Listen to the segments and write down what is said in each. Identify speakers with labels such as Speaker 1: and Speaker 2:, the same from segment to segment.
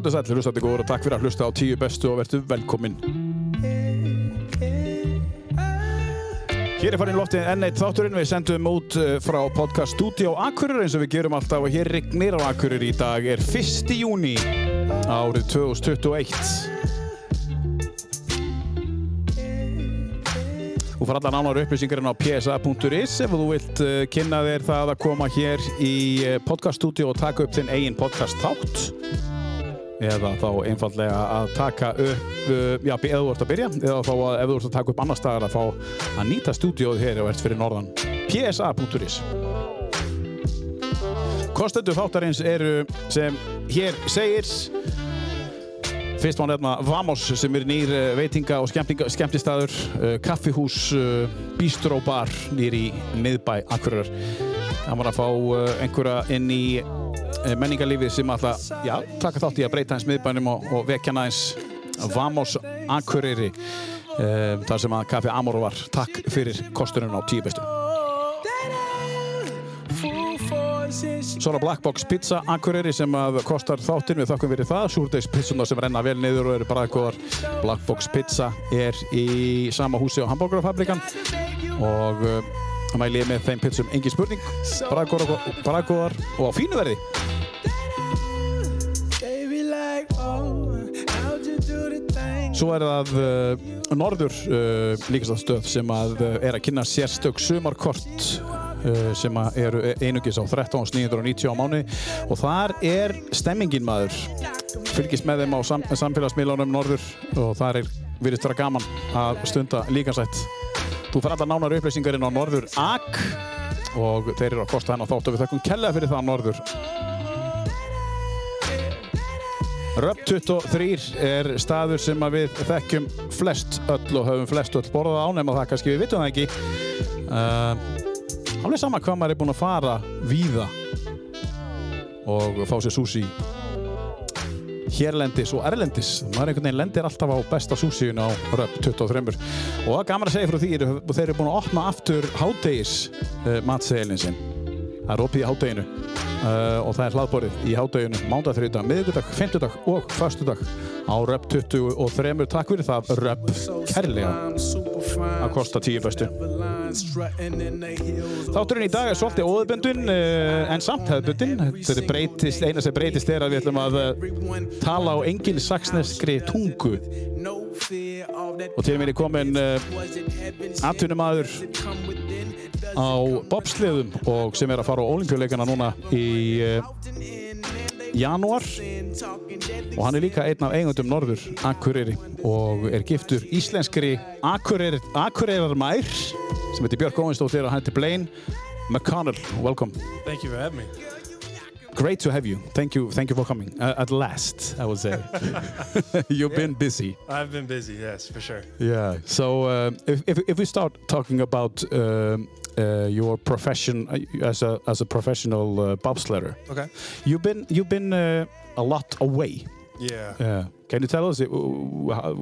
Speaker 1: Gott að sætli, hlustandi góður og takk fyrir að hlusta á tíu bestu og verðu velkomin. Hér er farin loftið enn eitt þátturinn, við sendum út eh, frá podcast Studio Akureyri eins og við gerum alltaf og hér rignir á Akureyri í dag er 1. júni árið 2021. Þú fara allar nánar upplýsingarinn á psa.is ef þú vilt uh, kynna þér það að koma hér í uh, podcaststudio og taka upp þinn eigin podcast þátt eða þá einfallega að taka upp, uh, já, eða þú ert að byrja eða þá að ef þú ert að taka upp annar staðar að fá að nýta stúdíóð hér og ert fyrir norðan psa.is Kostendur þáttarins eru sem hér segir Fyrst má nefna Vamos sem er nýr uh, veitinga og skemmtistaður, uh, kaffihús, bistróbar nýr í miðbæ Akureyrar. Það var að fá einhverja inn í menningarlífið sem alltaf, já, taka þátt í að breyta hans miðbænum og, og vekja næins Vamos Akureyri. Uh, þar sem að Kaffi Amor var. Takk fyrir kostunum á tíu bestu. Svo það Black Box Pizza Akureyri sem að kostar þáttinn við þakkum fyrir það Súrdegspizzunar sem renna vel niður og eru bræðgóðar Black Box Pizza er í sama húsi á Hamburgerfabrikan og uh, mæli ég með þeim pizzum. Engin spurning. Bræðgóðar og á fínu verði. Svo er það uh, Norður uh, líkastastöð sem að uh, er að kynna sérstök sumarkort sem eru einugis á 13.990 á mánu og þar er stemmingin maður. Fylgist með þeim á sam samfélagsmiðlunum Norður og þar er virðist vera gaman að stunda líkansætt Þú fær alltaf nánar upplýsingarinn á Norður AK og þeir eru að kosta henn á þátt og við þakkum kella fyrir það Norður. Röp 23 er staður sem við þekkjum flest öll og höfum flest öll borðað á nema það kannski við vitum það ekki. Uh, alveg sama hvað maður er búinn að fara víða og fá sér sushi hérlendis og erlendis. Maður einhvern veginn lendir alltaf á besta sushiun á Röp 23 og það er gaman að segja frá því og þeir eru búin að opna aftur hádegis uh, matseilin sinn. Það er opið í hádeginu. Uh, og það er hlaðborið í hádeginu mándag, þriðdag, miðvikudag, femtudag og fastudag á Röp 23 takk fyrir það Röp. Kærlega. Að kosta tíu bestu Þátturinn í dag er svolítið óðbundin uh, en samt hefðbundin þetta er breytist, eina sem breytist er að við ætlum að uh, tala á engin saksneskri tungu og til mér er komin atvinnumadur á bobsliðum og sem er að fara á olimpíuleikana núna í uh, janúar og hann er líka einn af eigundum Norður Akureyri og er giftur íslenskri Akureyrar Mær sem heitir Björk Óvinsdóttir og hann heitir Blaine McConnell. Welcome.
Speaker 2: Thank you for having me.
Speaker 1: Great to have you. Thank you. Thank you for coming. Uh, at last, I would say. You've
Speaker 2: Yeah.
Speaker 1: been busy.
Speaker 2: I've been busy, yes, for sure.
Speaker 1: Yeah. So uh, if, if if we start talking about um, uh, your profession uh, as a as a professional uh, bobsledder,
Speaker 2: Okay.
Speaker 1: you've been you've been uh, a lot away.
Speaker 2: Yeah.
Speaker 1: Yeah. Can you tell us uh,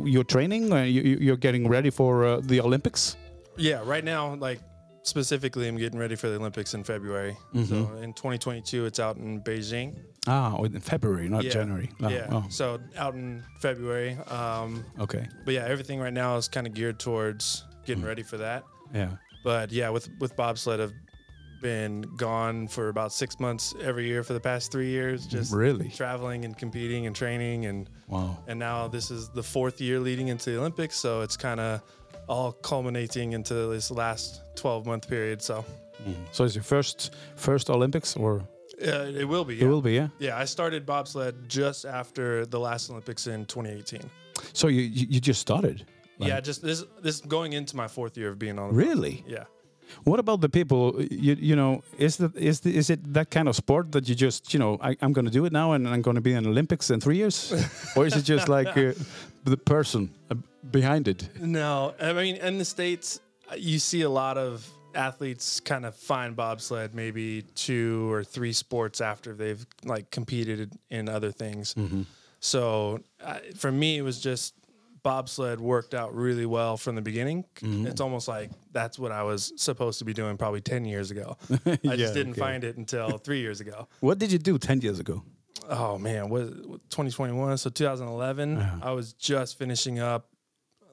Speaker 1: your training? Uh, you, you- you're getting ready for uh, the Olympics.
Speaker 2: Yeah, right now, like specifically, I'm getting ready for the Olympics in February. So in 2022, it's out in Beijing.
Speaker 1: Ah, oh, in February, not
Speaker 2: yeah.
Speaker 1: January. Oh,
Speaker 2: yeah.
Speaker 1: oh,
Speaker 2: So out in February. Um,
Speaker 1: okay.
Speaker 2: but yeah, everything right now is kind of geared towards getting ready for that.
Speaker 1: Yeah.
Speaker 2: But yeah, with with bobsled, I've been gone for about six months every year for the past three years, just
Speaker 1: Really?
Speaker 2: traveling and competing and training and
Speaker 1: Wow.
Speaker 2: and now this is the fourth year leading into the Olympics, so it's kind of all culminating into this last 12 month period. So
Speaker 1: So it's your first first Olympics, or
Speaker 2: uh, it will be.
Speaker 1: it
Speaker 2: Yeah.
Speaker 1: will be, yeah.
Speaker 2: Yeah, I started bobsled just after the last Olympics in 2018.
Speaker 1: So you you, just started. Like-
Speaker 2: yeah, just this this going into my fourth year of being on.
Speaker 1: Really?
Speaker 2: Yeah.
Speaker 1: What about the people? You, you know, is the is the, is it that kind of sport that you just you know I, I'm going to do it now and I'm going to be in Olympics in three years, or is it just like uh, the person behind it?
Speaker 2: No, I mean in the states, you see a lot of athletes kind of find bobsled maybe two or three sports after they've like competed in other things. So uh, for me, it was just bobsled worked out really well from the beginning. It's almost like that's what I was supposed to be doing probably ten years ago. I
Speaker 1: Yeah,
Speaker 2: just didn't
Speaker 1: okay.
Speaker 2: find it until three years ago.
Speaker 1: What did you do ten years ago?
Speaker 2: oh man, what 2021? So 2011, I was just finishing up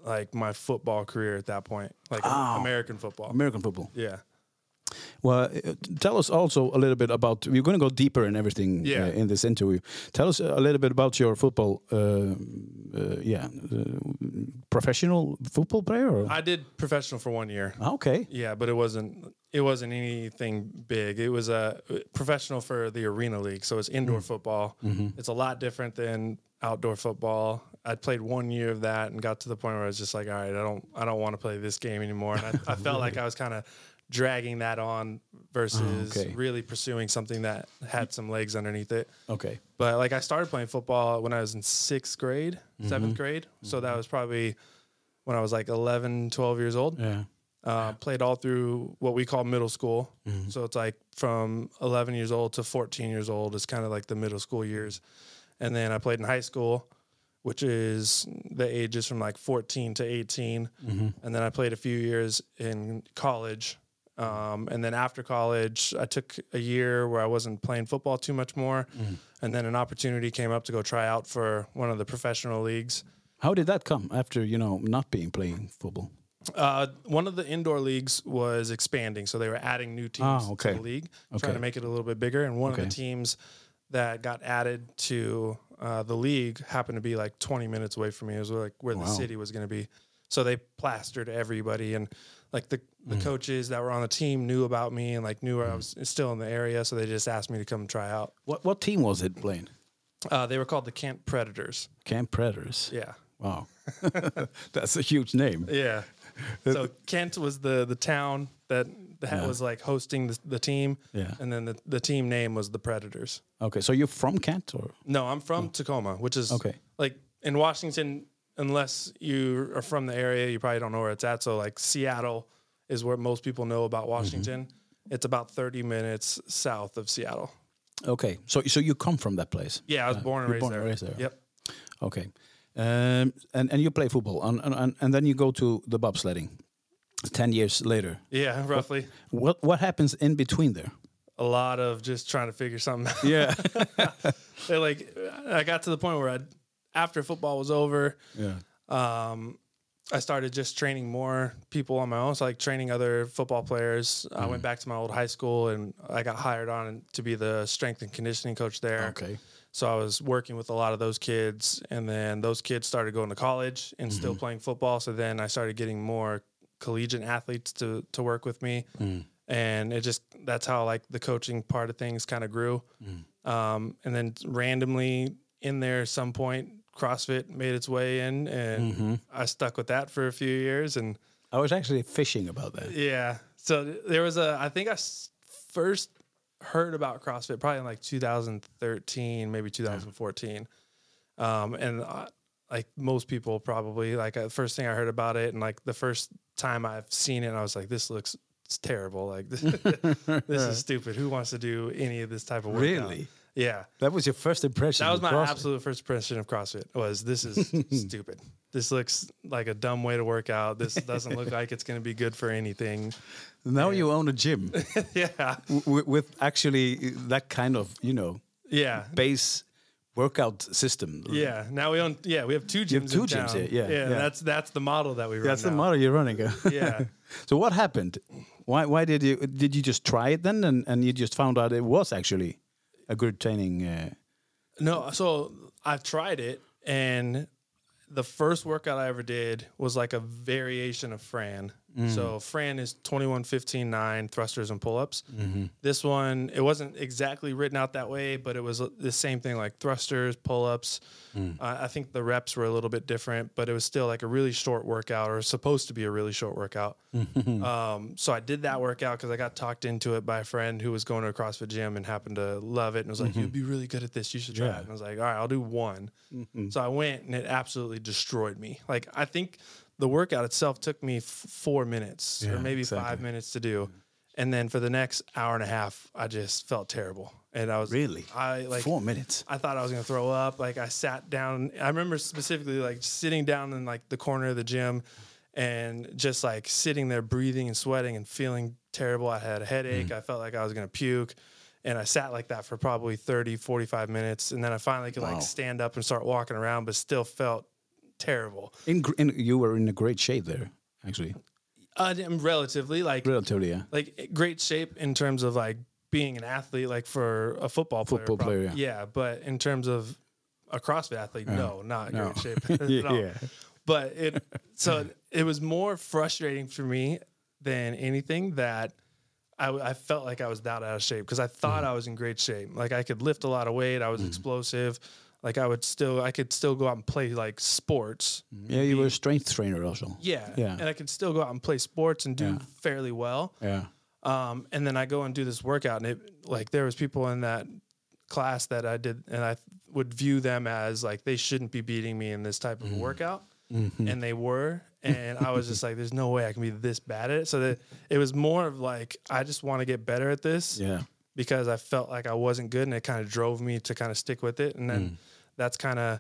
Speaker 2: like my football career at that point, like
Speaker 1: Oh.
Speaker 2: American football.
Speaker 1: American football.
Speaker 2: Yeah.
Speaker 1: Well, uh, tell us also a little bit about. We're going to go deeper in everything
Speaker 2: Yeah.
Speaker 1: uh, in this interview. Tell us a little bit about your football. Uh, uh, yeah, uh, professional football player. Or?
Speaker 2: I did professional for one year.
Speaker 1: Ah, okay.
Speaker 2: Yeah, but it wasn't it wasn't anything big. It was a professional for the arena league, so it's indoor football. It's a lot different than outdoor football. I played one year of that and got to the point where I was just like, all right, I don't I don't want to play this game anymore. And I, I felt like I was kind of dragging that on versus
Speaker 1: okay.
Speaker 2: really pursuing something that had some legs underneath it.
Speaker 1: Okay.
Speaker 2: But like I started playing football when I was in sixth grade, seventh grade. So that was probably when I was like 11, 12 years old.
Speaker 1: Yeah.
Speaker 2: Uh, Played all through what we call middle school.
Speaker 1: Mm-hmm.
Speaker 2: So it's like from 11 years old to 14 years old is kind of like the middle school years. And then I played in high school, which is the ages from like 14 to 18.
Speaker 1: Mm-hmm.
Speaker 2: And then I played a few years in college. Um, and then after college, I took a year where I wasn't playing football too much more.
Speaker 1: Mm.
Speaker 2: And then an opportunity came up to go try out for one of the professional leagues.
Speaker 1: How did that come after you know not being playing football?
Speaker 2: Uh, one of the indoor leagues was expanding, so they were adding new teams
Speaker 1: Ah, okay.
Speaker 2: to the league,
Speaker 1: Okay.
Speaker 2: trying to make it a little bit bigger. And one of the teams that got added to uh, the league happened to be like 20 minutes away from me. It was like where the city was going to be. So they plastered everybody, and like the
Speaker 1: Mm.
Speaker 2: the coaches that were on the team knew about me and like knew I was still in the area, so they just asked me to come try out.
Speaker 1: What what team was it Blaine?
Speaker 2: Uh, they were called the Kent Predators.
Speaker 1: Camp Predators.
Speaker 2: Yeah.
Speaker 1: Wow, that's a huge name.
Speaker 2: Yeah. So Kent was the the town that, that
Speaker 1: Yeah.
Speaker 2: was like hosting the, the team.
Speaker 1: Yeah.
Speaker 2: And then the, the team name was the Predators.
Speaker 1: Okay, so you're from Kent, or
Speaker 2: No, I'm from Tacoma, which is
Speaker 1: Okay.
Speaker 2: like in Washington. Unless you are from the area, you probably don't know where it's at. So like Seattle is where most people know about Washington. It's about 30 minutes south of Seattle.
Speaker 1: okay? So so you come from that place?
Speaker 2: Yeah, I was born and raised
Speaker 1: born
Speaker 2: there.
Speaker 1: and raised there.
Speaker 2: Yep.
Speaker 1: Okay, um, and and you play football, and, and and then you go to the bobsledding. Ten years later,
Speaker 2: Yeah, roughly.
Speaker 1: what what happens in between there?
Speaker 2: A lot of just trying to figure something out.
Speaker 1: Yeah,
Speaker 2: like, I got to the point where I, after football was over,
Speaker 1: yeah,
Speaker 2: um, I started just training more people on my own. So like training other football players. I
Speaker 1: Mm.
Speaker 2: went back to my old high school and I got hired on to be the strength and conditioning coach there.
Speaker 1: okay,
Speaker 2: So I was working with a lot of those kids, and then those kids started going to college and
Speaker 1: Mm-hmm.
Speaker 2: still playing football. So then I started getting more collegiate athletes to to work with me,
Speaker 1: Mm.
Speaker 2: and it just that's how like the coaching part of things kind of grew.
Speaker 1: Mm.
Speaker 2: Um, and then randomly in there, at some point, CrossFit made its way in, and
Speaker 1: Mm-hmm.
Speaker 2: I stuck with that for a few years, and
Speaker 1: I was actually fishing about that.
Speaker 2: yeah. So there was a, I think I first heard about CrossFit probably in like 2013, maybe 2014. Um, and uh, like most people probably, like uh, first thing I heard about it, and like the first time I've seen it, I was like, this looks terrible. Like this, this is stupid. Who wants to do any of this type of workout?
Speaker 1: Really?
Speaker 2: Yeah.
Speaker 1: That was your first impression.
Speaker 2: That was my
Speaker 1: CrossFit?
Speaker 2: absolute first impression of CrossFit was this is stupid. This looks like a dumb way to work out. This doesn't look like it's going to be good for anything.
Speaker 1: Now you own a gym
Speaker 2: yeah.
Speaker 1: w- with actually that kind of you know
Speaker 2: Yeah.
Speaker 1: base workout system.
Speaker 2: Yeah. Now we own yeah, we have two gyms.
Speaker 1: have two gyms here, yeah, yeah.
Speaker 2: That's that's the model that we run.
Speaker 1: That's the model you're running.
Speaker 2: Yeah.
Speaker 1: so what happened? Why why did you did you just try it then and, and you just found out it was actually a good training? Uh,
Speaker 2: No, so I tried it and the first workout I ever did was like a variation of Fran.
Speaker 1: Mm.
Speaker 2: So Fran is 21 15 9 thrusters and pull-ups.
Speaker 1: Mm-hmm.
Speaker 2: This one it wasn't exactly written out that way, but it was the same thing like thrusters, pull-ups.
Speaker 1: Mm.
Speaker 2: Uh, I think the reps were a little bit different, but it was still like a really short workout or supposed to be a really short workout. um, so I did that workout because I got talked into it by a friend who was going to a CrossFit gym and happened to love it and was like, "You'd be really good at this. You should try
Speaker 1: Yeah.
Speaker 2: it." And I was like, "All right, I'll do one." So I went and it absolutely destroyed me. Like I think the workout itself took me f- four minutes
Speaker 1: Yeah,
Speaker 2: or maybe
Speaker 1: exactly.
Speaker 2: five minutes to do, mm-hmm. and then for the next hour and a half, I just felt terrible. And I was
Speaker 1: Really?
Speaker 2: I like
Speaker 1: four minutes.
Speaker 2: I thought I was gonna throw up. Like I sat down. I remember specifically like sitting down in like the corner of the gym, and just like sitting there breathing and sweating and feeling terrible. I had a headache. Mm. I felt like I was gonna puke, And I sat like that for probably 30, 45 minutes. And then I finally could
Speaker 1: Wow.
Speaker 2: like stand up and start walking around, but still felt terrible.
Speaker 1: In, in you were in a great shape there, actually.
Speaker 2: Uh, I'm relatively like
Speaker 1: Relatively, yeah.
Speaker 2: like great shape in terms of like being an athlete, like for a football player.
Speaker 1: Football player,
Speaker 2: yeah. But in terms of a CrossFit athlete, no, not
Speaker 1: No.
Speaker 2: great shape. at all.
Speaker 1: yeah.
Speaker 2: But it so it was more frustrating for me than anything that I, I felt like I was that out of shape because I thought
Speaker 1: Mm-hmm.
Speaker 2: I was in great shape. Like I could lift a lot of weight. I was explosive. Like I would still, I could still go out and play like sports.
Speaker 1: Yeah, you were a strength trainer also.
Speaker 2: Yeah,
Speaker 1: Yeah.
Speaker 2: And I could still go out and play sports and do
Speaker 1: Yeah.
Speaker 2: fairly well.
Speaker 1: Yeah.
Speaker 2: Um, and then I go and do this workout, and it like there was people in that class that I did, and I would view them as like they shouldn't be beating me in this type
Speaker 1: Mm-hmm.
Speaker 2: of workout, and they were, and I was just like, "There's no way I can be this bad at it." So that it was more of like I just want to get better at this
Speaker 1: Yeah.
Speaker 2: because I felt like I wasn't good, and it kind of drove me to kind of stick with it, and then
Speaker 1: Mm.
Speaker 2: That's kind of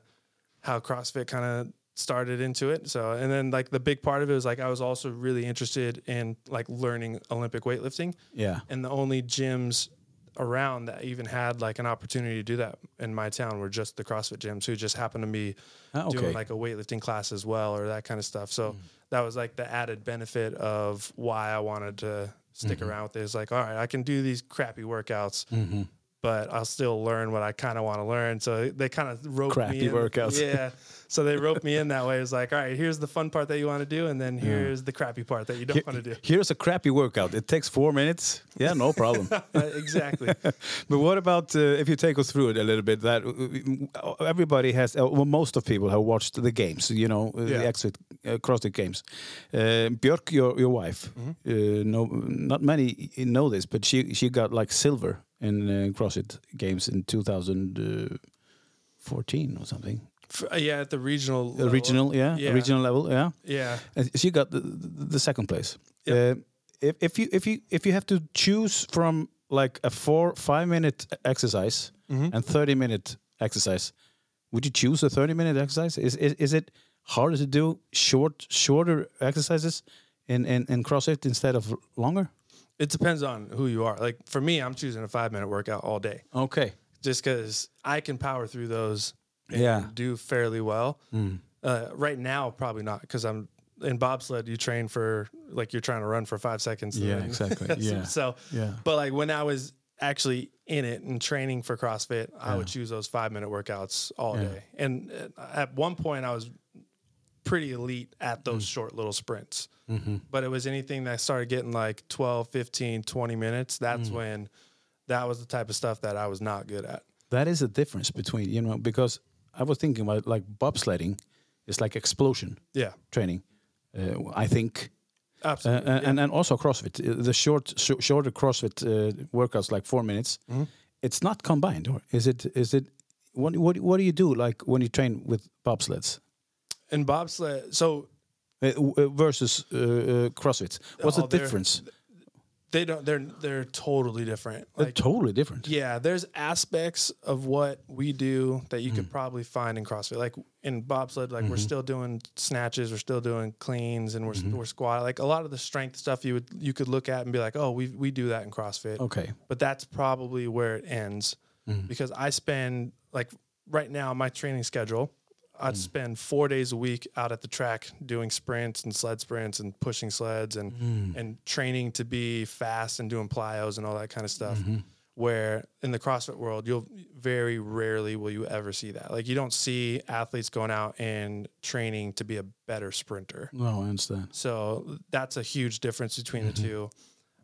Speaker 2: how CrossFit kind of started into it. So, and then like the big part of it was like I was also really interested in like learning Olympic weightlifting
Speaker 1: Yeah.
Speaker 2: and the only gyms around that even had like an opportunity to do that in my town were just the CrossFit gyms who just happened to be
Speaker 1: Ah, okay.
Speaker 2: doing like a weightlifting class as well or that kind of stuff. So that was like the added benefit of why I wanted to stick around with it. It's like, all right, I can do these crappy workouts,
Speaker 1: Mm-hmm.
Speaker 2: But I'll still learn what I kind of want to learn. So they kind of roped
Speaker 1: Crappy
Speaker 2: me in.
Speaker 1: workouts.
Speaker 2: Yeah. So they roped me in that way. It's like, all right, here's the fun part that you want to do, and then here's the crappy part that you don't want to do.
Speaker 1: Here's a crappy workout. It takes four minutes. Yeah, no problem.
Speaker 2: Uh, exactly.
Speaker 1: but what about uh, if you take us through it a little bit? That uh, everybody has, uh, well, most of people have watched the games. You know, uh, the
Speaker 2: Yeah.
Speaker 1: exit uh, CrossFit games. Uh, Björk, your your wife,
Speaker 2: Mm-hmm.
Speaker 1: uh, no, not many know this, but she she got like silver in uh, CrossFit games in 2014 or something.
Speaker 2: Uh, yeah, at the regional.
Speaker 1: Uh,
Speaker 2: level.
Speaker 1: regional, yeah,
Speaker 2: Yeah.
Speaker 1: regional level, yeah.
Speaker 2: Yeah.
Speaker 1: So you got the, the, the second place.
Speaker 2: Yep.
Speaker 1: Uh, if, if you if you if you have to choose from like a four five minute exercise
Speaker 2: Mm-hmm.
Speaker 1: and thirty minute exercise, would you choose a thirty minute exercise? Is is, is it harder to do short shorter exercises in, in, in CrossFit instead of longer?
Speaker 2: It depends on who you are. Like for me, I'm choosing a five minute workout all day
Speaker 1: Okay.
Speaker 2: just because I can power through those
Speaker 1: Yeah. Mm.
Speaker 2: do fairly well. Uh, right now, probably not because I'm in bobsled. You train for like you're trying to run for five seconds.
Speaker 1: Yeah,
Speaker 2: and-
Speaker 1: exactly. Yeah.
Speaker 2: so,
Speaker 1: Yeah.
Speaker 2: but like when I was actually in it and training for CrossFit, I would choose those five minute workouts all
Speaker 1: Yeah.
Speaker 2: day. And uh, at one point, I was pretty elite at those
Speaker 1: Mm.
Speaker 2: short little sprints.
Speaker 1: Mm-hmm.
Speaker 2: But it was anything that started getting like 12, 15, 20 minutes. That's
Speaker 1: Mm.
Speaker 2: when that was the type of stuff that I was not good at.
Speaker 1: That is a difference between you know because I was thinking about like bobsledding is like explosion
Speaker 2: Yeah,
Speaker 1: training. Uh, I think Uh,
Speaker 2: absolutely.
Speaker 1: and, and and also CrossFit, uh, the short, sh- shorter CrossFit uh, workouts, like four minutes.
Speaker 2: Mm-hmm.
Speaker 1: It's not combined, or is it? Is it? What what what do you do like when you train with bobsleds
Speaker 2: and bobsled, so
Speaker 1: uh, uh, versus uh, uh, CrossFit? What's
Speaker 2: Oh,
Speaker 1: the difference?
Speaker 2: They don't. They're they're totally different.
Speaker 1: They're totally different.
Speaker 2: Yeah, there's aspects of what we do that you
Speaker 1: Mm.
Speaker 2: could probably find in CrossFit. Like in bobsled, like
Speaker 1: Mm-hmm.
Speaker 2: we're still doing snatches, we're still doing cleans, and we're we're squat. Like a lot of the strength stuff you would you could look at and be like, oh, we we do that in CrossFit.
Speaker 1: Okay.
Speaker 2: But that's probably where it ends
Speaker 1: Mm.
Speaker 2: because I spend like right now my training schedule.
Speaker 1: Mm.
Speaker 2: I'd spend four days a week out at the track doing sprints and sled sprints and pushing sleds and
Speaker 1: Mm.
Speaker 2: and training to be fast and doing plyos and all that kind of stuff.
Speaker 1: Mm-hmm.
Speaker 2: Where in the CrossFit world, you'll very rarely will you ever see that. Like you don't see athletes going out and training to be a better sprinter.
Speaker 1: No, I understand.
Speaker 2: So that's a huge difference between
Speaker 1: Mm-hmm.
Speaker 2: the two.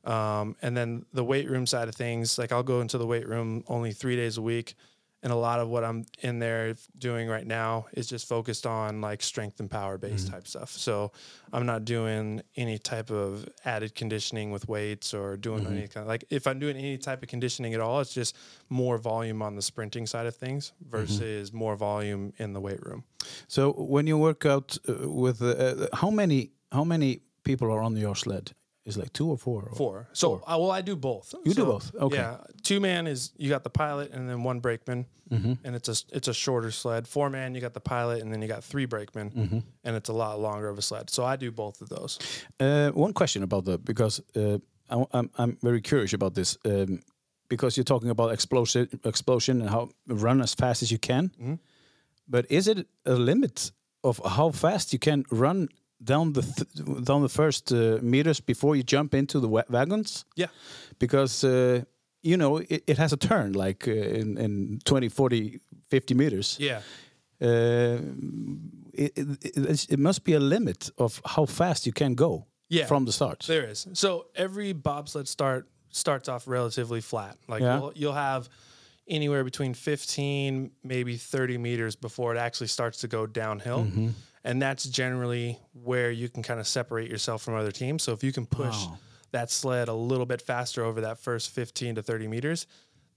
Speaker 2: Um, and then the weight room side of things, like I'll go into the weight room only three days a week. And a lot of what I'm in there doing right now is just focused on like strength and power based
Speaker 1: Mm-hmm.
Speaker 2: type stuff. So I'm not doing any type of added conditioning with weights or doing
Speaker 1: Mm-hmm.
Speaker 2: any kind of like if I'm doing any type of conditioning at all, it's just more volume on the sprinting side of things
Speaker 1: Mm-hmm.
Speaker 2: versus more volume in the weight room.
Speaker 1: So when you work out uh, with uh, uh, how many how many people are on your sled? Is like two or four? Or?
Speaker 2: Four. So, uh, well, I do both.
Speaker 1: You do both? Okay.
Speaker 2: Yeah, two man is you got the pilot and then one brakeman,
Speaker 1: Mm-hmm.
Speaker 2: and it's a it's a shorter sled. Four man, you got the pilot and then you got three brakemen,
Speaker 1: Mm-hmm.
Speaker 2: and it's a lot longer of a sled. So I do both of those.
Speaker 1: Uh, one question about that because uh, I, am I'm very curious about this. Um, because you're talking about explosion, explosion, and how run as fast as you can.
Speaker 2: Mm-hmm.
Speaker 1: But is it a limit of how fast you can run down the th- down the first uh, meters before you jump into the wa- wagons?
Speaker 2: Yeah.
Speaker 1: because uh, you know it, it has a turn like uh, in, in 20 40 50 meters
Speaker 2: Yeah.
Speaker 1: uh, it, it, it, must be a limit of how fast you can go
Speaker 2: Yeah.
Speaker 1: from the start
Speaker 2: There is. So every bobsled start starts off relatively flat. Like
Speaker 1: Yeah.
Speaker 2: you'll, you'll have anywhere between 15, maybe 30 meters before it actually starts to go downhill.
Speaker 1: Mm-hmm.
Speaker 2: And that's generally where you can kind of separate yourself from other teams. So if you can push
Speaker 1: Wow.
Speaker 2: that sled a little bit faster over that first 15 to 30 meters,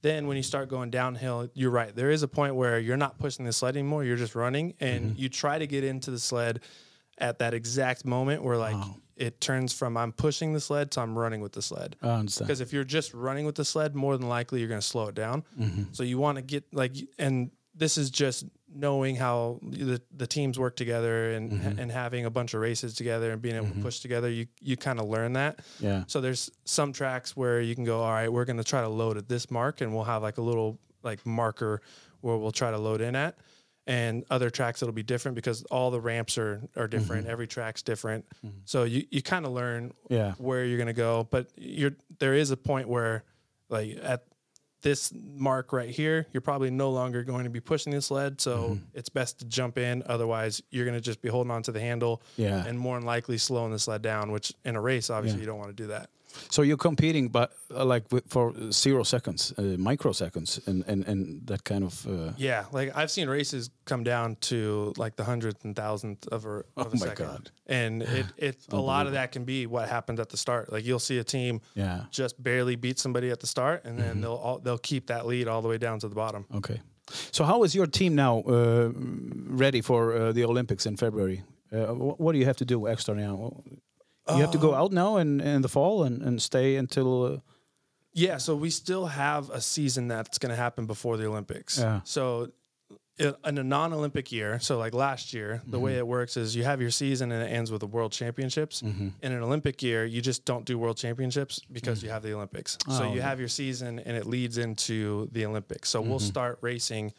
Speaker 2: then when you start going downhill, you're right. There is a point where you're not pushing the sled anymore. You're just running and
Speaker 1: Mm-hmm.
Speaker 2: you try to get into the sled at that exact moment where like it turns from I'm pushing the sled to I'm running with the sled. Because if you're just running with the sled, more than likely you're going to slow it down.
Speaker 1: Mm-hmm.
Speaker 2: So you want to get like, and this is just knowing how the, the teams work together and
Speaker 1: Mm-hmm.
Speaker 2: and having a bunch of races together and being able to mm-hmm. push together. You you kind of learn that.
Speaker 1: yeah
Speaker 2: So there's some tracks where you can go, all right, we're going to try to load at this mark, and we'll have like a little like marker where we'll try to load in at. And other tracks it'll be different because all the ramps are are different. Mm-hmm. Every track's different. Mm-hmm. So you, you kind of learn
Speaker 1: Yeah.
Speaker 2: where you're gonna go. But you're there is a point where like at this mark right here, you're probably no longer going to be pushing the sled. So
Speaker 1: Mm-hmm.
Speaker 2: it's best to jump in. Otherwise, you're gonna just be holding on to the handle
Speaker 1: Yeah.
Speaker 2: and more than likely slowing the sled down, which in a race, obviously you don't want to do that.
Speaker 1: So you're competing but uh, like with, for zero seconds uh, microseconds and, and and that kind of uh,
Speaker 2: Yeah, like I've seen races come down to like the hundredth and thousandth of a, of
Speaker 1: Oh
Speaker 2: a
Speaker 1: my
Speaker 2: second,
Speaker 1: God.
Speaker 2: and it it a lot of that can be what happens at the start. Like you'll see a team
Speaker 1: yeah
Speaker 2: just barely beat somebody at the start, and
Speaker 1: Mm-hmm.
Speaker 2: then they'll all, they'll keep that lead all the way down to the bottom.
Speaker 1: okay so how is your team now uh, ready for uh, the olympics in february uh, what do you have to do extra now you have to go um, out now in, in the fall and, and stay until uh,
Speaker 2: Yeah, so we still have a season that's going to happen before the Olympics.
Speaker 1: Yeah.
Speaker 2: So in a non-Olympic year, so like last year, the way mm-hmm. it works is you have your season and it ends with the World Championships. Mm-hmm. In an Olympic year, you just don't do World Championships because mm. you have the Olympics. Oh, so
Speaker 1: Oh,
Speaker 2: you have your season and it leads into the Olympics. So we'll mm-hmm. start racing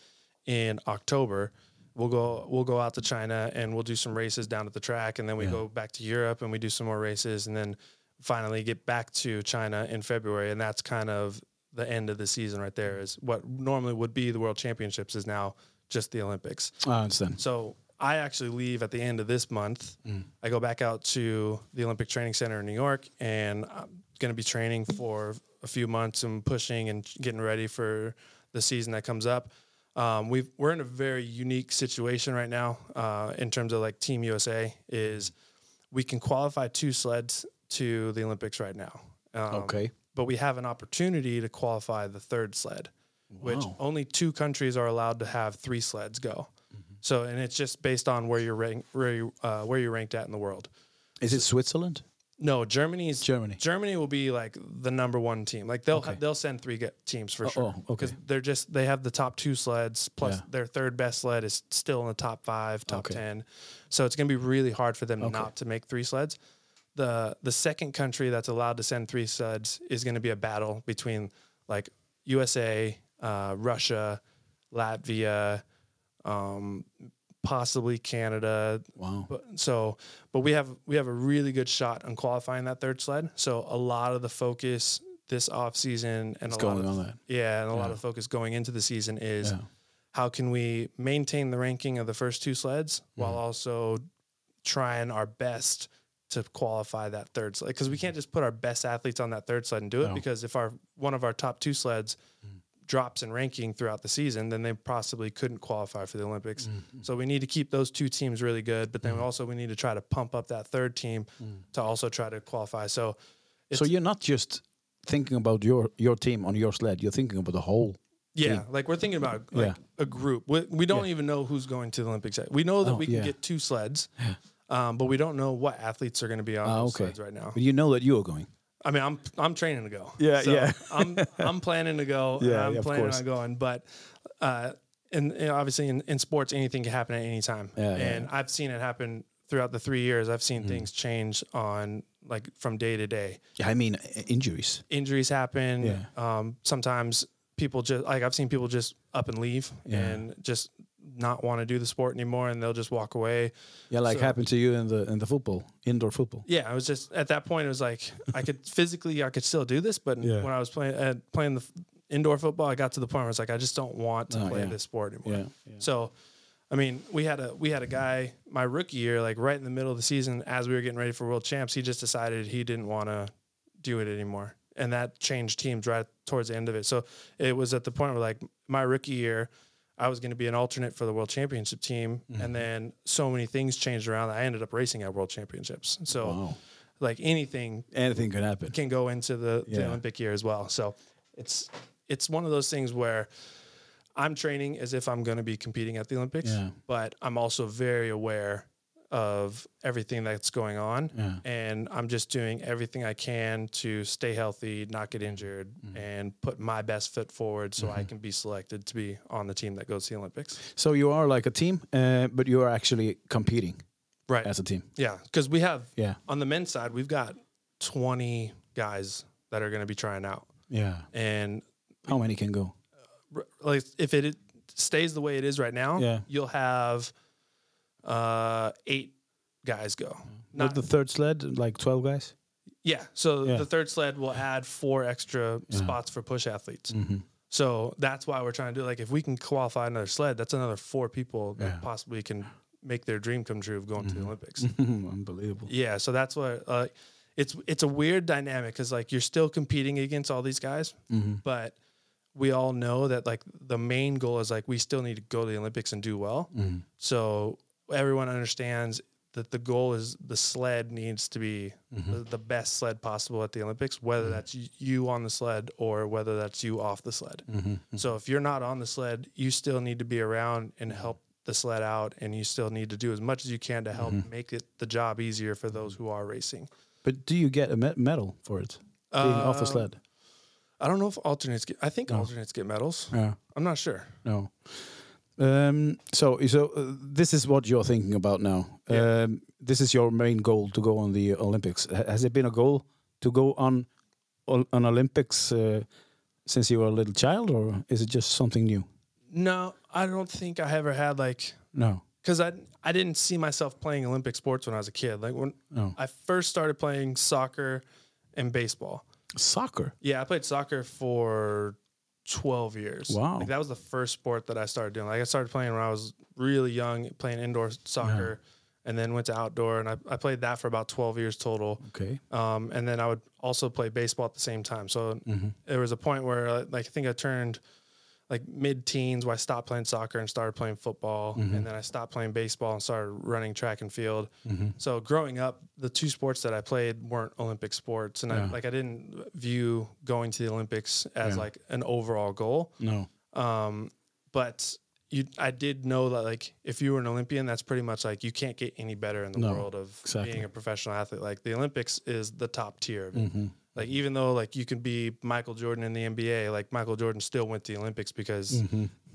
Speaker 2: in October. We'll go we'll go out to China and we'll do some races down at the track and then we go back to Europe and we do some more races and then finally get back to China in February and that's kind of the end of the season right there is what normally would be the world championships is now just the Olympics.
Speaker 1: I understand
Speaker 2: So I actually leave at the end of this month. Mm. I go back out to the Olympic Training Center in New York, and I'm going to be training for a few months and pushing and getting ready for the season that comes up. Um, we've, we're in a very unique situation right now uh, in terms of like Team USA is we can qualify two sleds to the Olympics right now. Um,
Speaker 1: Okay.
Speaker 2: But we have an opportunity to qualify the third sled, which only two countries are allowed to have three sleds go. So, and it's just based on where you're rank, where you, uh, where you're ranked at in the world.
Speaker 1: is it switzerland
Speaker 2: No, Germany's
Speaker 1: Germany.
Speaker 2: Germany will be like the number one team. Like they'll
Speaker 1: Okay.
Speaker 2: they'll send three teams for sure.
Speaker 1: oh, okay.
Speaker 2: Because they're just they have the top two sleds plus
Speaker 1: Yeah.
Speaker 2: their third best sled is still in the top five, top
Speaker 1: Okay.
Speaker 2: ten. So it's gonna be really hard for them
Speaker 1: Okay.
Speaker 2: not to make three sleds. The the second country that's allowed to send three sleds is gonna be a battle between like USA, uh, Russia, Latvia, um, possibly Canada,
Speaker 1: wow
Speaker 2: but so, but we have we have a really good shot on qualifying that third sled. So a lot of the focus this off season and
Speaker 1: It's
Speaker 2: a lot of
Speaker 1: on that.
Speaker 2: yeah, and a lot of focus going into the season is
Speaker 1: Yeah.
Speaker 2: how can we maintain the ranking of the first two sleds
Speaker 1: Mm-hmm.
Speaker 2: while also trying our best to qualify that third sled because we can't just put our best athletes on that third sled and do it
Speaker 1: No.
Speaker 2: because if our one of our top two sleds
Speaker 1: Mm.
Speaker 2: Drops in ranking throughout the season, then they possibly couldn't qualify for the Olympics.
Speaker 1: Mm-hmm.
Speaker 2: So we need to keep those two teams really good, but then also we need to try to pump up that third team to also try to qualify. So
Speaker 1: so you're not just thinking about your your team on your sled you're thinking about the whole
Speaker 2: yeah, like we're thinking about like
Speaker 1: Yeah.
Speaker 2: a group. We, we don't even know who's going to the Olympics. We know that
Speaker 1: Oh,
Speaker 2: we can
Speaker 1: yeah.
Speaker 2: get two sleds, um, but we don't know what athletes are going to be on
Speaker 1: Ah,
Speaker 2: those
Speaker 1: okay.
Speaker 2: sleds right now.
Speaker 1: but you know that you are going
Speaker 2: I mean, I'm I'm training to go.
Speaker 1: Yeah, yeah.
Speaker 2: I'm I'm planning to go.
Speaker 1: Yeah,
Speaker 2: I'm
Speaker 1: yeah,
Speaker 2: planning on going, but uh, and, and obviously in, in sports, anything can happen at any time.
Speaker 1: Yeah, yeah,
Speaker 2: and I've seen it happen throughout the three years. I've seen things change on like from day to day.
Speaker 1: Yeah, I mean injuries.
Speaker 2: Injuries happen.
Speaker 1: Yeah.
Speaker 2: Um, sometimes people just like I've seen people just up and leave
Speaker 1: Yeah.
Speaker 2: and just not want to do the sport anymore, and they'll just walk away.
Speaker 1: Yeah, like
Speaker 2: So-
Speaker 1: happened to you in the in the football, indoor football.
Speaker 2: Yeah, I was just at that point. It was like I could physically, I could still do this, but
Speaker 1: Yeah.
Speaker 2: when I was playing uh, playing the indoor football, I got to the point where it's like I just don't want to
Speaker 1: Oh,
Speaker 2: play
Speaker 1: yeah.
Speaker 2: this sport anymore.
Speaker 1: Yeah, yeah.
Speaker 2: So, I mean, we had a we had a guy my rookie year, like right in the middle of the season, as we were getting ready for world champs, he just decided he didn't want to do it anymore, and that changed teams right towards the end of it. So it was at the point where like my rookie year. I was going to be an alternate for the world championship team,
Speaker 1: Mm-hmm.
Speaker 2: and then so many things changed around that I ended up racing at world championships. So,
Speaker 1: Wow.
Speaker 2: like anything
Speaker 1: Anything can happen.
Speaker 2: can go into the, the Olympic year as well. So it's it's one of those things where I'm training as if I'm going to be competing at the Olympics,
Speaker 1: Yeah.
Speaker 2: but I'm also very aware of everything that's going on,
Speaker 1: Yeah.
Speaker 2: and I'm just doing everything I can to stay healthy, not get injured,
Speaker 1: Mm-hmm.
Speaker 2: and put my best foot forward so I can be selected to be on the team that goes to the Olympics.
Speaker 1: So you are like a team, uh, but you are actually competing
Speaker 2: Right.
Speaker 1: as a team.
Speaker 2: Yeah, because we have
Speaker 1: Yeah.
Speaker 2: on the men's side, we've got 20 guys that are going to be trying out,
Speaker 1: Yeah.
Speaker 2: and
Speaker 1: How many can go?
Speaker 2: like if it it stays the way it is right now,
Speaker 1: Yeah.
Speaker 2: you'll have uh eight guys go.
Speaker 1: With
Speaker 2: Not
Speaker 1: the third sled, like twelve guys.
Speaker 2: yeah. So
Speaker 1: Yeah.
Speaker 2: the third sled will add four extra spots for push athletes.
Speaker 1: Mm-hmm.
Speaker 2: So that's why we're trying to do like if we can qualify another sled, that's another four people that
Speaker 1: Yeah.
Speaker 2: possibly can make their dream come true of going to the Olympics.
Speaker 1: Unbelievable.
Speaker 2: Yeah, so that's what uh, it's it's a weird dynamic because like you're still competing against all these guys,
Speaker 1: Mm-hmm.
Speaker 2: but we all know that like the main goal is like we still need to go to the Olympics and do well.
Speaker 1: Mm-hmm.
Speaker 2: So everyone understands that the goal is the sled needs to be
Speaker 1: Mm-hmm.
Speaker 2: the, the best sled possible at the Olympics, whether that's you on the sled or whether that's you off the sled.
Speaker 1: Mm-hmm.
Speaker 2: So if you're not on the sled, you still need to be around and help the sled out, and you still need to do as much as you can to help
Speaker 1: Mm-hmm.
Speaker 2: make it the job easier for those who are racing.
Speaker 1: But do you get a me- medal for it? Being off the
Speaker 2: Uh,
Speaker 1: sled?
Speaker 2: I don't know if alternates get. I think
Speaker 1: No.
Speaker 2: alternates get medals.
Speaker 1: Yeah.
Speaker 2: I'm not sure.
Speaker 1: No. Um, so, so uh, this is what you're thinking about now.
Speaker 2: Yeah.
Speaker 1: Um, this is your main goal to go on the Olympics. Ha- Has it been a goal to go on on Olympics uh, since you were a little child, or is it just something new?
Speaker 2: No, I don't think I ever had like
Speaker 1: No.
Speaker 2: because I I didn't see myself playing Olympic sports when I was a kid. Like when
Speaker 1: No.
Speaker 2: I first started playing soccer and baseball.
Speaker 1: Soccer.
Speaker 2: Yeah, I played soccer for 12 years.
Speaker 1: Wow.
Speaker 2: Like that was the first sport that I started doing. Like I started playing when I was really young, playing indoor soccer, and then went to outdoor, and I, I played that for about 12 years total.
Speaker 1: Okay.
Speaker 2: Um, and then I would also play baseball at the same time. So there was a point where, like, I think I turned like mid teens where I stopped playing soccer and started playing football. And then I stopped playing baseball and started running track and field. So growing up, the two sports that I played weren't Olympic sports. And
Speaker 1: Yeah.
Speaker 2: I, like, I didn't view going to the Olympics as
Speaker 1: Yeah.
Speaker 2: like an overall goal.
Speaker 1: No.
Speaker 2: Um, but you, I did know that like if you were an Olympian, that's pretty much like you can't get any better in the
Speaker 1: No,
Speaker 2: world of
Speaker 1: exactly.
Speaker 2: being a professional athlete. Like the Olympics is the top tier of it.
Speaker 1: Mm-hmm.
Speaker 2: Like even though like you can be Michael Jordan in the NBA, like Michael Jordan still went to the Olympics because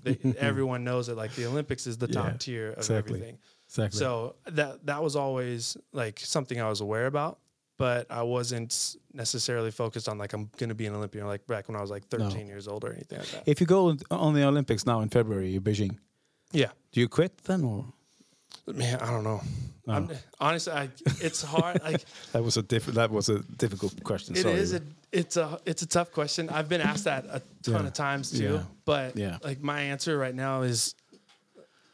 Speaker 2: they, everyone knows that like the Olympics is the top
Speaker 1: Mm-hmm. Yeah,
Speaker 2: tier of
Speaker 1: exactly.
Speaker 2: everything.
Speaker 1: Exactly.
Speaker 2: So that that was always like something I was aware about, but I wasn't necessarily focused on like I'm gonna be an Olympian like back when I was like 13 years old or anything like that.
Speaker 1: if you go on the Olympics now in February, Beijing,
Speaker 2: Yeah.
Speaker 1: do you quit then, or
Speaker 2: Man, I don't know. I'm, honestly, I, it's hard. Like
Speaker 1: that was a diff- that was a difficult question?
Speaker 2: it
Speaker 1: Sorry.
Speaker 2: is a it's a it's a tough question. I've been asked that a ton
Speaker 1: Yeah.
Speaker 2: of times too.
Speaker 1: Yeah.
Speaker 2: But
Speaker 1: Yeah.
Speaker 2: like my answer right now is,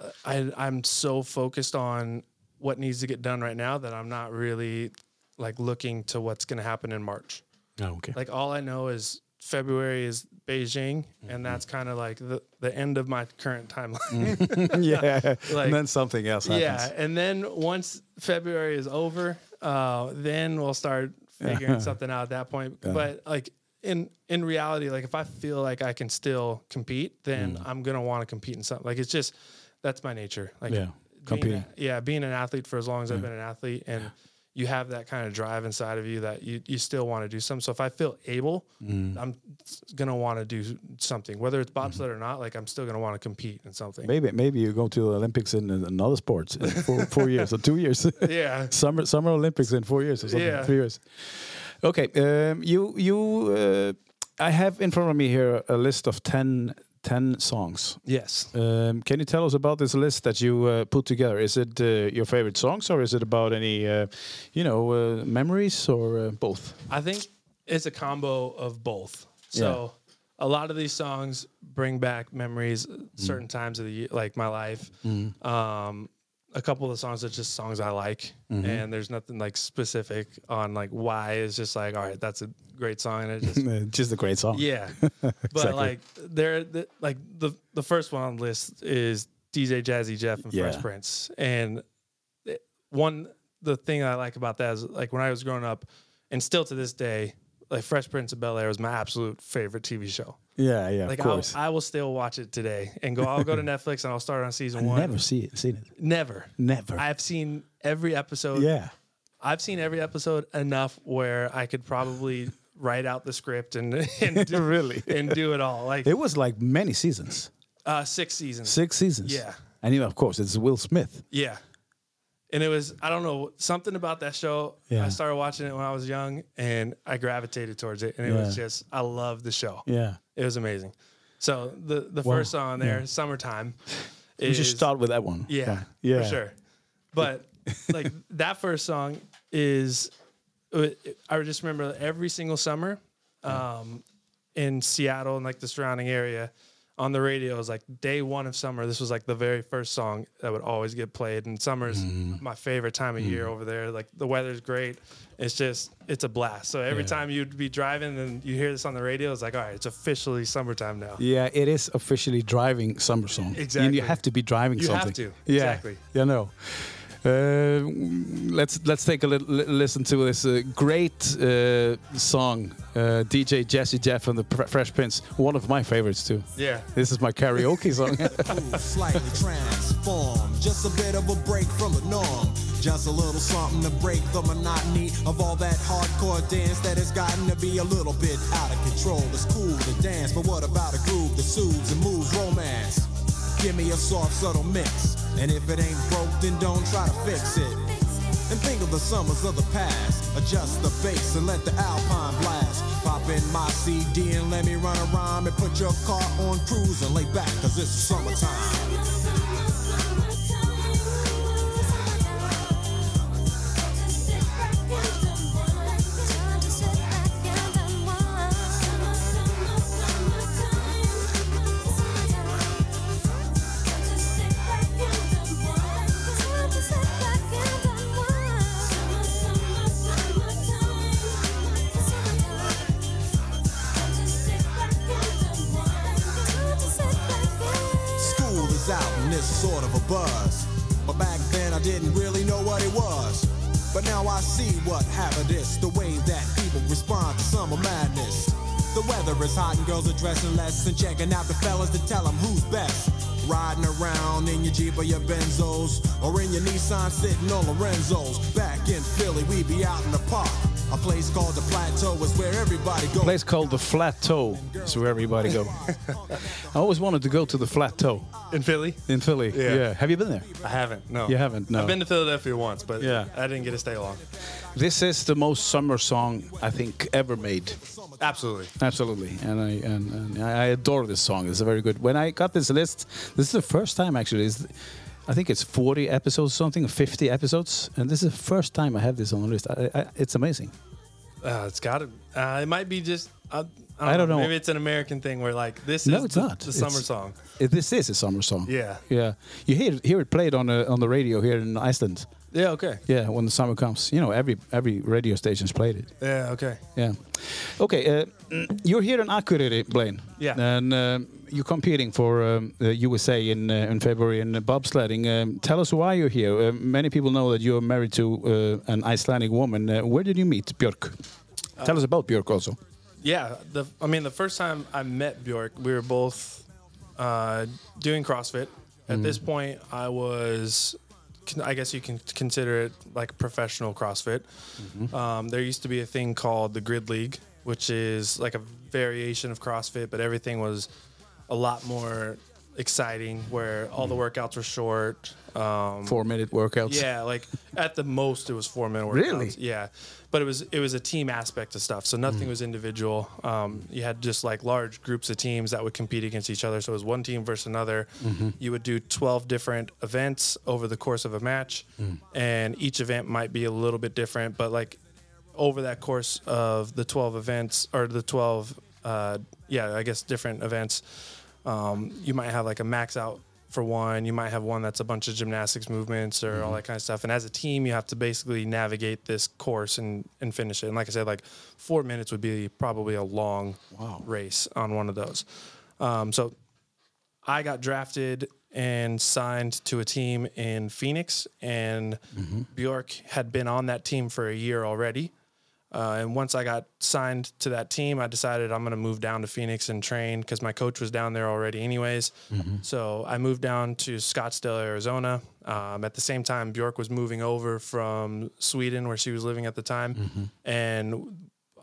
Speaker 2: uh, I I'm so focused on what needs to get done right now that I'm not really like looking to what's going to happen in March.
Speaker 1: Oh, okay.
Speaker 2: Like all I know is February is Beijing,
Speaker 1: Mm-hmm.
Speaker 2: and that's kind of like the the end of my current timeline.
Speaker 1: yeah,
Speaker 2: Like-
Speaker 1: and then something else happens.
Speaker 2: Yeah, and then once February is over, uh, then we'll start figuring something out at that point. But like in in reality, like if I feel like I can still compete, then I'm gonna want to compete in something. Like it's just that's my nature. Like
Speaker 1: Yeah,
Speaker 2: being
Speaker 1: competing.
Speaker 2: yeah, being an athlete for as long as I've been an athlete, and you have that kind of drive inside of you that you, you still want to do something. So if I feel able,
Speaker 1: Mm.
Speaker 2: I'm gonna want to do something, whether it's bobsled or not. Like I'm still gonna want to compete in something.
Speaker 1: Maybe maybe you go to the Olympics in another sports in four, four years or two years.
Speaker 2: Yeah.
Speaker 1: summer summer Olympics in four years or something.
Speaker 2: Yeah.
Speaker 1: Three years. Okay. Um, you you uh, I have in front of me here a list of 10, 10 songs.
Speaker 2: Yes.
Speaker 1: Um, can you tell us about this list that you uh, put together? Is it uh, your favorite songs, or is it about any, uh, you know, uh, memories, or uh, both?
Speaker 2: I think it's a combo of both. So
Speaker 1: Yeah.
Speaker 2: a lot of these songs bring back memories,
Speaker 1: Mm.
Speaker 2: certain times of the year, like my life. Um, a couple of the songs are just songs I like,
Speaker 1: Mm-hmm.
Speaker 2: and there's nothing like specific on like why. It's just like, all right, that's a great song, and it just
Speaker 1: Just a great song.
Speaker 2: yeah. But
Speaker 1: Exactly.
Speaker 2: like there, the, like the the first one on the list is DJ Jazzy Jeff and Fresh Prince, and one the thing I like about that is like when I was growing up, and still to this day, like Fresh Prince of Bel Air was my absolute favorite TV show.
Speaker 1: Yeah, yeah,
Speaker 2: Like
Speaker 1: of
Speaker 2: I'll,
Speaker 1: course.
Speaker 2: I will still watch it today and go. I'll go to Netflix and I'll start on season
Speaker 1: I
Speaker 2: one.
Speaker 1: never see it, seen it.
Speaker 2: Never.
Speaker 1: Never.
Speaker 2: I've seen every episode.
Speaker 1: yeah.
Speaker 2: I've seen every episode enough where I could probably write out the script and and do,
Speaker 1: Really?
Speaker 2: and do it all. Like
Speaker 1: It was like many seasons,
Speaker 2: uh, six seasons.
Speaker 1: six seasons.
Speaker 2: Yeah.
Speaker 1: And you know, of course, it's Will Smith.
Speaker 2: Yeah. And it was I don't know something about that show.
Speaker 1: Yeah.
Speaker 2: I started watching it when I was young, and I gravitated towards it, and it was just I love the show.
Speaker 1: Yeah.
Speaker 2: It was amazing. So the the
Speaker 1: Wow.
Speaker 2: first song there, "Summertime,"
Speaker 1: We
Speaker 2: is
Speaker 1: should start with that one.
Speaker 2: yeah,
Speaker 1: Yeah.
Speaker 2: for sure. But like that first song is, I just remember every single summer, um, in Seattle and like the surrounding area, on the radio it was like day one of summer. This was like the very first song that would always get played. And summer's
Speaker 1: Mm-hmm.
Speaker 2: my favorite time of year over there. Like the weather's great. It's just it's a blast. So every
Speaker 1: Yeah.
Speaker 2: time you'd be driving and you hear this on the radio, it's like all right, it's officially summertime now.
Speaker 1: Yeah, it is officially driving summer song.
Speaker 2: Exactly.
Speaker 1: And you have to be driving
Speaker 2: You have
Speaker 1: something.
Speaker 2: to,
Speaker 1: Yeah.
Speaker 2: exactly.
Speaker 1: Yeah, no. Uh, let's let's take a little li- listen to this uh, great uh, song, uh, DJ Jazzy Jeff and the Pre- Fresh Prince. One of my favorites too.
Speaker 2: Yeah.
Speaker 1: This is my karaoke song.
Speaker 3: Ooh, slightly transformed. Just a bit of a break from the norm. Just a little something to break the monotony of all that hardcore dance that has gotten to be a little bit out of control. It's cool to dance, but what about a groove that soothes and moves romance? Give me a soft, subtle mix. And if it ain't broke, then don't try to fix it. And think of the summers of the past. Adjust the bass and let the alpine blast. Pop in my CD and let me run a rhyme and put your car on cruise and lay back, cause it's summertime. Jeep or your Benzos or in your Nissan sitting on Lorenzo's. Back in Philly, we be out in the park. A place called the Plateau is where everybody goes.
Speaker 1: place called the Flat Toe. Is where everybody go. I always wanted to go to the Flat Toe
Speaker 2: In Philly?
Speaker 1: in Philly.
Speaker 2: Yeah.
Speaker 1: Have you been there?
Speaker 2: I haven't. No.
Speaker 1: You haven't, no.
Speaker 2: I've been to Philadelphia once, but
Speaker 1: Yeah.
Speaker 2: I didn't get to stay long.
Speaker 1: This is the most summer song I think ever made.
Speaker 2: Absolutely.
Speaker 1: Absolutely, and I and, and I adore this song. It's very good. When I got this list, this is the first time actually. It's, I think it's 40 episodes, something, 50 episodes, and this is the first time I have this on the list. I, I, it's amazing.
Speaker 2: Uh, it's got to. Uh, it might be just. Uh, I, don't
Speaker 1: I don't know.
Speaker 2: Maybe it's an American thing where like this
Speaker 1: No,
Speaker 2: is
Speaker 1: it's
Speaker 2: the,
Speaker 1: not.
Speaker 2: the summer
Speaker 1: It's-
Speaker 2: song.
Speaker 1: It, this is a summer song.
Speaker 2: Yeah.
Speaker 1: yeah. You hear hear it played on the on the radio here in Iceland.
Speaker 2: Yeah. Okay.
Speaker 1: Yeah, when the summer comes, you know, every every radio station's played it.
Speaker 2: Yeah. Okay.
Speaker 1: Yeah. Okay, uh, mm, you're here in Akureyri, Blaine.
Speaker 2: Yeah.
Speaker 1: And um, you're competing for um, the USA in uh, in February in uh, bobsledding. Um, tell us why you're here. Uh, many people know that you're married to uh, an Icelandic woman. Uh, where did you meet Björk? Tell us about Björk also.
Speaker 2: Yeah. The. I mean, the first time I met Bjork, we were both uh, doing CrossFit. At this point, I was con- I guess you can consider it like professional CrossFit. Um, there used to be a thing called the Grid League, which is like a variation of CrossFit, but everything was a lot more exciting, where all the workouts were short. Um,
Speaker 1: Four minute workouts.
Speaker 2: yeah, like at the most it was four minute workouts.
Speaker 1: Really?
Speaker 2: Yeah, but it was it was a team aspect of stuff, so nothing was individual. Um, you had just like large groups of teams that would compete against each other. So it was one team versus another. You would do twelve different events over the course of a match, and each event might be a little bit different, but like over that course of the 12 events or the 12 uh, yeah i guess different events um, you might have like a max out for one. You might have one that's a bunch of gymnastics movements or all that kind of stuff. And as a team you have to basically navigate this course and, and finish it. And like i said like four minutes would be probably a long
Speaker 1: Wow.
Speaker 2: race on one of those. Um, so I got drafted and signed to a team in Phoenix, and Bjork had been on that team for a year already. Uh, and once I got signed to that team, I decided I'm going to move down to Phoenix and train because my coach was down there already, anyways. So I moved down to Scottsdale, Arizona. Um, at the same time, Bjork was moving over from Sweden, where she was living at the time, and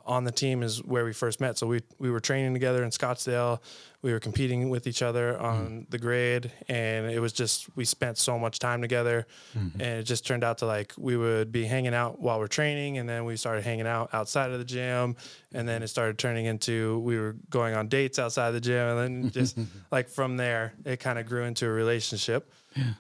Speaker 2: on the team is where we first met. So we we were training together in Scottsdale. We were competing with each other on the grid, and it was just we spent so much time together, and it just turned out to like we would be hanging out while we're training, and then we started hanging out outside of the gym, and then it started turning into we were going on dates outside the gym, and then just like from there it kind of grew into a relationship.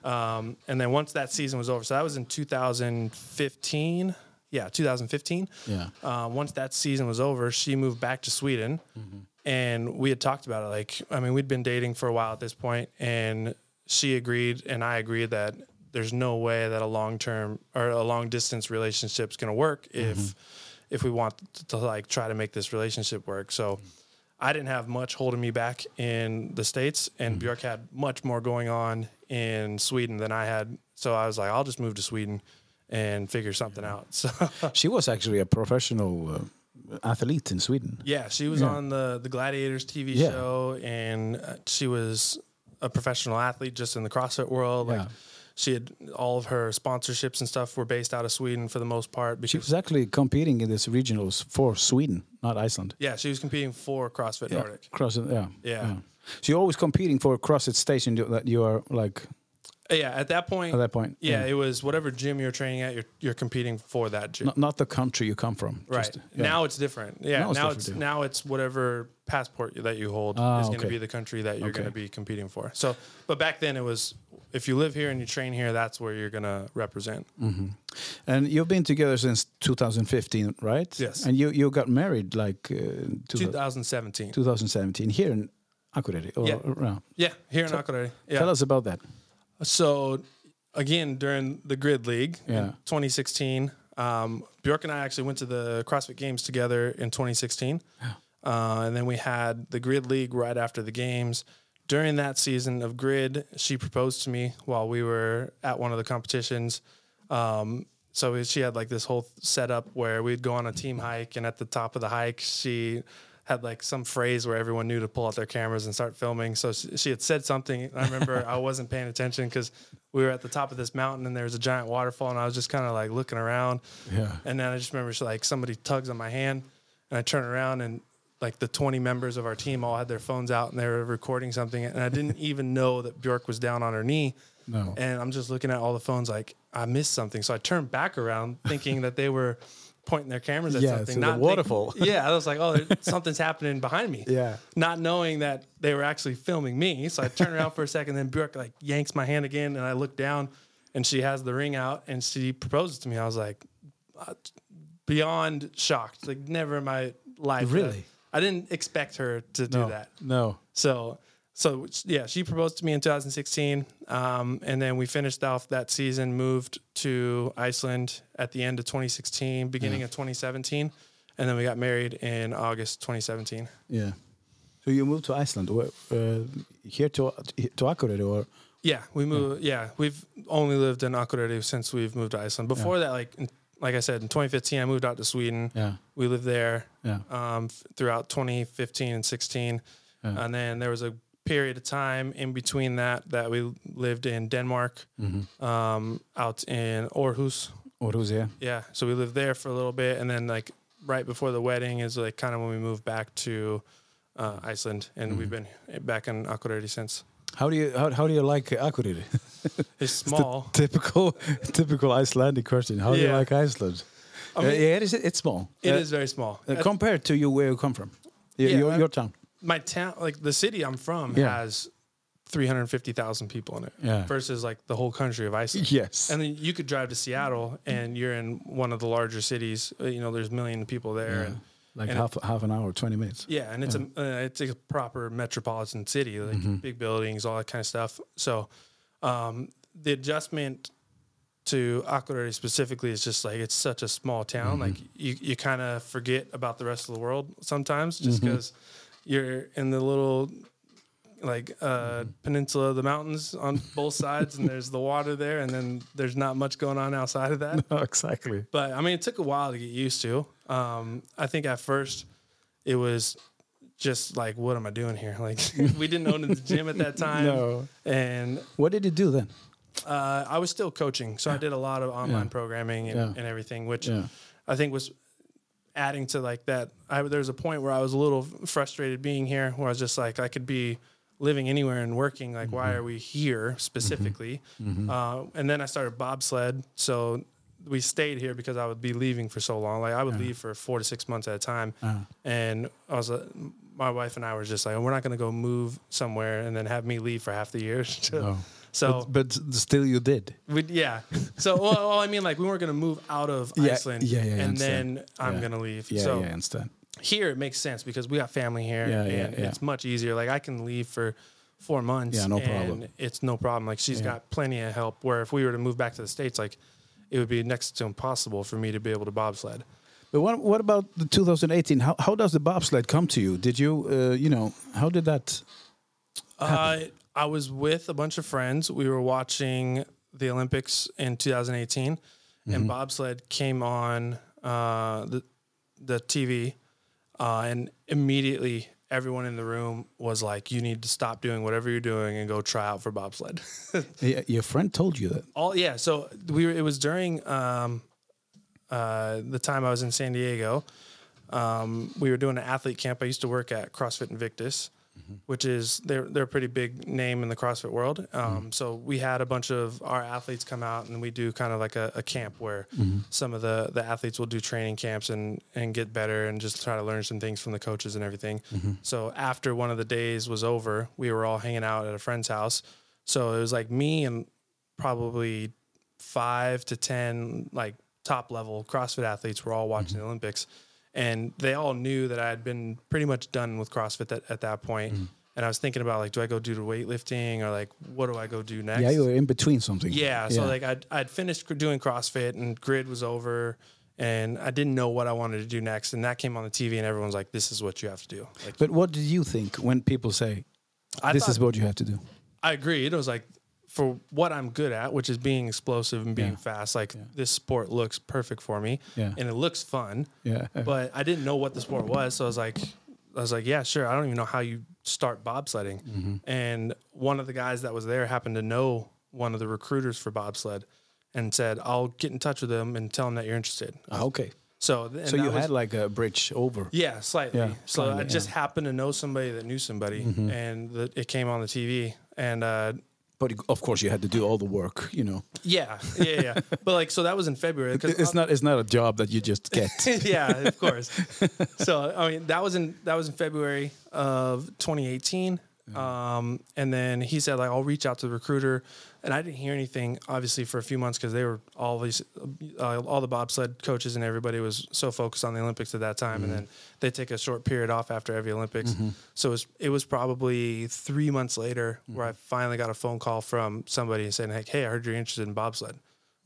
Speaker 2: Um, and then once that season was over, so that was in 2015. Yeah, 2015
Speaker 1: Yeah.
Speaker 2: uh, once that season was over, she moved back to Sweden, and we had talked about it. Like, I mean, we'd been dating for a while at this point, and she agreed, and I agreed that there's no way that a long term or a long distance relationship is going to work if if we want to, to like try to make this relationship work. So. I didn't have much holding me back in the states, and Björk had much more going on in Sweden than I had. So I was like, I'll just move to Sweden and figure something out. So
Speaker 1: She was actually a professional uh, athlete in Sweden.
Speaker 2: Yeah, she was
Speaker 1: Yeah.
Speaker 2: on the the Gladiators TV
Speaker 1: Yeah.
Speaker 2: show, and uh, she was a professional athlete just in the CrossFit world. Like
Speaker 1: Yeah.
Speaker 2: she had all of her sponsorships and stuff were based out of Sweden for the most part.
Speaker 1: But
Speaker 2: she
Speaker 1: was actually competing in this regionals for Sweden, not Iceland.
Speaker 2: yeah, she was competing for CrossFit Nordic.
Speaker 1: Cross, yeah,
Speaker 2: Yeah.
Speaker 1: So you're always competing for a CrossFit station that you are like
Speaker 2: Yeah, at that point,
Speaker 1: at that point.
Speaker 2: yeah, it was whatever gym you're training at. You're you're competing for that gym.
Speaker 1: Not, not the country you come from.
Speaker 2: Right
Speaker 1: just- yeah.
Speaker 2: now, it's different. Yeah,
Speaker 1: Now it's
Speaker 2: now it's now it's whatever passport that you hold
Speaker 1: Ah,
Speaker 2: is going to
Speaker 1: okay.
Speaker 2: be the country that you're
Speaker 1: Okay.
Speaker 2: going to be competing for. So, but back then it was if you live here and you train here, that's where you're going to represent.
Speaker 1: And you've been together since 2015, right?
Speaker 2: Yes.
Speaker 1: And you, you got married like uh,
Speaker 2: 2017.
Speaker 1: 2017 here in Akureyri. Or,
Speaker 2: Yeah.
Speaker 1: around.
Speaker 2: Yeah, here in Akureyri.
Speaker 1: Tell us about that.
Speaker 2: So, again, during the Grid League
Speaker 1: Yeah.
Speaker 2: in 2016, um, Bjork and I actually went to the CrossFit Games together in 2016. Uh, and then we had the Grid League right after the games. During that season of Grid, she proposed to me while we were at one of the competitions. Um, so she had like this whole setup where we'd go on a team hike, and at the top of the hike, she had like some phrase where everyone knew to pull out their cameras and start filming. So she, had said something. I remember I wasn't paying attention because we were at the top of this mountain and there was a giant waterfall, and I was just kind of like looking around.
Speaker 1: Yeah.
Speaker 2: And then I just remember she, like somebody tugs on my hand, and I turn around and like the 20 members of our team all had their phones out and they were recording something, and I didn't even know that Bjork was down on her knee.
Speaker 1: No.
Speaker 2: And I'm just looking at all the phones like I missed something. So I turned back around thinking that they were pointing their cameras at
Speaker 1: Yeah,
Speaker 2: something. not think-
Speaker 1: waterfall.
Speaker 2: yeah, I was like, oh, something's happening behind me.
Speaker 1: Yeah.
Speaker 2: Not knowing that they were actually filming me. So I turn around for a second, then Bjork like yanks my hand again, and I look down, and she has the ring out, and she proposes to me. I was like, uh, beyond shocked. Like never in my life.
Speaker 1: Really?
Speaker 2: I didn't expect her to do
Speaker 1: no.
Speaker 2: that.
Speaker 1: No.
Speaker 2: So, so yeah, she proposed to me in 2016, um, and then we finished off that season. Moved to Iceland at the end of 2016, beginning of 2017, and then we got married in August 2017.
Speaker 1: Yeah. So you moved to Iceland, uh, here to to Akureyri, or
Speaker 2: Yeah, we moved. Yeah, we've only lived in Akureyri since we've moved to Iceland. Before that, like in, like I said, in 2015, I moved out to Sweden.
Speaker 1: yeah,
Speaker 2: We lived there
Speaker 1: yeah,
Speaker 2: um, throughout 2015 and 16.
Speaker 1: Yeah.
Speaker 2: And then there was a period of time in between that that we lived in Denmark, um, out in Aarhus.
Speaker 1: Aarhus, yeah.
Speaker 2: Yeah, so we lived there for a little bit, and then like right before the wedding is like kind of when we moved back to uh, Iceland, and we've been back in Akureyri since.
Speaker 1: How do you how, how do you like Akureyri?
Speaker 2: It's small.
Speaker 1: typical typical Icelandic question. How do you like Iceland?
Speaker 2: I mean,
Speaker 1: uh, yeah, it is. It's small.
Speaker 2: It
Speaker 1: Uh,
Speaker 2: is very small.
Speaker 1: uh, compared to you, where you come from, Y-
Speaker 2: Yeah,
Speaker 1: your, your town.
Speaker 2: My town, like the city I'm from,
Speaker 1: Yeah.
Speaker 2: has 350,000 people in it
Speaker 1: Yeah.
Speaker 2: versus like the whole country of Iceland.
Speaker 1: Yes.
Speaker 2: And then you could drive to Seattle and you're in one of the larger cities. Uh, You know, there's a million people there.
Speaker 1: Yeah.
Speaker 2: And
Speaker 1: like
Speaker 2: and-
Speaker 1: half half an hour, twenty minutes.
Speaker 2: yeah, and it's a uh, it's a proper metropolitan city, like
Speaker 1: Mm-hmm.
Speaker 2: big buildings, all that kind of stuff. So, um, the adjustment to Akureyri specifically is just like it's such a small town.
Speaker 1: Mm-hmm.
Speaker 2: Like you you kind of forget about the rest of the world sometimes, just
Speaker 1: Mm-hmm.
Speaker 2: because you're in the little like uh,
Speaker 1: Mm-hmm.
Speaker 2: peninsula of the mountains on both sides, and there's the water there, and then there's not much going on outside of that.
Speaker 1: No, exactly.
Speaker 2: But I mean, it took a while to get used to. Um, I think at first it was just like, what am I doing here? Like, we didn't own the gym at that time.
Speaker 1: No.
Speaker 2: And
Speaker 1: What did you do then?
Speaker 2: uh, I was still coaching. So I did a lot of online
Speaker 1: Yeah.
Speaker 2: programming and,
Speaker 1: Yeah.
Speaker 2: and everything, which
Speaker 1: Yeah.
Speaker 2: I think was adding to like that. I, there was a point where I was a little frustrated being here where I was just like, I could be living anywhere and working. Like, why mm-hmm. are we here specifically? Mm-hmm. Mm-hmm. Uh, and then I started bobsled. So we stayed here because I would be leaving for so long. Like I would uh-huh. leave for four to six months at a time. Uh-huh. And I was, uh, my wife and I were just like, we're not going to go move somewhere and then have me leave for half the year.
Speaker 1: No.
Speaker 2: So
Speaker 1: But, but still, you did.
Speaker 2: we, yeah. So, well, well, I mean, like we weren't going to move out of
Speaker 1: Yeah,
Speaker 2: Iceland,
Speaker 1: yeah, yeah, I
Speaker 2: and then I'm
Speaker 1: Yeah.
Speaker 2: going to leave.
Speaker 1: Yeah,
Speaker 2: so
Speaker 1: yeah, I understand.
Speaker 2: here it makes sense because we got family here,
Speaker 1: Yeah,
Speaker 2: and
Speaker 1: yeah, yeah.
Speaker 2: it's much easier. Like I can leave for four months,
Speaker 1: Yeah, no
Speaker 2: and
Speaker 1: problem.
Speaker 2: It's no problem. Like she's
Speaker 1: Yeah.
Speaker 2: got plenty of help. Where if we were to move back to the states, like it would be next to impossible for me to be able to bobsled.
Speaker 1: But what what about the 2018? How how does the bobsled come to you? Did you uh, you know how did that?
Speaker 2: Uh, I was with a bunch of friends. We were watching the Olympics in 2018,
Speaker 1: Mm-hmm.
Speaker 2: and bobsled came on uh, the the TV, uh, and immediately everyone in the room was like, "You need to stop doing whatever you're doing and go try out for bobsled."
Speaker 1: Your friend told you that.
Speaker 2: All yeah. So we were. It was during um, uh, the time I was in San Diego. Um, we were doing an athlete camp. I used to work at CrossFit Invictus, Mm-hmm. which is they're they're a pretty big name in the CrossFit world. Um, mm-hmm. So we had a bunch of our athletes come out, and we do kind of like a, a camp where mm-hmm. some of the the athletes will do training camps and and get better and just try to learn some things from the coaches and everything. So after one of the days was over, we were all hanging out at a friend's house. So it was like me and probably five to ten like top level CrossFit athletes were all watching the Olympics, and they all knew that I had been pretty much done with CrossFit that, at that point. Mm-hmm. And I was thinking about like, do I go do the weightlifting or like, what do I go do next?
Speaker 1: Yeah, you were in between something.
Speaker 2: Yeah, so like I'd, I'd finished doing CrossFit and grid was over and I didn't know what I wanted to do next. And that came on the TV and everyone's like, this is what you have to do. Like,
Speaker 1: But what did you think when people say this is what you have to do?
Speaker 2: I agree. It was like for what I'm good at, which is being explosive and being
Speaker 1: Yeah.
Speaker 2: fast. Like this sport looks perfect for me,
Speaker 1: Yeah.
Speaker 2: and it looks fun.
Speaker 1: Yeah.
Speaker 2: But I didn't know what the sport was, so I was like, I was like, yeah, sure. I don't even know how you start bobsledding.
Speaker 1: Mm-hmm.
Speaker 2: And one of the guys that was there happened to know one of the recruiters for bobsled, and said, "I'll get in touch with them and tell them that you're interested."
Speaker 1: Ah, okay.
Speaker 2: So,
Speaker 1: So you
Speaker 2: was-
Speaker 1: had like a bridge over.
Speaker 2: yeah, slightly.
Speaker 1: Yeah,
Speaker 2: so
Speaker 1: slightly,
Speaker 2: I just
Speaker 1: yeah. Mm-hmm.
Speaker 2: happened to know somebody that knew somebody, and the, it came on the TV, and. uh
Speaker 1: But of course, you had to do all the work. You know,
Speaker 2: Yeah, yeah, yeah. but like, so that was in February.
Speaker 1: it's not it's not a job that you just get.
Speaker 2: yeah, of course. so I mean, that was in that was in February of 2018. Um, and then he said like I'll reach out to the recruiter, and I didn't hear anything obviously for a few months because they were all these uh, all the bobsled coaches and everybody was so focused on the Olympics at that time, and then they take a short period off after every Olympics. So it was it was probably three months later where I finally got a phone call from somebody saying like, Hey, I heard you're interested in bobsled.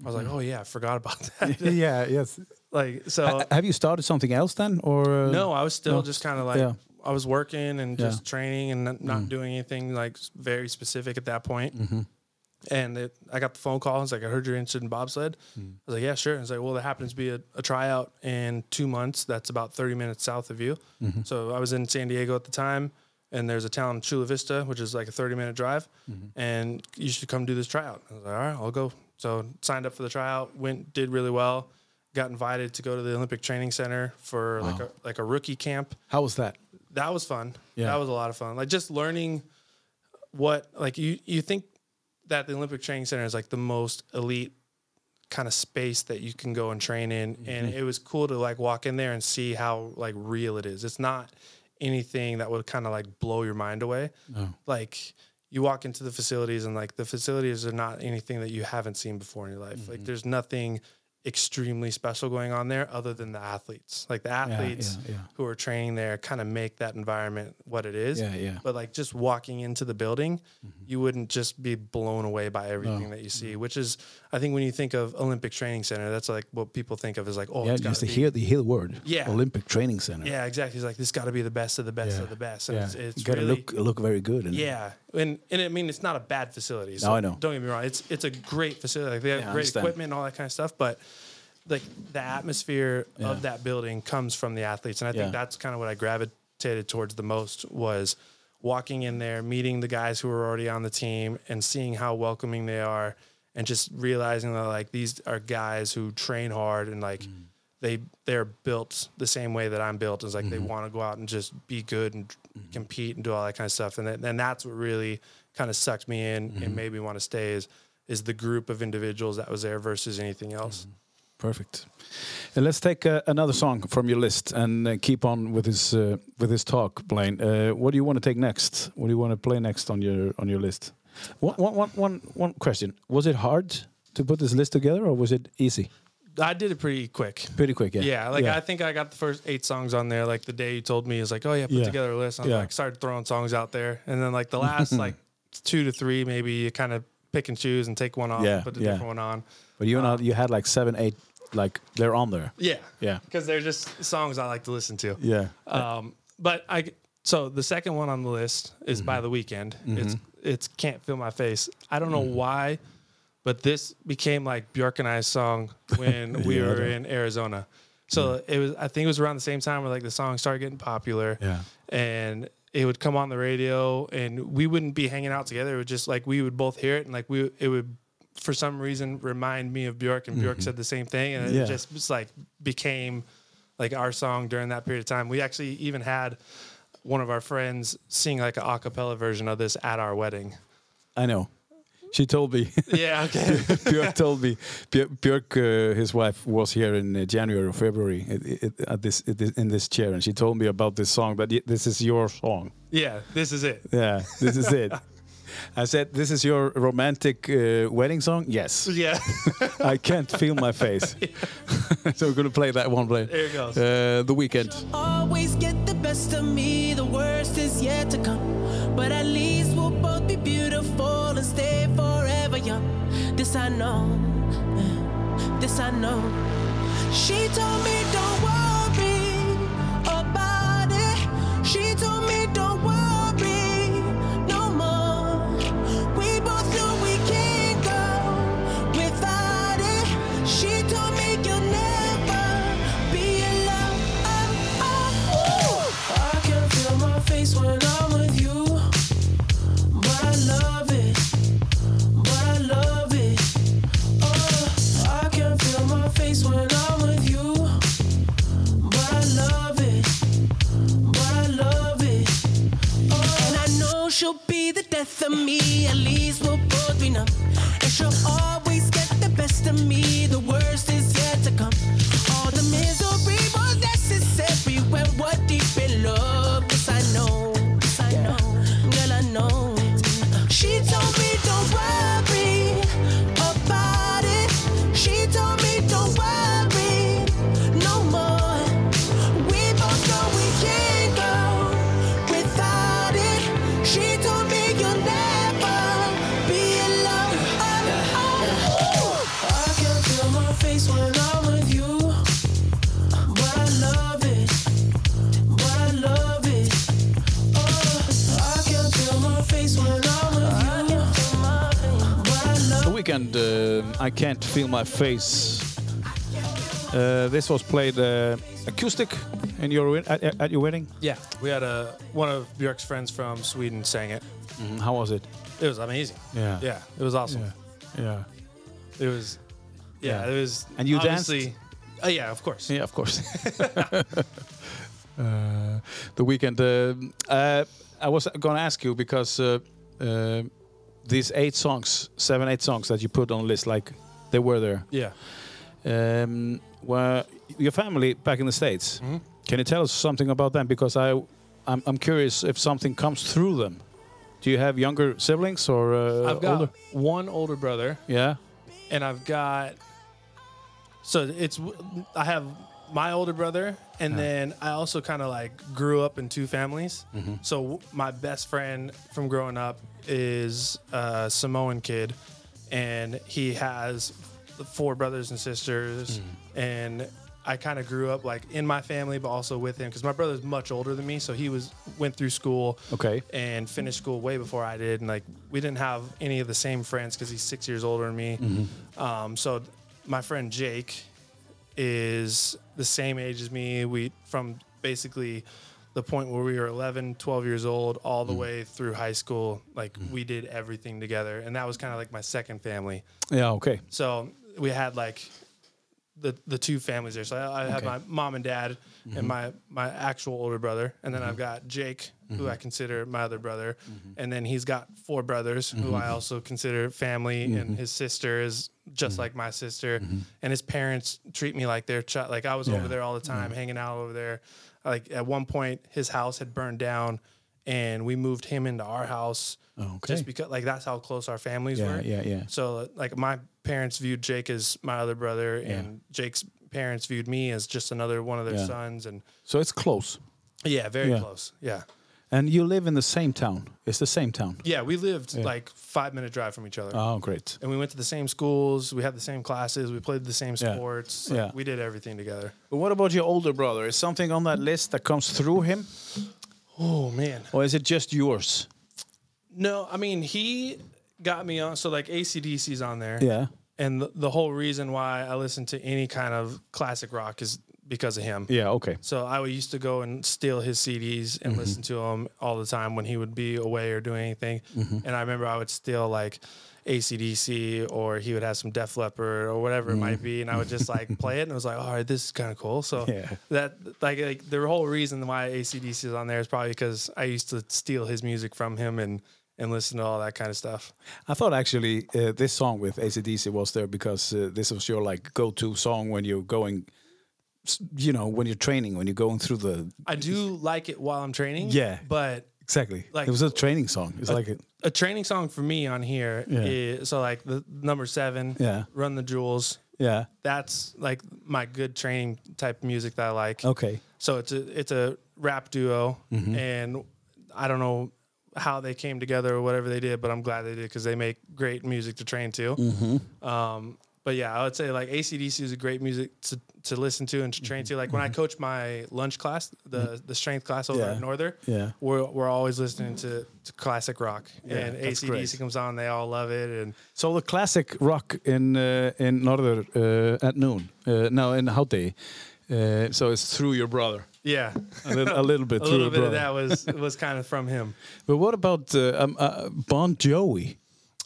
Speaker 2: I was like, Oh yeah, I forgot about that.
Speaker 1: yeah. Yes.
Speaker 2: like so.
Speaker 1: Ha- have you started something else then, or uh,
Speaker 2: No, I was still
Speaker 1: no.
Speaker 2: just kind of like
Speaker 1: Yeah.
Speaker 2: I was working and
Speaker 1: Yeah.
Speaker 2: just training and not, not mm. doing anything like very specific at that point. Mm-hmm. And it, I got the phone call. It's like I heard you're interested in bobsled. Mm. I was like, yeah, sure. And it's like, well, there happens to be a, a tryout in two months. That's about 30 minutes south of you. Mm-hmm. So I was in San Diego at the time, and there's a town Chula Vista, which is like a 30 minute drive,
Speaker 1: Mm-hmm.
Speaker 2: and you should come do this tryout. I was like, all right, I'll go. So signed up for the tryout, went, did really well, got invited to go to the Olympic Training Center for like a like a rookie camp.
Speaker 1: How was that?
Speaker 2: That was fun.
Speaker 1: Yeah.
Speaker 2: That was a lot of fun. Like just learning what like you you think that the Olympic Training Center is like the most elite kind of space that you can go and train in and
Speaker 1: Mm-hmm.
Speaker 2: it was cool to like walk in there and see how like real it is. It's not anything that would kind of like blow your mind away. No. Like you walk into the facilities and like the facilities are not anything that you haven't seen before in your life.
Speaker 1: Mm-hmm.
Speaker 2: Like there's nothing extremely special going on there other than the athletes. Like the athletes
Speaker 1: yeah, yeah.
Speaker 2: who are training there kind of make that environment what it is.
Speaker 1: Yeah, yeah.
Speaker 2: But like just walking into the building,
Speaker 1: Mm-hmm.
Speaker 2: you wouldn't just be blown away by everything that you see,
Speaker 1: Mm-hmm.
Speaker 2: which is I think when you think of Olympic Training Center, that's like what people think of as like, oh,
Speaker 1: Yeah,
Speaker 2: it's
Speaker 1: just
Speaker 2: be-
Speaker 1: hear the hear the word.
Speaker 2: Yeah.
Speaker 1: Olympic Training Center.
Speaker 2: Yeah, exactly. It's like this got to be the best of the best
Speaker 1: Yeah.
Speaker 2: of the best. And
Speaker 1: Yeah.
Speaker 2: it's, it's
Speaker 1: you gotta
Speaker 2: really
Speaker 1: look look very good. And
Speaker 2: yeah, and and I mean it's not a bad facility.
Speaker 1: No, I know.
Speaker 2: Don't get me wrong. It's it's a great facility. Like they have
Speaker 1: Yeah,
Speaker 2: great equipment and all that kind of stuff. But like the atmosphere of that building comes from the athletes, and I think that's kind of what I gravitated towards the most was walking in there, meeting the guys who were already on the team, and seeing how welcoming they are, and just realizing that like these are guys who train hard and like.
Speaker 1: Mm.
Speaker 2: They they're built the same way that I'm built. Is like
Speaker 1: Mm-hmm.
Speaker 2: they want to go out and just be good and compete and do all that kind of stuff. And then, and that's what really kind of sucked me in
Speaker 1: Mm-hmm.
Speaker 2: and made me want to stay. Is is the group of individuals that was there versus anything else.
Speaker 1: Mm-hmm. Perfect. And let's take uh, another song from your list and uh, keep on with this uh, with this talk, Blaine. Uh, what do you want to take next? What do you want to play next on your on your list? One, one, one, one, one question: Was it hard to put this list together, or was it easy?
Speaker 2: I did it pretty quick.
Speaker 1: Pretty quick, yeah.
Speaker 2: Yeah, like I think I got the first eight songs on there. Like the day you told me is like, oh yeah, put
Speaker 1: Yeah.
Speaker 2: together a list. I
Speaker 1: Yeah.
Speaker 2: like, started throwing songs out there, and then like the last like two to three, maybe you kind of pick and choose and take one off,
Speaker 1: Yeah,
Speaker 2: and put a
Speaker 1: yeah.
Speaker 2: different one on.
Speaker 1: but you know, um, you had like seven, eight, like they're on there.
Speaker 2: Yeah,
Speaker 1: Yeah,
Speaker 2: because they're just songs I like to listen to.
Speaker 1: yeah,
Speaker 2: Um, but I so the second one on the list is mm-hmm. by the Weeknd. It's mm-hmm. It's can't feel my face. I don't know mm. why, but this became like Bjork and I's song when we
Speaker 1: Yeah,
Speaker 2: were in Arizona. So it was I think it was around the same time where like the song started getting popular.
Speaker 1: Yeah.
Speaker 2: And it would come on the radio and we wouldn't be hanging out together. It would just like we would both hear it and like we it would for some reason remind me of Bjork and Bjork mm-hmm. said the same thing and
Speaker 1: Yeah.
Speaker 2: it just was like became like our song during that period of time. We actually even had one of our friends sing like an a cappella version of this at our wedding.
Speaker 1: I know. She told me.
Speaker 2: Yeah, okay.
Speaker 1: Björk told me. Björk, uh, his wife, was here in uh, January or February it, it, at this, it, in this chair, and she told me about this song. But this is your song.
Speaker 2: yeah, this is it.
Speaker 1: Yeah, this is it. I said, "This is your romantic uh, wedding song." Yes,
Speaker 2: Yeah.
Speaker 1: I can't feel my face. so we're gonna play that one. Play.
Speaker 2: There it goes.
Speaker 1: Uh, the Weeknd.
Speaker 4: always get the best of me. The worst is yet to come. But at least we'll both be beautiful and stay forever young. This I know. This I know. She told me don't worry about it. She told me don't worry feel my face.
Speaker 1: Uh, this was played uh, acoustic in your at, at your wedding.
Speaker 2: Yeah, we had a one of Björk's friends from Sweden sang it.
Speaker 1: Mm, how was it?
Speaker 2: It was amazing.
Speaker 1: Yeah.
Speaker 2: Yeah, it was awesome.
Speaker 1: Yeah. Yeah.
Speaker 2: It was. Yeah,
Speaker 1: Yeah.
Speaker 2: it was.
Speaker 1: And you
Speaker 2: danced. Oh yeah, of course.
Speaker 1: Yeah, of course. uh, the Weeknd. Uh, uh, I was going to ask you because uh, uh, these eight songs, seven, eight songs that you put on the list, like they were there.
Speaker 2: Yeah.
Speaker 1: Um, were your family back in the states?
Speaker 2: Mhm.
Speaker 1: Can you tell us something about them? Because I, I'm, I'm curious if something comes through them. Do you have younger siblings or uh,
Speaker 2: I've got
Speaker 1: older?
Speaker 2: one older brother,
Speaker 1: Yeah.
Speaker 2: and I've got. So it's I have my older brother, and
Speaker 1: Yeah.
Speaker 2: then I also kind of like grew up in two families.
Speaker 1: Mm-hmm.
Speaker 2: So my best friend from growing up is a Samoan kid, and he has four brothers and sisters,
Speaker 1: Mm-hmm.
Speaker 2: and I kind of grew up like in my family, but also with him because my brother's much older than me, so he was went through school
Speaker 1: Okay.
Speaker 2: and finished school way before I did, and like we didn't have any of the same friends because he's six years older than me. Um, so my friend Jake is the same age as me. We from basically the point where we were 11, 12 years old, all the way through high school. Like we did everything together, and that was kind of like my second family.
Speaker 1: Yeah. Okay.
Speaker 2: So we had like the the two families there. So I, I have
Speaker 1: Okay. Mm-hmm.
Speaker 2: my mom and dad and my my actual older brother, and then I've got Jake, who I consider my other brother,
Speaker 1: Mm-hmm.
Speaker 2: and then he's got four brothers who I also consider family,
Speaker 1: Mm-hmm.
Speaker 2: and his sister is just like my sister, and his parents treat me like their child. Like I was
Speaker 1: Yeah.
Speaker 2: over there all the time, hanging out over there. Like at one point, his house had burned down. And we moved him into our house oh,
Speaker 1: Okay.
Speaker 2: just because, like, that's how close our families
Speaker 1: Yeah.
Speaker 2: were.
Speaker 1: Yeah. Yeah.
Speaker 2: So like my parents viewed Jake as my other brother,
Speaker 1: Yeah.
Speaker 2: and Jake's parents viewed me as just another one of their
Speaker 1: Yeah.
Speaker 2: sons, and
Speaker 1: So it's close.
Speaker 2: yeah, very
Speaker 1: Yeah.
Speaker 2: close. Yeah,
Speaker 1: And you live in the same town. It's the same town.
Speaker 2: yeah. We lived
Speaker 1: Yeah.
Speaker 2: like five minute drive from each other,
Speaker 1: Oh, great.
Speaker 2: and we went to the same schools. We had the same classes. We played the same sports. Like,
Speaker 1: Yeah.
Speaker 2: we did everything together.
Speaker 1: But what about your older brother? Is something on that list that comes through him,
Speaker 2: Oh man,
Speaker 1: or is it just yours?
Speaker 2: no. I mean, he got me on. So like ACDC's on there.
Speaker 1: Yeah.
Speaker 2: And the, the whole reason why I listen to any kind of classic rock is because of him.
Speaker 1: Yeah. Okay.
Speaker 2: So I used to go and steal his CDs and listen to them all the time when he would be away or doing anything. And I remember I would steal like ACDC or he would have some Def Leppard or whatever it might be, and I would just like play it and I was like, all right, this is kind of cool. So
Speaker 1: Yeah.
Speaker 2: that like, like the whole reason why ACDC is on there is probably because I used to steal his music from him and and listen to all that kind of stuff.
Speaker 1: I thought actually uh, this song with ACDC was there because uh, this was your like go-to song when you're going, you know, when you're training, when you're going through the.
Speaker 2: I do like it while I'm training.
Speaker 1: Yeah.
Speaker 2: but
Speaker 1: Exactly.
Speaker 2: Like-
Speaker 1: it was a training song. It's like a,
Speaker 2: a training song for me on here.
Speaker 1: Yeah.
Speaker 2: so like the number seven,
Speaker 1: Yeah.
Speaker 2: Run the Jewels.
Speaker 1: yeah.
Speaker 2: That's like my good training type music that I like.
Speaker 1: Okay.
Speaker 2: So it's a it's a rap duo,
Speaker 1: Mm-hmm.
Speaker 2: and I don't know how they came together or whatever they did, but I'm glad they did because they make great music to train to.
Speaker 1: Mm-hmm.
Speaker 2: Um, but yeah, I would say like ACDC is a great music to, to listen to and to train to. Like when I coach my lunch class, the the strength class over
Speaker 1: Mm-hmm. Yeah.
Speaker 2: at Northern,
Speaker 1: Yeah.
Speaker 2: we're, we're always listening to, to classic rock.
Speaker 1: Yeah,
Speaker 2: and
Speaker 1: that's
Speaker 2: ACDC
Speaker 1: great.
Speaker 2: comes on, they all love it. And
Speaker 1: So the classic rock in uh, in Northern uh, at noon. Uh, no, in Howday. Uh, so it's through your brother.
Speaker 2: yeah,
Speaker 1: A little, a little bit
Speaker 2: a
Speaker 1: through
Speaker 2: little
Speaker 1: your
Speaker 2: bit of
Speaker 1: brother.
Speaker 2: that was was kind of from him.
Speaker 1: But what about uh, um, uh, Bon Jovi?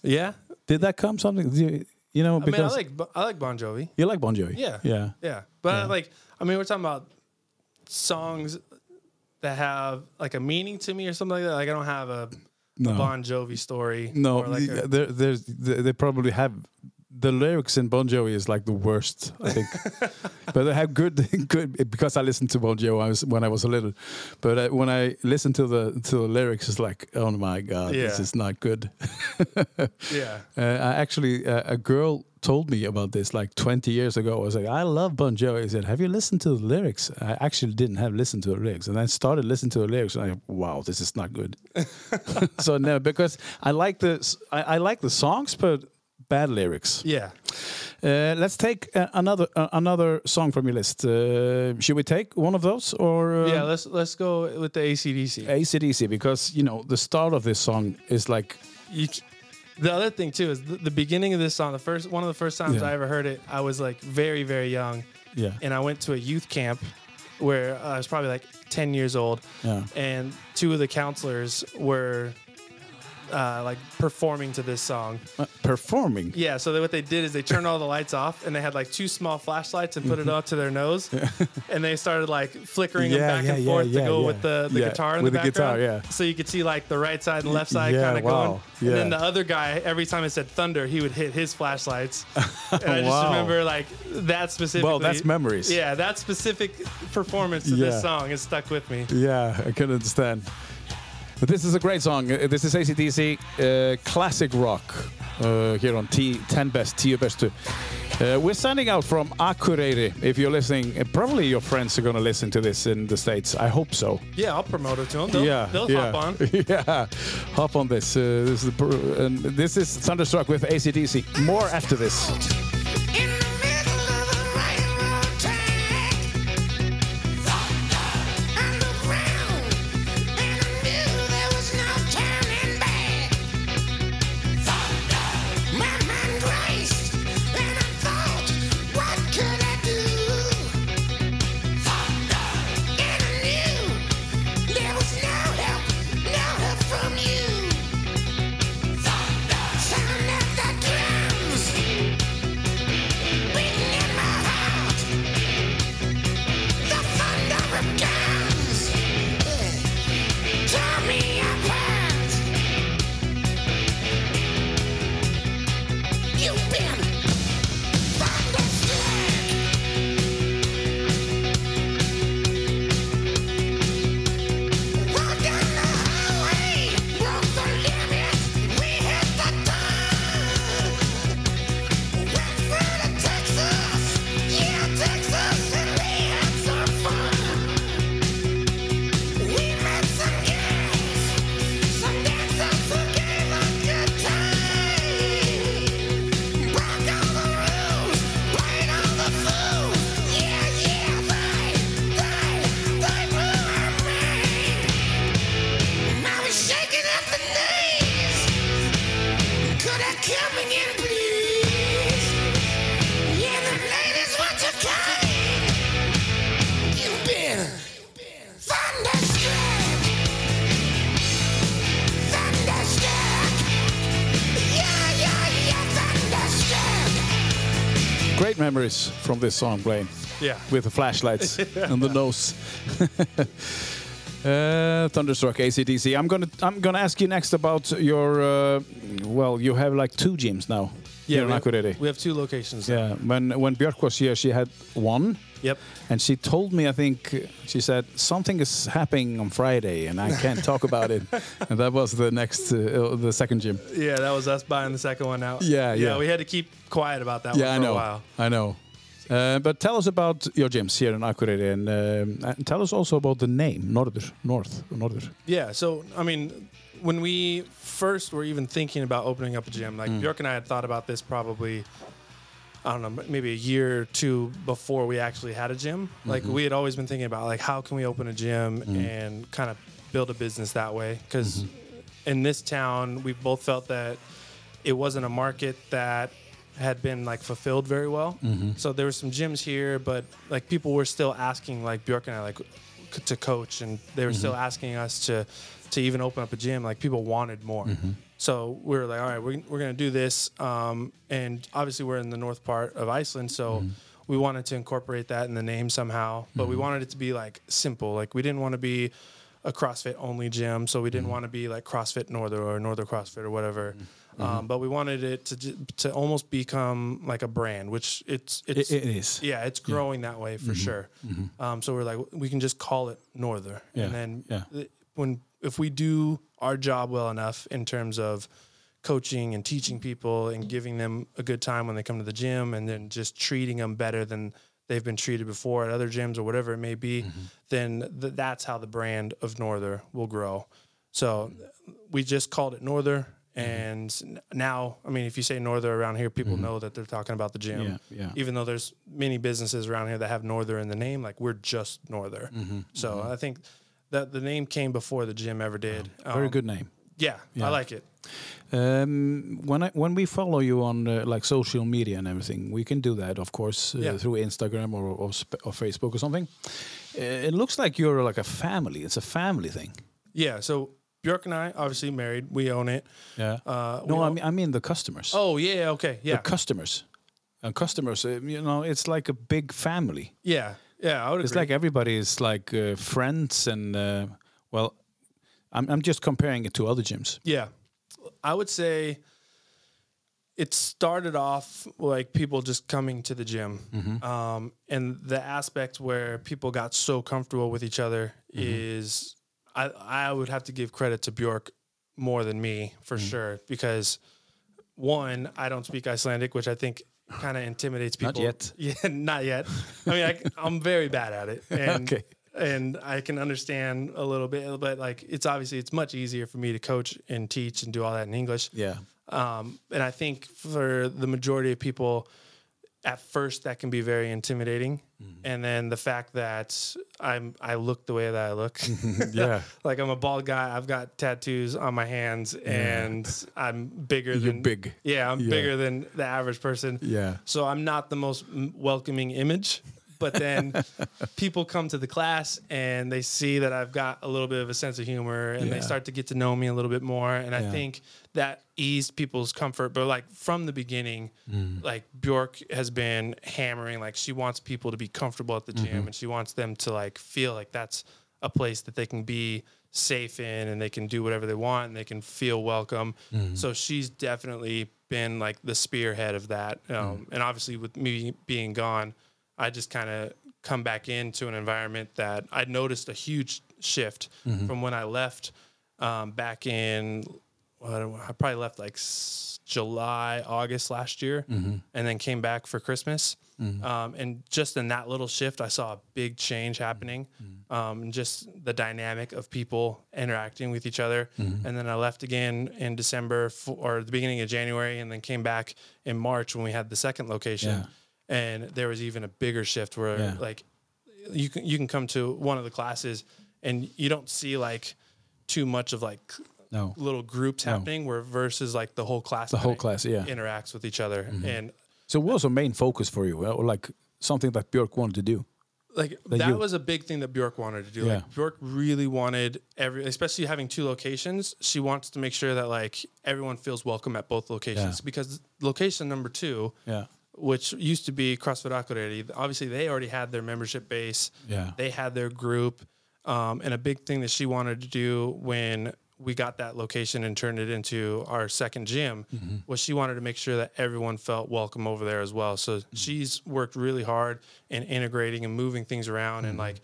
Speaker 2: Yeah.
Speaker 1: Did that come something? do You, you know,
Speaker 2: I mean, I like I like Bon Jovi.
Speaker 1: you like Bon Jovi.
Speaker 2: Yeah.
Speaker 1: Yeah.
Speaker 2: Yeah, but I like I mean, we're talking about songs that have like a meaning to me or something like that. Like I don't have a,
Speaker 1: No.
Speaker 2: Bon Jovi story.
Speaker 1: No,
Speaker 2: like a-
Speaker 1: there, there's they probably have the lyrics in Bon Jovi is like the worst, I think. but have good, good because I listened to Bon Jovi I was, when I was a little. But uh, when I listen to the to the lyrics, it's like, oh my god, this is not good.
Speaker 2: yeah,
Speaker 1: Uh, I actually, uh, a girl told me about this like 20 years ago. I was like, I love Bon Jovi. I said, Have you listened to the lyrics? I actually didn't have listened to the lyrics. And I started listening to the lyrics and I, wow, this is not good. so, no, because I like the, I, I like the songs, but bad lyrics.
Speaker 2: yeah.
Speaker 1: Uh, let's take uh, another uh, another song from your list. Uh, should we take one of those or uh,
Speaker 2: yeah, let's let's go with the ACDC.
Speaker 1: ACDC? Because, you know, the start of this song is like,
Speaker 2: You, the other thing too is the, the beginning of this song. The first one of the first times
Speaker 1: Yeah.
Speaker 2: I ever heard it, I was like very very young,
Speaker 1: Yeah.
Speaker 2: and I went to a youth camp where I was probably like 10 years old.
Speaker 1: Yeah.
Speaker 2: And two of the counselors were uh, like performing to this song.
Speaker 1: Uh, performing.
Speaker 2: Yeah, so they, what they did is they turned all the lights off and they had like two small flashlights and put it up to their nose, and they started like flickering them back
Speaker 1: yeah,
Speaker 2: and
Speaker 1: yeah,
Speaker 2: forth
Speaker 1: yeah,
Speaker 2: to go
Speaker 1: yeah.
Speaker 2: with the, the
Speaker 1: Yeah,
Speaker 2: guitar in
Speaker 1: with
Speaker 2: the
Speaker 1: the guitar,
Speaker 2: background.
Speaker 1: yeah.
Speaker 2: So you could see like the right side and left side
Speaker 1: Yeah,
Speaker 2: kind of
Speaker 1: wow,
Speaker 2: going. And then the other guy, every time it said thunder, he would hit his flashlights. and I just
Speaker 1: Wow.
Speaker 2: remember like that specifically.
Speaker 1: Well, that's memories.
Speaker 2: Yeah, that specific performance of
Speaker 1: Yeah.
Speaker 2: this song has stuck with me.
Speaker 1: Yeah, I can understand. But this is a great song. Uh, This is ACDC uh, classic rock uh, here on T 10 Best, 10 Bestu. Uh, we're signing out from Akureyri. If you're listening, uh, probably your friends are going to listen to this in the States. I hope so.
Speaker 2: Yeah, I'll promote it to them. They'll,
Speaker 1: yeah,
Speaker 2: they'll
Speaker 1: yeah.
Speaker 2: hop on.
Speaker 1: yeah, hop on this. Uh, this, is the, and this is Thunderstruck with ACDC. More after this. Memories from this song, Blaine.
Speaker 2: Yeah.
Speaker 1: with the flashlights and the nose. uh, Thunderstruck ACDC. I'm gonna I'm gonna ask you next about your uh, well, you have like two gyms now. in
Speaker 2: we have, we have two locations. now.
Speaker 1: Yeah, when when Björk was here, she had one,
Speaker 2: Yep.
Speaker 1: and she told me I think she said something is happening on Friday, and I can't talk about it. And that was the next, uh, the second gym.
Speaker 2: Yeah, that was us buying the second one out.
Speaker 1: Yeah, yeah.
Speaker 2: we had to keep quiet about that
Speaker 1: Yeah, I
Speaker 2: one for
Speaker 1: know.
Speaker 2: a while.
Speaker 1: I know. Uh, but tell us about your gyms here in Akureyri, and, um, and tell us also about the name Norður, North, Norður.
Speaker 2: Yeah, so I mean, when we first were even thinking about opening up a gym, like Björk and I had thought about this probably, I don't know, maybe a year or two before we actually had a gym. Like mm-hmm. we had always been thinking about like how can we open a gym mm-hmm. and kind of build a business that way because mm-hmm. in this town we both felt that it wasn't a market that had been like fulfilled very well. So there were some gyms here, but like people were still asking like Bjork and I like to coach, and they were still asking us to to even open up a gym. Like people wanted more. So we were like, all right, we're, we're gonna do this. Um, and obviously we're in the north part of Iceland, so. Mm-hmm. We wanted to incorporate that in the name somehow, but we mm-hmm. wanted it to be like simple. Like we didn't want to be a CrossFit only gym, so we didn't mm-hmm. want to be like CrossFit Northern or Northern CrossFit or whatever. Um, but we wanted it to to almost become like a brand, which it's it's
Speaker 1: it is.
Speaker 2: yeah, it's growing that way for sure. Um, so we're like, we can just call it Northern,
Speaker 1: Yeah,
Speaker 2: and then
Speaker 1: yeah.
Speaker 2: when if we do our job well enough in terms of coaching and teaching people and giving them a good time when they come to the gym, and then just treating them better than they've been treated before at other gyms or whatever it may be, mm-hmm. then th- that's how the brand of Northern will grow. So we just called it Northern. Mm-hmm. And n- now, I mean, if you say Northern around here, people mm-hmm. know that they're talking about the gym
Speaker 1: Yeah, yeah.
Speaker 2: even though there's many businesses around here that have Northern in the name, like we're just Northern.
Speaker 1: Mm-hmm,
Speaker 2: So I think that the name came before the gym ever did.
Speaker 1: Very
Speaker 2: Um,
Speaker 1: good name.
Speaker 2: Yeah,
Speaker 1: Yeah.
Speaker 2: I like it.
Speaker 1: Um, when I, when we follow you on uh, like social media and everything, we can do that, of course, uh,
Speaker 2: Yeah.
Speaker 1: through Instagram or or, or Facebook or something. Uh, it looks like you're like a family. It's a family thing.
Speaker 2: Yeah. So Bjork and I, obviously married, we own it.
Speaker 1: Yeah.
Speaker 2: Uh,
Speaker 1: no, I mean I mean the customers.
Speaker 2: Oh yeah. Okay. Yeah.
Speaker 1: The customers. And customers, uh, you know, it's like a big family.
Speaker 2: yeah. Yeah. I would
Speaker 1: It's
Speaker 2: agree.
Speaker 1: like everybody is like uh, friends, and uh, well, I'm I'm just comparing it to other gyms.
Speaker 2: Yeah. I would say it started off like people just coming to the gym. Um, and the aspect where people got so comfortable with each other is, I, I would have to give credit to Bjork more than me for sure. Because one, I don't speak Icelandic, which I think kind of intimidates people.
Speaker 1: Not yet.
Speaker 2: Yeah, not yet. I mean, I, I'm very bad at it. And,
Speaker 1: Okay.
Speaker 2: And I can understand a little bit, but like it's obviously it's much easier for me to coach and teach and do all that in English.
Speaker 1: Yeah.
Speaker 2: Um, and I think for the majority of people, at first that can be very intimidating, mm-hmm. and then the fact that I'm I look the way that I look,
Speaker 1: Yeah.
Speaker 2: like I'm a bald guy. I've got tattoos on my hands, and I'm bigger
Speaker 1: You're
Speaker 2: than
Speaker 1: big.
Speaker 2: Yeah, I'm
Speaker 1: Yeah.
Speaker 2: bigger than the average person.
Speaker 1: Yeah.
Speaker 2: So I'm not the most welcoming image. But then people come to the class and they see that I've got a little bit of a sense of humor and
Speaker 1: Yeah.
Speaker 2: they start to get to know me a little bit more. And I
Speaker 1: Yeah.
Speaker 2: think that eased people's comfort. But like from the beginning,
Speaker 1: Mm.
Speaker 2: like Bjork has been hammering, like she wants people to be comfortable at the gym
Speaker 1: Mm-hmm.
Speaker 2: and she wants them to like feel like that's a place that they can be safe in and they can do whatever they want and they can feel welcome.
Speaker 1: Mm-hmm.
Speaker 2: So she's definitely been like the spearhead of that. Um,
Speaker 1: Mm.
Speaker 2: And obviously, with me being gone, I just kind of come back into an environment that I noticed a huge shift
Speaker 1: Mm-hmm.
Speaker 2: from when I left um, back in. Well, I probably left like s- July, August last year,
Speaker 1: Mm-hmm.
Speaker 2: and then came back for Christmas. Um, and just in that little shift, I saw a big change happening,
Speaker 1: Mm-hmm.
Speaker 2: um, just the dynamic of people interacting with each other.
Speaker 1: Mm-hmm.
Speaker 2: And then I left again in December for, or the beginning of January, and then came back in March when we had the second location.
Speaker 1: Yeah.
Speaker 2: And there was even a bigger shift where
Speaker 1: Yeah.
Speaker 2: like you can you can come to one of the classes and you don't see like too much of like
Speaker 1: No.
Speaker 2: little groups
Speaker 1: No.
Speaker 2: happening where versus like the whole class
Speaker 1: The whole class, yeah. Mm-hmm.
Speaker 2: interacts with each other and
Speaker 1: So what was a main focus for you, or like something that Björk wanted to do?
Speaker 2: like
Speaker 1: That
Speaker 2: that
Speaker 1: you-
Speaker 2: was a big thing that Bjork wanted to do.
Speaker 1: Yeah.
Speaker 2: Like Bjork really wanted every, especially having two locations. She wants to make sure that like everyone feels welcome at both locations
Speaker 1: Yeah.
Speaker 2: because location number two,
Speaker 1: Yeah.
Speaker 2: Which used to be CrossFit Akureyri, obviously they already had their membership base.
Speaker 1: Yeah.
Speaker 2: They had their group. Um, and a big thing that she wanted to do when we got that location and turned it into our second gym
Speaker 1: Mm-hmm.
Speaker 2: was she wanted to make sure that everyone felt welcome over there as well. So
Speaker 1: Mm-hmm.
Speaker 2: she's worked really hard in integrating and moving things around. And
Speaker 1: Mm-hmm.
Speaker 2: like,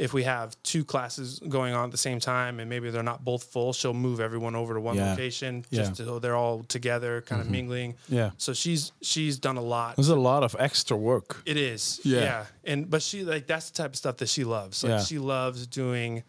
Speaker 2: if we have two classes going on at the same time and maybe they're not both full, she'll move everyone over to one
Speaker 1: Yeah.
Speaker 2: location
Speaker 1: Yeah. Mm-hmm.
Speaker 2: just so they're all together, kind of mingling.
Speaker 1: Yeah.
Speaker 2: So she's she's done a lot
Speaker 1: There's a lot of extra work.
Speaker 2: it is.
Speaker 1: Yeah.
Speaker 2: Yeah. And but she like that's the type of stuff that she loves. Like
Speaker 1: Yeah.
Speaker 2: she loves doing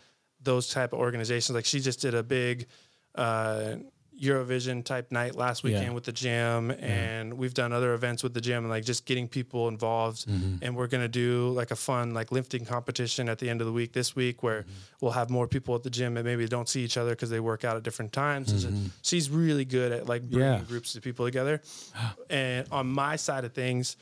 Speaker 2: those type of organizations. Like she just did a big uh Eurovision type night last weekend
Speaker 1: Yeah.
Speaker 2: with the gym and we've done other events with the gym and like just getting people involved
Speaker 1: Mm-hmm.
Speaker 2: and we're going to do like a fun like lifting competition at the end of the week this week where
Speaker 1: Mm-hmm.
Speaker 2: we'll have more people at the gym and maybe don't see each other because they work out at different times
Speaker 1: Mm-hmm.
Speaker 2: she's really good at like bringing
Speaker 1: Yeah.
Speaker 2: groups of people together and on my side of things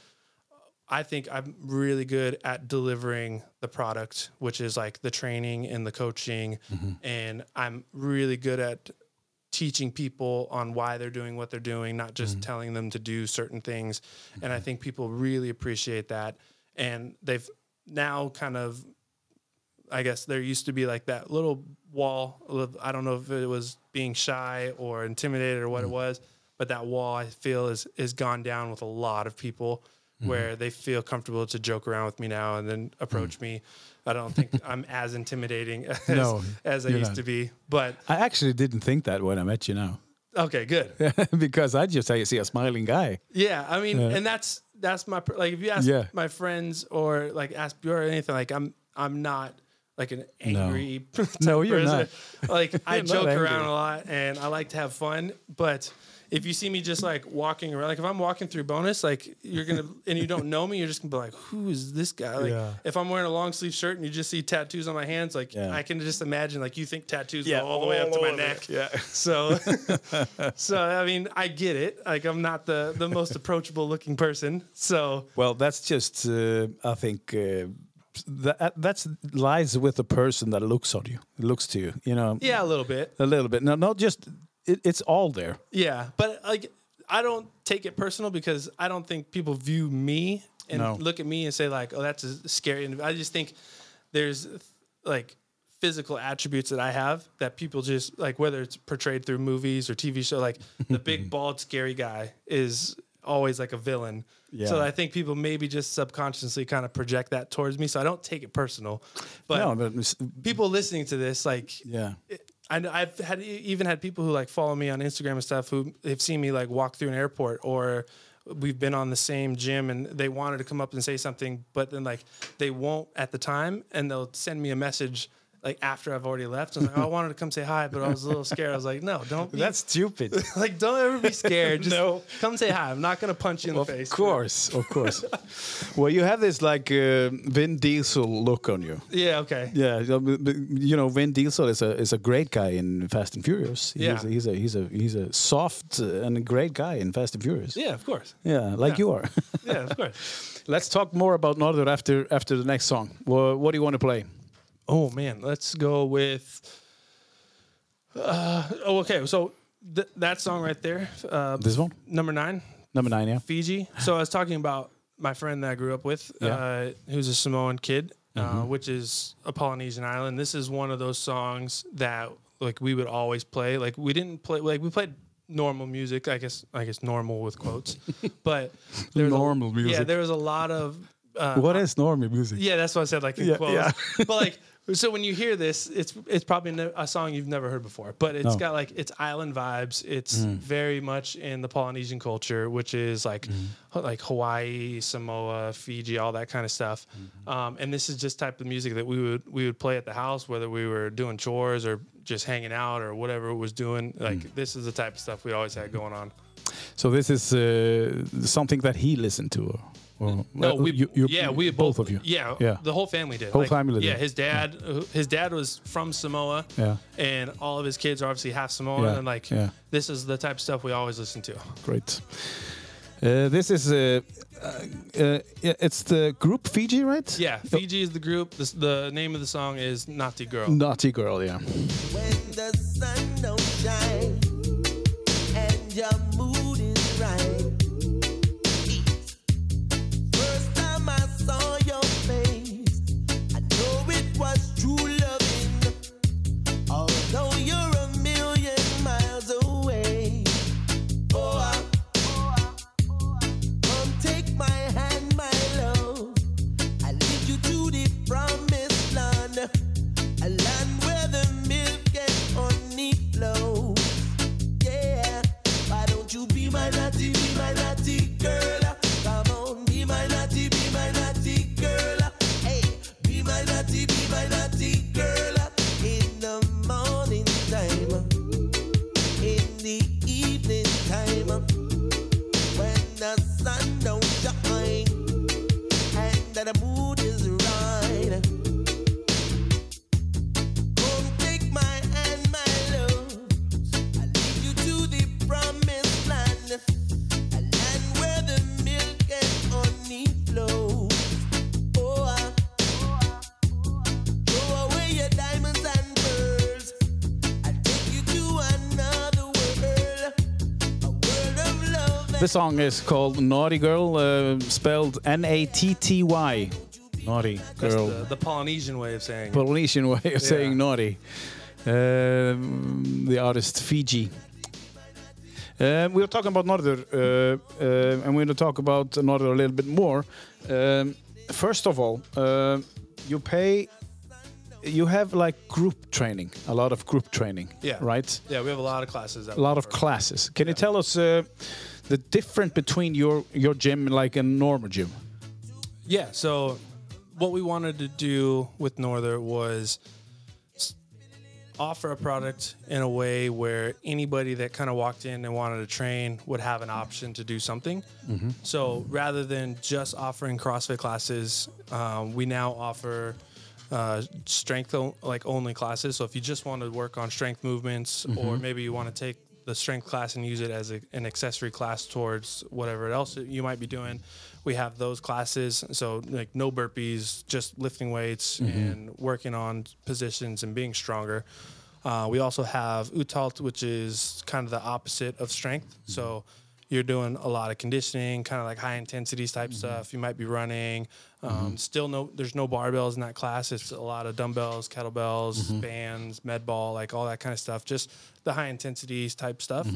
Speaker 2: I think I'm really good at delivering the product, which is like the training and the coaching. And I'm really good at teaching people on why they're doing what they're doing, not just mm-hmm. telling them to do certain things. And I mm-hmm. think people really appreciate that. And they've now kind of, I guess there used to be like that little wall. Of, I don't know if it was being shy or intimidated or what it mm-hmm. was, but that wall I feel is is gone down with a lot of people where they feel comfortable to joke around with me now and then approach me. I don't think I'm as intimidating as,
Speaker 1: No,
Speaker 2: as I used
Speaker 1: not.
Speaker 2: to be. But
Speaker 1: I actually didn't think that when I met you now,
Speaker 2: okay, good.
Speaker 1: because I just I see a smiling guy.
Speaker 2: Yeah, I mean,
Speaker 1: Yeah.
Speaker 2: and that's that's my like if you ask
Speaker 1: Yeah.
Speaker 2: my friends or like ask Björn or anything, like I'm I'm not like an angry. type
Speaker 1: No, you're
Speaker 2: person.
Speaker 1: not.
Speaker 2: Like I joke around a lot, and I like to have fun. But if you see me just like walking around, like if I'm walking through Bónus, like you're gonna and you don't know me, you're just gonna be like, "Who is this guy?" Like
Speaker 1: Yeah.
Speaker 2: if I'm wearing a long sleeve shirt and you just see tattoos on my hands, like
Speaker 1: Yeah.
Speaker 2: I can just imagine like you think tattoos
Speaker 1: Yeah,
Speaker 2: go all the way up to my neck.
Speaker 1: Yeah.
Speaker 2: So, so I mean, I get it. Like I'm not the the most approachable looking person. So
Speaker 1: Well, that's just, uh, I think, uh, that that's lies with the person that looks on you, looks to you. You know,
Speaker 2: yeah, a little bit.
Speaker 1: a little bit. No, not just. It, it's all there.
Speaker 2: Yeah, but like I don't take it personal because I don't think people view me and
Speaker 1: No.
Speaker 2: look at me and say like, "Oh, that's a scary." indiv-" I just think there's like physical attributes that I have that people just like whether it's portrayed through movies or TV show like the big bald scary guy is always like a villain.
Speaker 1: Yeah.
Speaker 2: So I think people maybe just subconsciously kind of project that towards me. So I don't take it personal. But
Speaker 1: no, but
Speaker 2: people listening to this like
Speaker 1: yeah,
Speaker 2: I, I've had even had people who like follow me on Instagram and stuff who have seen me like walk through an airport or we've been on the same gym and they wanted to come up and say something, but then like they won't at the time and they'll send me a message like after I've already left. I was like, oh, I wanted to come say hi, but I was a little scared. I was like, no, don't. Be,
Speaker 1: that's stupid.
Speaker 2: like don't ever be scared. Just
Speaker 1: No.
Speaker 2: come say hi. I'm not gonna punch you in the face.
Speaker 1: Of course, of course. well, you have this like uh, Vin Diesel look on you.
Speaker 2: Yeah. Okay.
Speaker 1: Yeah, you know, but- but, Vin Diesel is a is a great guy in Fast and Furious.
Speaker 2: Yeah.
Speaker 1: he's a, he's a he's a he's a soft and a great guy in Fast and Furious.
Speaker 2: Yeah. Of course.
Speaker 1: yeah, like
Speaker 2: Yeah.
Speaker 1: you are.
Speaker 2: Yeah. Of course.
Speaker 1: Let's talk more about Northern after after the next song. Well, what do you want to play?
Speaker 2: Oh man, let's go with. Uh, oh, okay. So th- that song right there, uh,
Speaker 1: This one,
Speaker 2: number nine,
Speaker 1: number nine. Yeah.
Speaker 2: Fiji. So I was talking about my friend that I grew up with,
Speaker 1: Yeah. Mm-hmm.
Speaker 2: uh, who's a Samoan kid, uh, which is a Polynesian island. This is one of those songs that like we would always play. Like we didn't play like we played normal music. I guess I guess normal with quotes, but there was a-
Speaker 1: Normal
Speaker 2: Yeah,
Speaker 1: music.
Speaker 2: there was a lot of. Uh,
Speaker 1: What is normal music?
Speaker 2: yeah, that's what I said, like in
Speaker 1: Yeah,
Speaker 2: quotes.
Speaker 1: yeah.
Speaker 2: but like, so when you hear this, it's it's probably a song you've never heard before. But it's
Speaker 1: No.
Speaker 2: got like it's island vibes. It's very much in the Polynesian culture, which is like ho- like Hawaii, Samoa, Fiji, all that kind of stuff. Um, and this is just type of music that we would we would play at the house, whether we were doing chores or just hanging out or whatever it was doing. Like this is the type of stuff we always had going on.
Speaker 1: So this is uh, something that he listened to. Or, or
Speaker 2: No,
Speaker 1: well,
Speaker 2: we
Speaker 1: you, you,
Speaker 2: yeah we
Speaker 1: both of you.
Speaker 2: Yeah,
Speaker 1: Yeah.
Speaker 2: the whole family did.
Speaker 1: Whole family
Speaker 2: Yeah,
Speaker 1: did.
Speaker 2: his dad, uh, his dad was from Samoa.
Speaker 1: Yeah.
Speaker 2: and all of his kids are obviously half Samoan,
Speaker 1: Yeah,
Speaker 2: and like
Speaker 1: yeah.
Speaker 2: this is the type of stuff we always listen to.
Speaker 1: Great. Uh, this is uh, uh, uh, it's the group Fiji, right?
Speaker 2: Yeah, Fiji is the group. This, the name of the song is Naughty Girl.
Speaker 1: Naughty girl, yeah.
Speaker 5: You
Speaker 1: song is called Naughty Girl, uh, spelled N-A-T-T-Y. Naughty
Speaker 2: That's
Speaker 1: girl.
Speaker 2: the, the Polynesian way of saying.
Speaker 1: Polynesian way of saying naughty. Um, the artist Fiji. Um, we were talking about Northern, uh, uh, and we're going to talk about Northern a little bit more. Um, first of all, uh, you pay, you have like group training, a lot of group training,
Speaker 2: Yeah.
Speaker 1: right?
Speaker 2: Yeah, we have a lot of classes.
Speaker 1: A lot of classes. Can you tell us uh, the difference between your your gym and like a normal gym?
Speaker 2: Yeah, so what we wanted to do with Norther was offer a product in a way where anybody that kind of walked in and wanted to train would have an option to do something. So rather than just offering CrossFit classes, um, we now offer uh, strength o- like only classes. So if you just want to work on strength movements, or maybe you want to take the strength class and use it as a, an accessory class towards whatever else you might be doing, we have those classes. So like no burpees, just lifting weights and working on positions and being stronger. Uh, we also have Utalt, which is kind of the opposite of strength. So you're doing a lot of conditioning, kind of like high intensities type mm-hmm. stuff. You might be running. Um, mm-hmm. Still, no, there's no barbells in that class. It's a lot of dumbbells, kettlebells, mm-hmm. bands, med ball, like all that kind of stuff. Just the high intensities type stuff.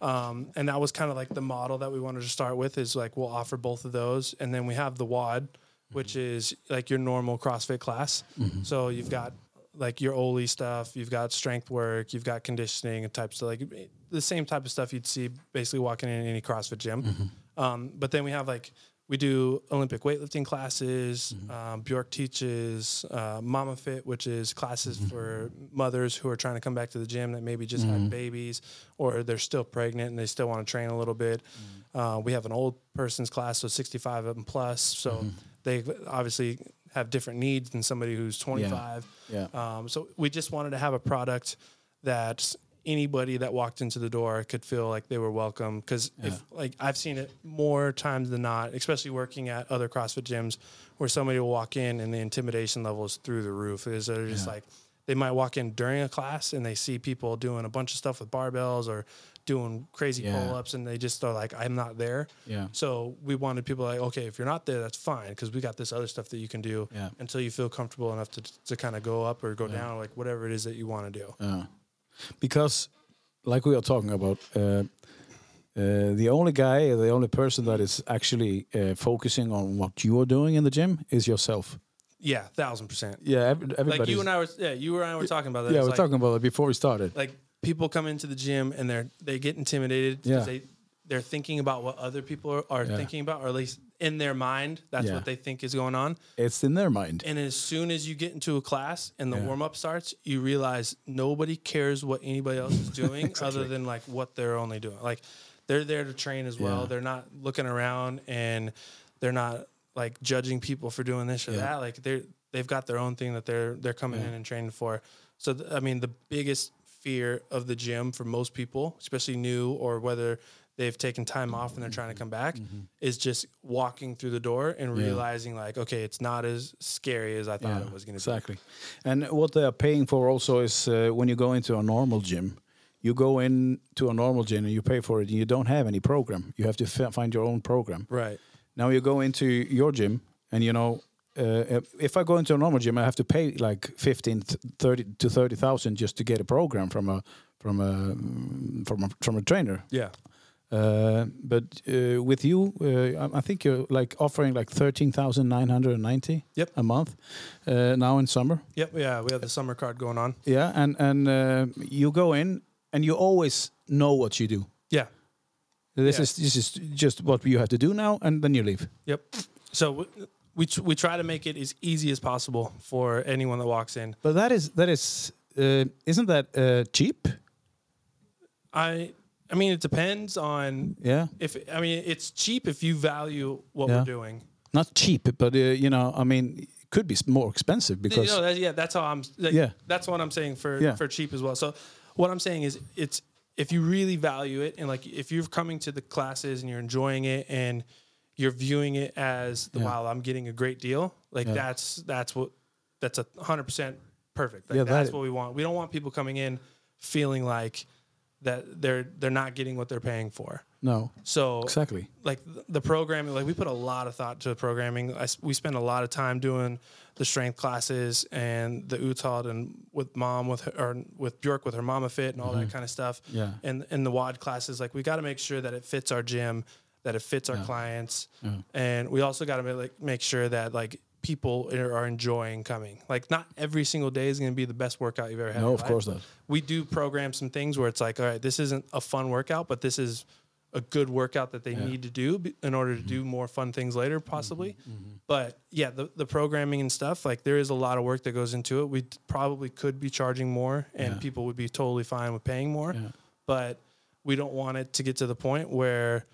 Speaker 2: Um, and that was kind of like the model that we wanted to start with. Is like we'll offer both of those, and then we have the WOD, which is like your normal CrossFit class. So you've got like your Oly stuff, you've got strength work, you've got conditioning and types of like the same type of stuff you'd see basically walking in any CrossFit gym. Um, but then we have like we do Olympic weightlifting classes. Um, Bjork teaches uh, Mama Fit, which is classes for mothers who are trying to come back to the gym that maybe just had babies or they're still pregnant and they still want to train a little bit. Uh, we have an old person's class, so 65 and plus. So they obviously have different needs than somebody who's 25.
Speaker 1: Yeah.
Speaker 2: Um, so we just wanted to have a product that anybody that walked into the door could feel like they were welcome. Because if like I've seen it more times than not, especially working at other CrossFit gyms, where somebody will walk in and the intimidation level is through the roof. Is they're just like they might walk in during a class and they see people doing a bunch of stuff with barbells or doing crazy
Speaker 1: Yeah.
Speaker 2: pull ups and they just are like, I'm not there.
Speaker 1: Yeah.
Speaker 2: So we wanted people like, okay, if you're not there, that's fine because we got this other stuff that you can do
Speaker 1: Yeah.
Speaker 2: until you feel comfortable enough to to kind of go up or go down, like whatever it is that you want to do.
Speaker 1: Yeah. Because, like we are talking about, uh, uh, the only guy, the only person that is actually uh, focusing on what you are doing in the gym is yourself.
Speaker 2: Yeah, thousand percent.
Speaker 1: Yeah, every, everybody.
Speaker 2: Like you and I were, yeah, you and I were talking about that.
Speaker 1: Yeah, we're
Speaker 2: like,
Speaker 1: talking about it before we started.
Speaker 2: like people come into the gym and they're they get intimidated
Speaker 1: Yeah.
Speaker 2: because they they're thinking about what other people are, are
Speaker 1: Yeah.
Speaker 2: thinking about, or at least in their mind, that's
Speaker 1: Yeah.
Speaker 2: what they think is going on.
Speaker 1: It's in their mind.
Speaker 2: And as soon as you get into a class and the
Speaker 1: Yeah.
Speaker 2: warm up starts, you realize nobody cares what anybody else is doing other than like what they're only doing. Like they're there to train as well.
Speaker 1: Yeah.
Speaker 2: They're not looking around and they're not like judging people for doing this or
Speaker 1: Yeah.
Speaker 2: that. Like they're they've got their own thing that they're they're coming in and training for. So th- I mean, the biggest fear of the gym for most people, especially new or whether they've taken time off and they're trying to come back, is just walking through the door and
Speaker 1: Mm-hmm. Yeah.
Speaker 2: realizing like, okay, it's not as scary as I thought
Speaker 1: Yeah,
Speaker 2: it was going to be
Speaker 1: exactly. And what they are paying for also is uh, when you go into a normal gym, you go in to a normal gym and you pay for it, and you don't have any program. You have to f- find your own program.
Speaker 2: Right.
Speaker 1: Now you go into your gym, and you know, uh, if- I go into a normal gym, I have to pay like 15, th- 30 to thirty thousand just to get a program from a from a mm, from a from a trainer.
Speaker 2: Yeah.
Speaker 1: Uh, but uh, with you, uh, I- I think you're like offering like thirteen thousand nine hundred and ninety
Speaker 2: Yep.
Speaker 1: a month uh, now in summer.
Speaker 2: Yep. Yeah. We have the summer card going on.
Speaker 1: Yeah, and and uh, you go in and you always know what you do.
Speaker 2: Yeah.
Speaker 1: This
Speaker 2: Yeah.
Speaker 1: is this is just what you have to do now, and then you leave.
Speaker 2: Yep. So we we, tr- we try to make it as easy as possible for anyone that walks in.
Speaker 1: But that is that is uh, isn't that uh, cheap?
Speaker 2: I I mean, it depends on
Speaker 1: Yeah,
Speaker 2: if I mean it's cheap if you value what
Speaker 1: Yeah.
Speaker 2: we're doing.
Speaker 1: not cheap, but uh, you know, I mean, it could be more expensive
Speaker 2: You
Speaker 1: because
Speaker 2: know, that, yeah, that's how I'm. Like,
Speaker 1: Yeah.
Speaker 2: that's what I'm saying for
Speaker 1: Yeah.
Speaker 2: for cheap as well. So what I'm saying is, it's if you really value it, and like if you're coming to the classes and you're enjoying it, and you're viewing it as the
Speaker 1: Yeah.
Speaker 2: wow, I'm getting a great deal. Like
Speaker 1: Yeah.
Speaker 2: that's that's what that's a hundred percent perfect. Like
Speaker 1: Yeah, that-
Speaker 2: that's what we want. We don't want people coming in feeling like that they're they're not getting what they're paying for.
Speaker 1: no,
Speaker 2: So
Speaker 1: exactly.
Speaker 2: like the programming like we put a lot of thought to the programming I we spend a lot of time doing the strength classes and the utah and with mom with her or with bjork with her mama fit and all that kind of stuff
Speaker 1: Mm-hmm. Yeah.
Speaker 2: and and the WOD classes like we got to make sure that it fits our gym that it fits our clients mm-hmm. and we also got to like make sure that like people are enjoying coming like not every single day is going to be the best workout you've ever had
Speaker 1: No, of
Speaker 2: life.
Speaker 1: course not.
Speaker 2: we do program some things where it's like all right this isn't a fun workout but this is a good workout that they need to do in order to do mm-hmm. more fun things later, possibly. Mm-hmm. But yeah, the, the programming and stuff, like there is a lot of work that goes into it. We probably could be charging more and
Speaker 1: Yeah.
Speaker 2: people would be totally fine with paying more.
Speaker 1: Yeah.
Speaker 2: But we don't want it to get to the point where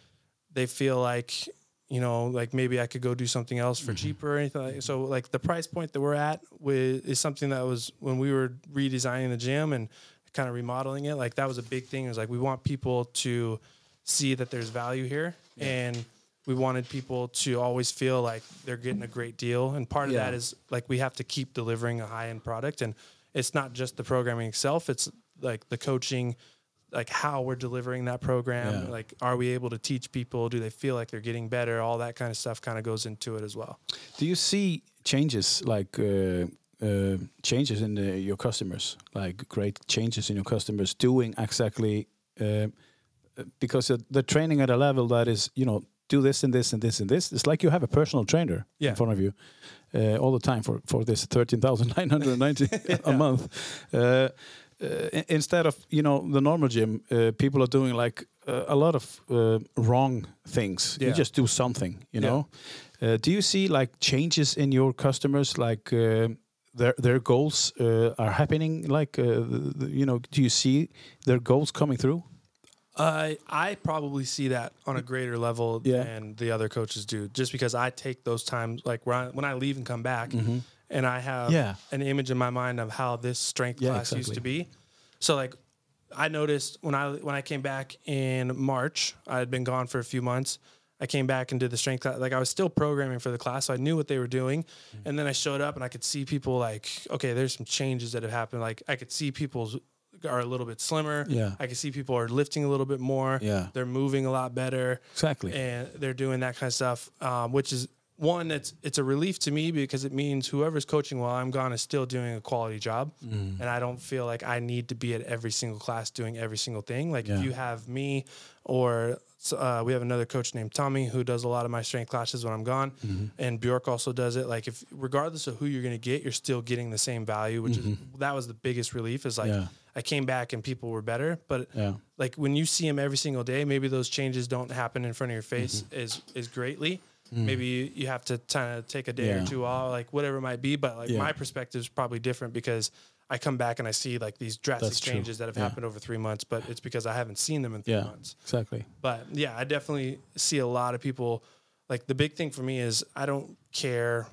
Speaker 2: they feel like, you know, like maybe I could go do something else for mm-hmm. cheaper or anything like mm-hmm. So like the price point that we're at with is something that was when we were redesigning the gym and kind of remodeling it, like that was a big thing. It was like we want people to see that there's value here and we wanted people to always feel like they're getting a great deal. And part of
Speaker 1: Yeah.
Speaker 2: that is like we have to keep delivering a high end product. And it's not just the programming itself, it's like the coaching, like how we're delivering that program.
Speaker 1: Yeah.
Speaker 2: Like, are we able to teach people? Do they feel like they're getting better? All that kind of stuff kind of goes into it as well.
Speaker 1: Do you see changes like uh, uh, changes in the, your customers, like great changes in your customers doing exactly uh, because the training at a level that is, you know, do this and this and this and this. It's like you have a personal trainer
Speaker 2: Yeah.
Speaker 1: in front of you uh, all the time for for this thirteen thousand nine hundred ninety a month. Uh, uh, instead of you know the normal gym, uh, people are doing like uh, a lot of uh, wrong things. You just do something, you
Speaker 2: Yeah.
Speaker 1: know. Uh, do you see like changes in your customers, like uh, their their goals uh, are happening? Like uh, you know, do you see their goals coming through?
Speaker 2: I I probably see that on a greater level
Speaker 1: Yeah.
Speaker 2: than the other coaches do, just because I take those times like when I, when I leave and come back, and I have.
Speaker 1: Yeah.
Speaker 2: an image in my mind of how this strength
Speaker 1: Yeah,
Speaker 2: class used to be. So like, I noticed when I when I came back in March, I had been gone for a few months. I came back and did the strength class. Like I was still programming for the class, so I knew what they were doing.
Speaker 1: Mm-hmm.
Speaker 2: And then I showed up and I could see people like, okay, there's some changes that have happened. Like I could see people's are a little bit slimmer.
Speaker 1: Yeah.
Speaker 2: I can see people are lifting a little bit more.
Speaker 1: Yeah.
Speaker 2: They're moving a lot better.
Speaker 1: Exactly.
Speaker 2: And they're doing that kind of stuff, um, which is one that's it's a relief to me because it means whoever's coaching while I'm gone is still doing a quality job,
Speaker 1: Mm.
Speaker 2: and I don't feel like I need to be at every single class doing every single thing. Like
Speaker 1: Yeah.
Speaker 2: if you have me, or uh, we have another coach named Tommy who does a lot of my strength classes when I'm gone,
Speaker 1: Mm-hmm.
Speaker 2: and Bjork also does it. Like if regardless of who you're going to get, you're still getting the same value, which is that was the biggest relief. Is like
Speaker 1: Mm-hmm. Yeah.
Speaker 2: I came back and people were better, but
Speaker 1: Yeah.
Speaker 2: like when you see them every single day, maybe those changes don't happen in front of your face
Speaker 1: Mm-hmm.
Speaker 2: as as greatly. Maybe you, you have to kind of take a day
Speaker 1: Mm. Yeah.
Speaker 2: or two off, like whatever it might be. But like
Speaker 1: Yeah.
Speaker 2: my perspective is probably different because I come back and I see like these drastic
Speaker 1: That's true.
Speaker 2: changes that have
Speaker 1: Yeah.
Speaker 2: happened over three months, but it's because I haven't seen them in three
Speaker 1: Yeah,
Speaker 2: months.
Speaker 1: exactly.
Speaker 2: But yeah, I definitely see a lot of people. Like the big thing for me is I don't care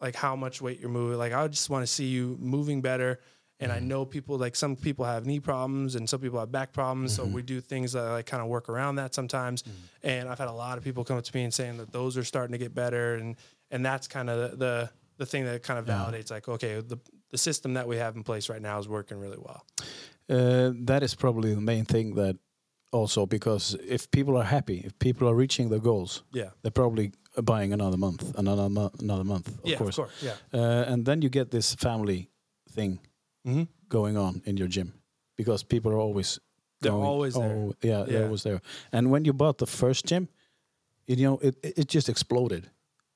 Speaker 2: like how much weight you're moving. Like I just want to see you moving better. And
Speaker 1: Mm-hmm.
Speaker 2: I know people like some people have knee problems and some people have back problems.
Speaker 1: Mm-hmm.
Speaker 2: So we do things that like kind of work around that sometimes. And I've had a lot of people come up to me and saying that those are starting to get better. And and that's kind of the, the the thing that kind of validates like okay the the system that we have in place right now is working really well.
Speaker 1: Uh, that is probably the main thing that also because if people are happy, if people are reaching their goals,
Speaker 2: Yeah.
Speaker 1: they're probably buying another month, another mo- another month, of
Speaker 2: yeah,
Speaker 1: course.
Speaker 2: of course. Yeah.
Speaker 1: Uh, and then you get this family thing
Speaker 2: Mhm.
Speaker 1: going on in your gym because people are always
Speaker 2: They're
Speaker 1: going-
Speaker 2: always there.
Speaker 1: oh, yeah, they're always there. And when you bought the first gym, you know it it just exploded.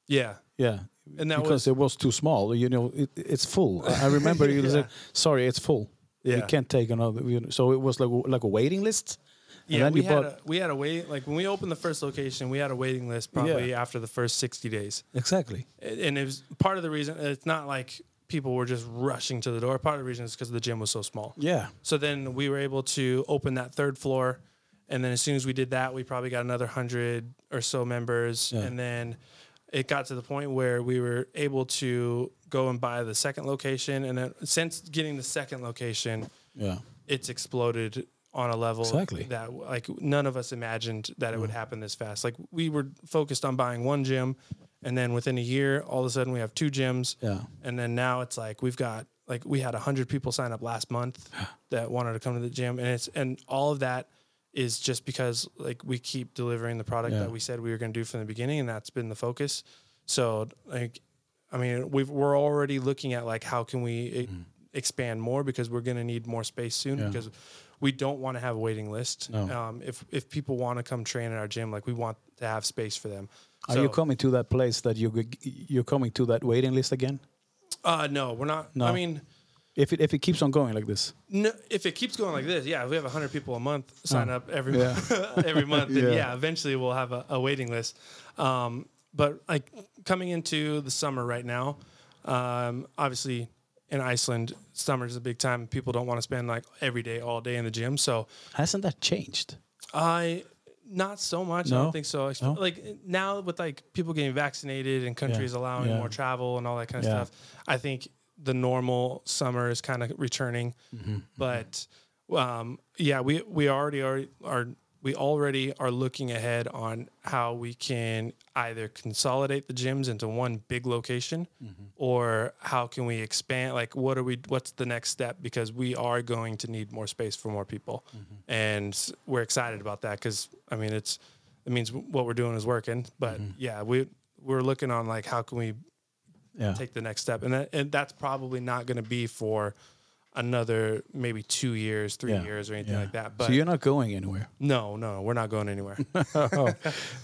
Speaker 2: Yeah.
Speaker 1: Yeah.
Speaker 2: And that
Speaker 1: because
Speaker 2: was
Speaker 1: it was too small. You know, it, it's full. I remember you
Speaker 2: Yeah.
Speaker 1: said, "Sorry, it's full. You can't take another." You know, so it was like like a waiting list.
Speaker 2: Yeah, we had a, we had a wait like when we opened the first location, we had a waiting list probably after the first sixty days,
Speaker 1: exactly.
Speaker 2: and it was part of the reason. It's not like people were just rushing to the door. Part of the reason is because the gym was so small.
Speaker 1: Yeah.
Speaker 2: So then we were able to open that third floor, and then as soon as we did that, we probably got another hundred or so members,
Speaker 1: Yeah.
Speaker 2: and then it got to the point where we were able to go and buy the second location, and then since getting the second location,
Speaker 1: Yeah.
Speaker 2: it's exploded on a level
Speaker 1: Exactly.
Speaker 2: that like none of us imagined that it would happen this fast. Like we were focused on buying one gym, and then within a year, all of a sudden we have two gyms.
Speaker 1: Yeah.
Speaker 2: And then now it's like we've got like we had hundred people sign up last month that wanted to come to the gym, and it's and all of that is just because like we keep delivering the product
Speaker 1: Yeah.
Speaker 2: that we said we were going to do from the beginning, and that's been the focus. So like, I mean, we've, we're already looking at like how can we e- expand more because we're going to need more space soon
Speaker 1: Mm-hmm. Yeah.
Speaker 2: because we don't want to have a waiting list.
Speaker 1: No.
Speaker 2: Um, if if people want to come train at our gym, like we want to have space for them.
Speaker 1: Are
Speaker 2: So-
Speaker 1: you coming to that place that you you're coming to that waiting list again?
Speaker 2: Uh, no, we're not.
Speaker 1: No.
Speaker 2: I mean,
Speaker 1: If it if it keeps on going like this.
Speaker 2: No, if it keeps going like this, yeah, if we have 100 people a month sign
Speaker 1: Oh.
Speaker 2: up every
Speaker 1: Yeah.
Speaker 2: every month, then
Speaker 1: Yeah.
Speaker 2: yeah. eventually we'll have a, a waiting list. Um, but like coming into the summer right now, um, obviously in Iceland, summer is a big time. People don't want to spend like every day, all day in the gym. So
Speaker 1: Hasn't that changed?
Speaker 2: I not so much. I don't think so.
Speaker 1: No?
Speaker 2: Like now with like people getting vaccinated and countries allowing
Speaker 1: Yeah.
Speaker 2: more travel and all that kind of
Speaker 1: Yeah.
Speaker 2: stuff, I think the normal summer is kind of returning.
Speaker 1: Mm-hmm.
Speaker 2: But um, yeah, we we already are are we already are looking ahead on how we can either consolidate the gyms into one big location
Speaker 1: Mm-hmm.
Speaker 2: or how can we expand like what are we what's the next step because we are going to need more space for more people
Speaker 1: Mm-hmm.
Speaker 2: and we're excited about that because i mean it's it means what we're doing is working but
Speaker 1: Mm-hmm.
Speaker 2: yeah we we're looking on like how can we
Speaker 1: Yeah.
Speaker 2: take the next step and that and that's probably not going to be for another maybe two years three
Speaker 1: Yeah.
Speaker 2: years or anything
Speaker 1: Yeah.
Speaker 2: like that but
Speaker 1: so you're not going anywhere.
Speaker 2: no no we're not going anywhere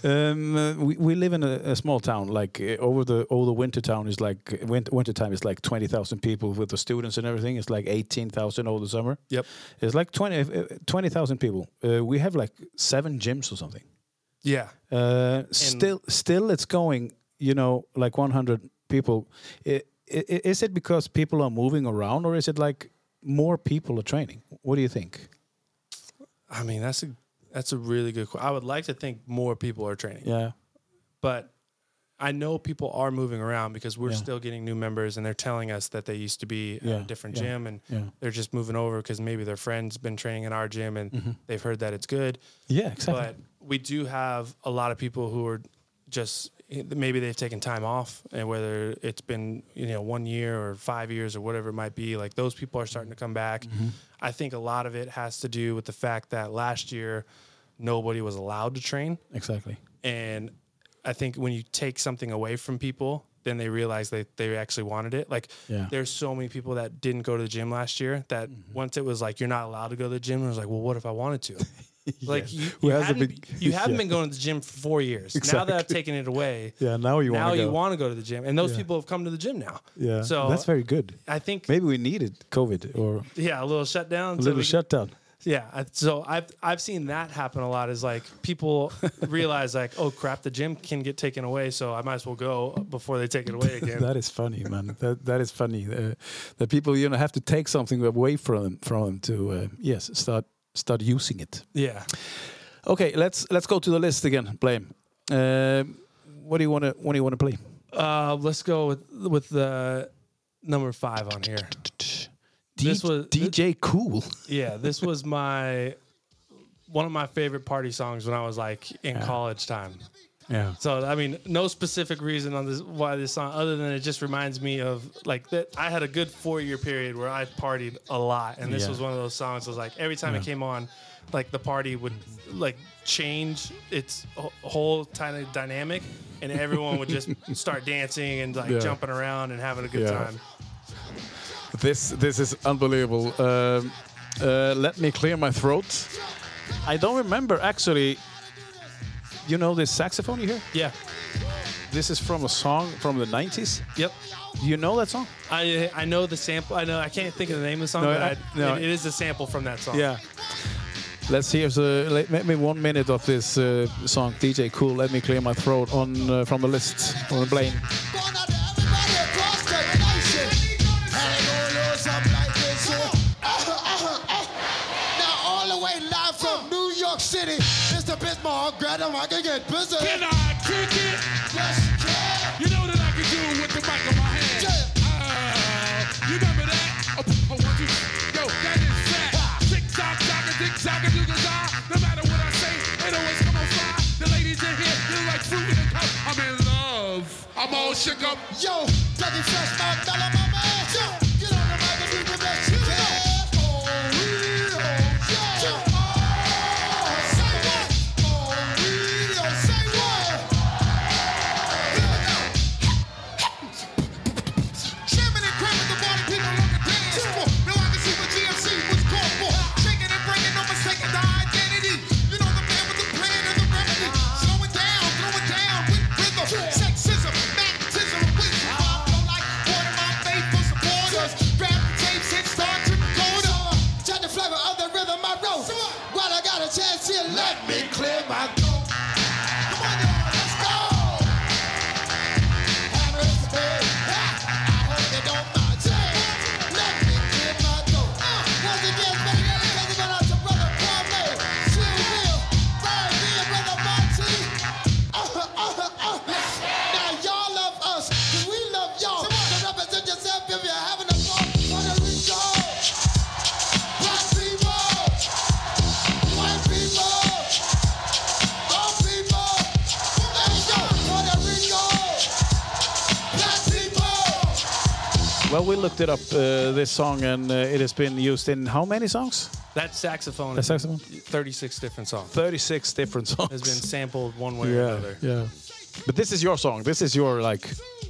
Speaker 1: um, uh, we, we live in a, a small town. Like uh, over the over the winter town is like winter, winter time is like twenty thousand people with the students and everything. It's like eighteen thousand over the summer.
Speaker 2: yep
Speaker 1: It's like 20 uh, 20,000 people. Uh, we have like seven gyms or something.
Speaker 2: yeah
Speaker 1: Uh, still, still, it's going. You know, like one hundred people. I, i- is it because people are moving around, or is it like more people are training? What do you think?
Speaker 2: i mean that's a that's a really good que- i would like to think more people are training
Speaker 1: Yeah,
Speaker 2: but I know people are moving around because we're
Speaker 1: Yeah.
Speaker 2: still getting new members and they're telling us that they used to be at
Speaker 1: Yeah,
Speaker 2: a different
Speaker 1: yeah,
Speaker 2: gym and they're just moving over because maybe their friend's been training in our gym and mm-hmm. they've heard that it's good.
Speaker 1: yeah, exactly.
Speaker 2: But we do have a lot of people who are just maybe they've taken time off and whether it's been you know one year or five years or whatever it might be like those people are starting to come back
Speaker 1: Mm-hmm.
Speaker 2: i think a lot of it has to do with the fact that last year nobody was allowed to train
Speaker 1: exactly.
Speaker 2: and I think when you take something away from people, then they realize that they actually wanted it. Like
Speaker 1: Yeah. Mm-hmm.
Speaker 2: there's so many people that didn't go to the gym last year that once it was like you're not allowed to go to the gym, it was like, well, what if I wanted to? Like you,
Speaker 1: Who
Speaker 2: you,
Speaker 1: hasn't
Speaker 2: hadn't,
Speaker 1: been-
Speaker 2: you haven't
Speaker 1: Yeah.
Speaker 2: been going to the gym for four years. Now that I've taken it away,
Speaker 1: Yeah, now you
Speaker 2: now
Speaker 1: want to
Speaker 2: you
Speaker 1: go.
Speaker 2: want to go to the gym, and those
Speaker 1: Yeah.
Speaker 2: people have come to the gym now.
Speaker 1: Yeah,
Speaker 2: So
Speaker 1: that's very good.
Speaker 2: I think
Speaker 1: Maybe we needed COVID or
Speaker 2: yeah, a little shutdown.
Speaker 1: a
Speaker 2: so
Speaker 1: little
Speaker 2: we-
Speaker 1: shutdown.
Speaker 2: Yeah, so I've I've seen that happen a lot. Is like people realize like, oh crap, the gym can get taken away, so I might as well go before they take it away again.
Speaker 1: That is funny, man. That that is funny. Uh, that people you know have to take something away from them from them to uh, yes start start using it.
Speaker 2: yeah,
Speaker 1: Okay, let's let's go to the list again. Blaine. Uh, what do you want to what do you want to play?
Speaker 2: uh, let's go with with the number five on here. This was-
Speaker 1: DJ Kool.
Speaker 2: Yeah, this was my one of my favorite party songs when I was like in college time.
Speaker 1: Yeah.
Speaker 2: So I mean, no specific reason on this why this song, other than it just reminds me of like that. I had a good four year period where I partied a lot, and this
Speaker 1: Yeah.
Speaker 2: was one of those songs. Was like every time it came on, like the party would like change its whole kind of dynamic, and everyone would just start dancing and like
Speaker 1: Yeah.
Speaker 2: jumping around and having a good
Speaker 1: Yeah.
Speaker 2: time.
Speaker 1: This this is unbelievable. Um, uh, let me clear my throat. I don't remember actually. You know this saxophone you hear?
Speaker 2: Yeah.
Speaker 1: This is from a song from the 90s.
Speaker 2: Yep.
Speaker 1: Do you know that song?
Speaker 2: I I know the sample. I know I can't think of the name of the song,
Speaker 1: No,
Speaker 2: but
Speaker 1: I-
Speaker 2: I,
Speaker 1: no.
Speaker 2: it- it is a sample from that song.
Speaker 1: Yeah. Let's hear the let, me one minute of this uh, song. DJ Kool. Let me clear my throat on uh, from the list on the plane.
Speaker 6: Going all the way live from New York City, Mr. Bismarck, grab him, I can get busy.
Speaker 7: Can I kick it?
Speaker 6: Yes, yeah.
Speaker 7: You know that I can do it with the mic in my hand.
Speaker 6: Yeah.
Speaker 7: Ah, you remember that? Oh, oh, one, two, yo, that is fat. Tick tock, tock, tick tock, a do the No matter what I say, it always come on fire. The ladies in here, you like fruit in a cup. I'm in love. I'm all shook up.
Speaker 6: Yo, Dougie Fresh, my fella, my man. Yo,
Speaker 1: looked it up, uh, this song, and uh, it has been used in how many songs?
Speaker 2: That saxophone.
Speaker 1: That saxophone?
Speaker 2: 36 different songs.
Speaker 1: 36 different songs.
Speaker 2: Has been sampled one way or
Speaker 1: yeah,
Speaker 2: another.
Speaker 1: yeah. But this is your song. This is your, like,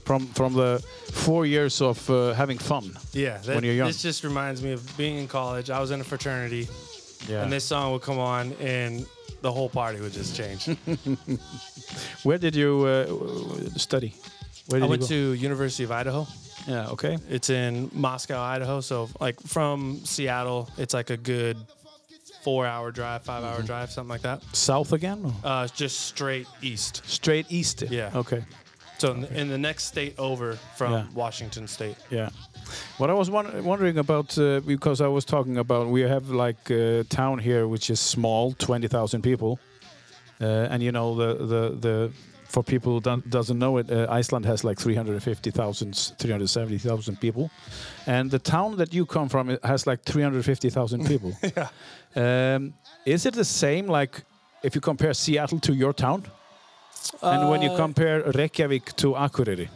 Speaker 1: from from the four years of uh, having fun.
Speaker 2: Yeah, that,
Speaker 1: When you're young.
Speaker 2: this just reminds me of being in college. I was in a fraternity,
Speaker 1: Yeah.
Speaker 2: and this song would come on, and the whole party would just change.
Speaker 1: Where did you uh, study? Where did
Speaker 2: I
Speaker 1: you
Speaker 2: went
Speaker 1: go?
Speaker 2: to University of Idaho.
Speaker 1: Yeah, okay.
Speaker 2: It's in Moscow, Idaho. So like from Seattle, it's like a good four-hour drive, five-hour
Speaker 1: Mm-hmm.
Speaker 2: drive, something like that.
Speaker 1: South again?
Speaker 2: Uh, it's just straight east.
Speaker 1: Straight east?
Speaker 2: Yeah.
Speaker 1: Okay.
Speaker 2: So in the, in the next state over from
Speaker 1: Yeah.
Speaker 2: Washington State.
Speaker 1: Yeah. What I was won- wondering about, uh, because I was talking about, we have like a town here which is small, 20,000 people. Uh, and you know, the, the, the, for people who don't, doesn't know it, uh, Iceland has like 350,000, 370,000 people. And the town that you come from has like 350,000 people.
Speaker 2: Yeah.
Speaker 1: Um, is it the same, like, if you compare Seattle to your town? and when you
Speaker 2: Uh,
Speaker 1: compare Reykjavik to Akureyri?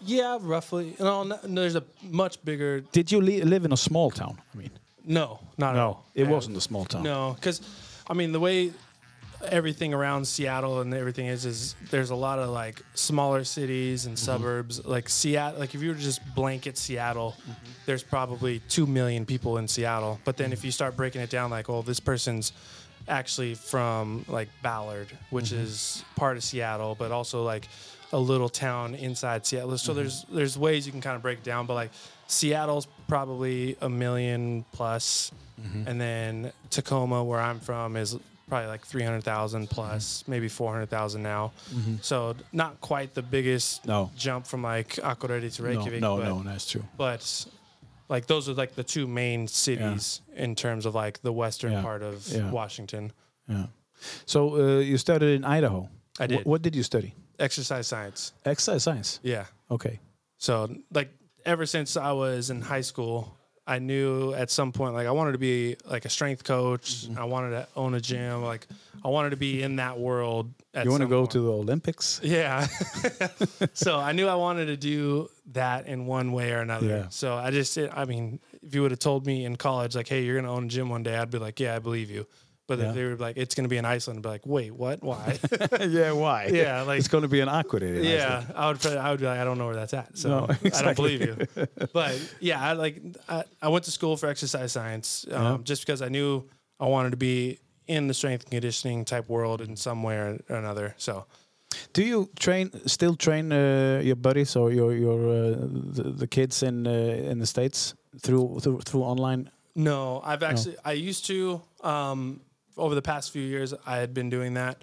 Speaker 2: Yeah, roughly. No, no, there's a much bigger.
Speaker 1: Did you li- live in a small town? I mean,
Speaker 2: No, not at
Speaker 1: no,
Speaker 2: all.
Speaker 1: it
Speaker 2: Yeah.
Speaker 1: wasn't a small town.
Speaker 2: No, because I mean the way everything around Seattle and everything is is there's a lot of like smaller cities and mm-hmm. suburbs. Like Seattle, like if you were to just blanket Seattle, mm-hmm. there's probably two million people in Seattle. But then if you start breaking it down, like, oh, this person's actually from like Ballard, which mm-hmm. is part of Seattle, but also like a little town inside Seattle. So there's there's ways you can kind of break it down, but like Seattle's probably a million plus, and then Tacoma, where I'm from, is probably like 300,000 plus, maybe 400,000 now. So not quite the biggest
Speaker 1: No.
Speaker 2: jump from like Akureyri to Reykjavik.
Speaker 1: no,
Speaker 2: but,
Speaker 1: no, that's true.
Speaker 2: but like those are like the two main cities in terms of like the western
Speaker 1: Yeah.
Speaker 2: part of
Speaker 1: Yeah.
Speaker 2: Washington.
Speaker 1: Yeah. So uh, you studied in Idaho.
Speaker 2: I
Speaker 1: Wh-
Speaker 2: did.
Speaker 1: what did you study?
Speaker 2: Exercise science.
Speaker 1: Exercise science.
Speaker 2: Yeah.
Speaker 1: Okay.
Speaker 2: So like ever since I was in high school, I knew at some point like I wanted to be like a strength coach.
Speaker 1: Mm-hmm.
Speaker 2: I wanted to own a gym. Like I wanted to be in that world. At
Speaker 1: You want to go
Speaker 2: point.
Speaker 1: to the Olympics?
Speaker 2: Yeah. so I knew I wanted to do that in one way or another.
Speaker 1: Yeah.
Speaker 2: So I just, I mean, if you would have told me in college, like, hey, you're going to own a gym one day, I'd be like, yeah, I believe you. But
Speaker 1: Yeah.
Speaker 2: if they were like, it's going to be in Iceland, I'd be like, wait, what? Why?
Speaker 1: yeah. Why?
Speaker 2: Yeah, like-
Speaker 1: it's going to be an in
Speaker 2: yeah,
Speaker 1: Iceland.
Speaker 2: I would, I would be like, I don't know where that's at. So
Speaker 1: No,
Speaker 2: I don't believe you. But yeah, I like, I, I went to school for exercise science um,
Speaker 1: Yeah.
Speaker 2: just because I knew I wanted to be in the strength and conditioning type world in some way or another. So
Speaker 1: Do you train? Still train uh, your buddies or your your uh, the, the kids in uh, in the states through through through online?
Speaker 2: No, I've actually I used to um, over the past few years I had been doing that.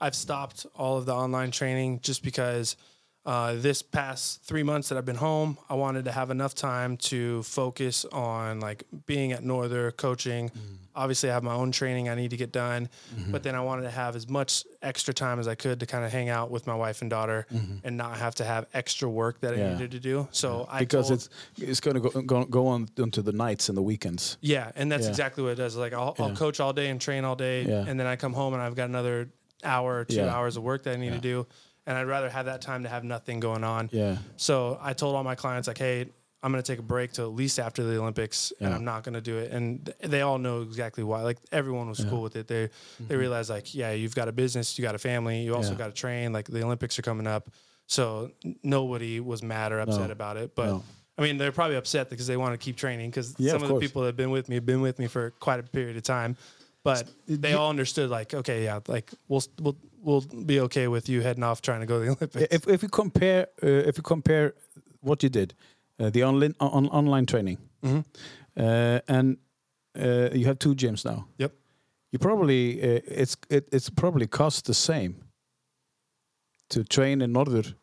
Speaker 2: I've stopped all of the online training just because uh, this past three months that I've been home, I wanted to have enough time to focus on like being at Northern coaching. Mm. Obviously, I have my own training I need to get done, mm-hmm. but then I wanted to have as much extra time as I could to kind of hang out with my wife and daughter mm-hmm. and not have to have extra work that I needed to do. So I
Speaker 1: Because
Speaker 2: told-
Speaker 1: it's it's going to go, go go on into the nights and the weekends.
Speaker 2: yeah, and that's
Speaker 1: Yeah.
Speaker 2: exactly what it does. Like I'll, I'll coach all day and train all day,
Speaker 1: Yeah.
Speaker 2: and then I come home and I've got another hour or two
Speaker 1: Yeah.
Speaker 2: hours of work that I need
Speaker 1: Yeah.
Speaker 2: to do, and I'd rather have that time to have nothing going on.
Speaker 1: Yeah.
Speaker 2: So I told all my clients like, hey, I'm going to take a break till at least after the Olympics, and I'm not going to do it. And th- they all know exactly why. Like everyone was cool with it. They they realize like, yeah, you've got a business, you got a family, you also
Speaker 1: Mm-hmm. Yeah.
Speaker 2: got to train. Like the Olympics are coming up, so nobody was mad or upset
Speaker 1: No.
Speaker 2: about it. But
Speaker 1: No.
Speaker 2: I mean, they're probably upset because they want to keep training because
Speaker 1: Yeah,
Speaker 2: some
Speaker 1: of
Speaker 2: of, the people that have been with me have been with me for quite a period of time. But they all understood, like, okay, yeah, like we'll we'll we'll be okay with you heading off trying to go to the Olympics.
Speaker 1: If if you compare uh, if you compare what you did, uh, the online on, online training,
Speaker 2: Mhm.
Speaker 1: uh, and uh, you have two gyms now.
Speaker 2: Yep.
Speaker 1: You probably uh, it's it, it's probably cost the same to train in Norður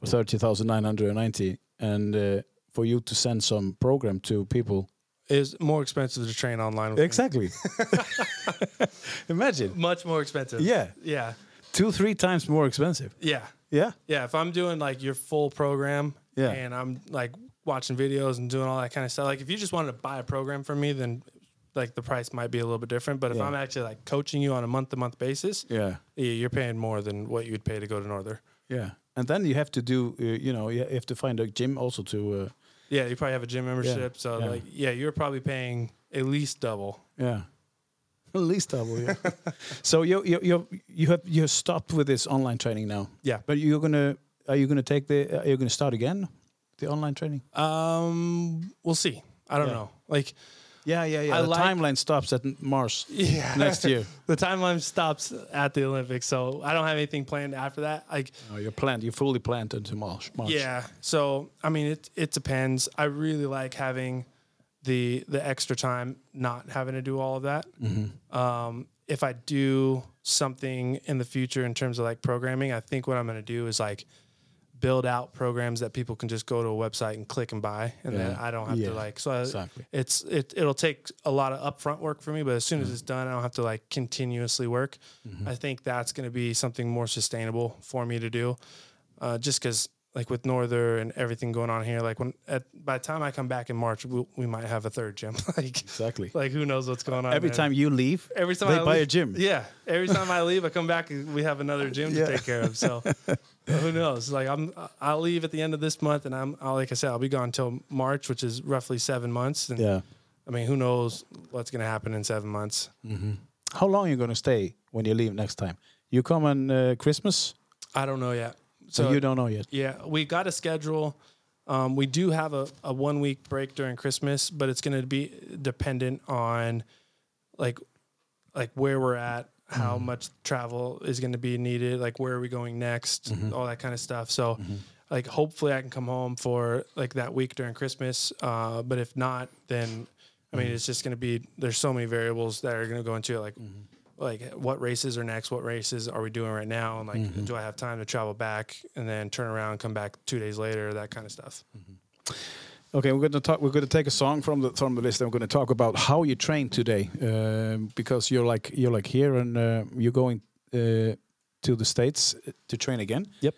Speaker 1: for thirty thousand nine hundred and ninety, and uh, for you to send some program to people.
Speaker 2: It's more expensive to train online. With.
Speaker 1: Exactly. Imagine.
Speaker 2: Much more expensive.
Speaker 1: Yeah,
Speaker 2: Yeah.
Speaker 1: two three times more expensive.
Speaker 2: Yeah.
Speaker 1: Yeah.
Speaker 2: Yeah. If I'm doing like your full program
Speaker 1: Yeah.
Speaker 2: and I'm like watching videos and doing all that kind of stuff, like if you just wanted to buy a program from me, then like the price might be a little bit different. But if
Speaker 1: Yeah.
Speaker 2: I'm actually like coaching you on a month to month basis,
Speaker 1: Yeah.
Speaker 2: yeah, you're paying more than what you'd pay to go to Norther.
Speaker 1: Yeah. and then you have to do. Uh, you know, you have to find a gym also to. Uh,
Speaker 2: Yeah, you probably have a gym membership. So
Speaker 1: yeah.
Speaker 2: like, yeah, you're probably paying at least double.
Speaker 1: yeah. At least double, yeah. so you you you you have you have stopped with this online training now.
Speaker 2: Yeah.
Speaker 1: But you're gonna are you gonna take the are you gonna start again the online training?
Speaker 2: Um, we'll see. I don't
Speaker 1: Yeah.
Speaker 2: know. Like,
Speaker 1: Yeah, yeah, yeah.
Speaker 2: I
Speaker 1: the
Speaker 2: like-
Speaker 1: timeline stops at Mars
Speaker 2: yeah,
Speaker 1: next year.
Speaker 2: the timeline stops at the Olympics, so I don't have anything planned after that. Like,
Speaker 1: Oh, you're planned. You're fully planned until March. March.
Speaker 2: yeah. So I mean, it it depends. I really like having the the extra time, not having to do all of that. Um, if I do something in the future in terms of like programming, I think what I'm going to do is like build out programs that people can just go to a website and click and buy, and then I don't have to like. So I,
Speaker 1: exactly.
Speaker 2: it's it it'll take a lot of upfront work for me, but as soon as
Speaker 1: Mm-hmm.
Speaker 2: it's done, I don't have to like continuously work. I think that's going to be something more sustainable for me to do, uh, just because like with Norther and everything going on here, like when at by the time I come back in March, we, we might have a third gym. like
Speaker 1: Exactly.
Speaker 2: like who knows what's going on?
Speaker 1: Every
Speaker 2: man.
Speaker 1: time you leave,
Speaker 2: every time
Speaker 1: they
Speaker 2: I
Speaker 1: buy
Speaker 2: leave,
Speaker 1: a gym.
Speaker 2: Yeah, every time I leave, I come back and we have another gym
Speaker 1: Yeah.
Speaker 2: to take care of. So who knows? Like I'm, I'll leave at the end of this month, and I'm, I'll, like I said, I'll be gone until March, which is roughly seven months. And
Speaker 1: Yeah.
Speaker 2: I mean, who knows what's going to happen in seven months?
Speaker 1: How long are you gonna stay when you leave next time? You come on uh, Christmas,
Speaker 2: I don't know yet.
Speaker 1: So you don't know yet.
Speaker 2: Yeah, we got a schedule. Um, we do have a, a one week break during Christmas, but it's going to be dependent on like like where we're at, how mm-hmm. much travel is going to be needed, like where are we going next, mm-hmm. all that kind of stuff. So, mm-hmm. like hopefully I can come home for like that week during Christmas. Uh, but if not, then I mean it's just going to be there's so many variables that are going to go into it, like like what races are next, what races are we doing right now, and like do I have time to travel back and then turn around and come back two days later, that kind of stuff.
Speaker 1: Okay, we're going to talk. We're going to take a song from the from the list. and We're going to talk about how you train today, um, because you're like you're like here and uh, you're going uh, to the states to train again.
Speaker 2: Yep.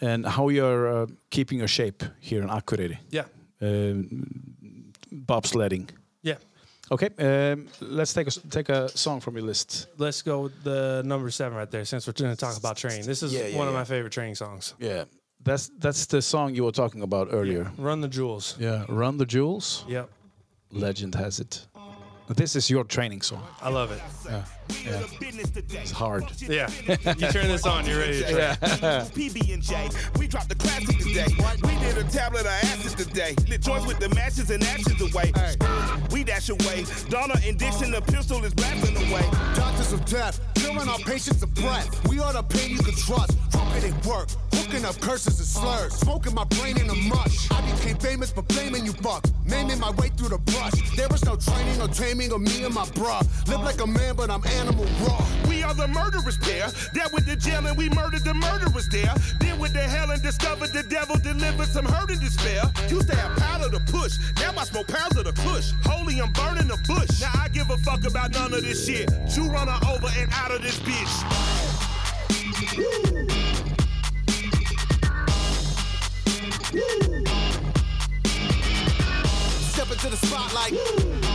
Speaker 1: And how you're uh, keeping your shape here in Akureyri,
Speaker 2: Yeah.
Speaker 1: um, bobsledding.
Speaker 2: Yeah.
Speaker 1: Okay, um, let's take a take a song from your list.
Speaker 2: Let's go with the number seven right there since we're going to talk about training. This is
Speaker 1: Yeah, yeah,
Speaker 2: one
Speaker 1: yeah.
Speaker 2: of my favorite training songs.
Speaker 1: Yeah, that's that's the song you were talking about earlier.
Speaker 2: Run the Jewels.
Speaker 1: Yeah, Run the Jewels.
Speaker 2: Yep.
Speaker 1: Legend has it. This is your training song.
Speaker 2: I love it.
Speaker 1: It's hard.
Speaker 2: Yeah. you turn this on, you're ready to train.
Speaker 8: PB and J. We dropped the classic today. We did a tablet of acid today. Lit joints with the matches and ashes away. We dash away. Donna and Dixon, the pistol is blasting away.
Speaker 9: Doctors of death, killing our patients of breath. We are the pain you can trust. Crooked at work, hooking up curses and slurs. Smoking my brain in a mush. I became famous for blaming you bucks. Maiming my way through the brush. There was no training or taming of me and my bruh. Live like a man, but I'm animal raw.
Speaker 8: We are the murderers pair. Dealt with the jail and we murdered the murderers there. Then with the hell and discovered the devil delivered some hurt and despair. Used to have powder to push. Now I smoke pounds of the kush. Holy, I'm burning the bush. Now I give a fuck about none of this shit. You run over and out of this bitch.
Speaker 9: Step into the spotlight. Copying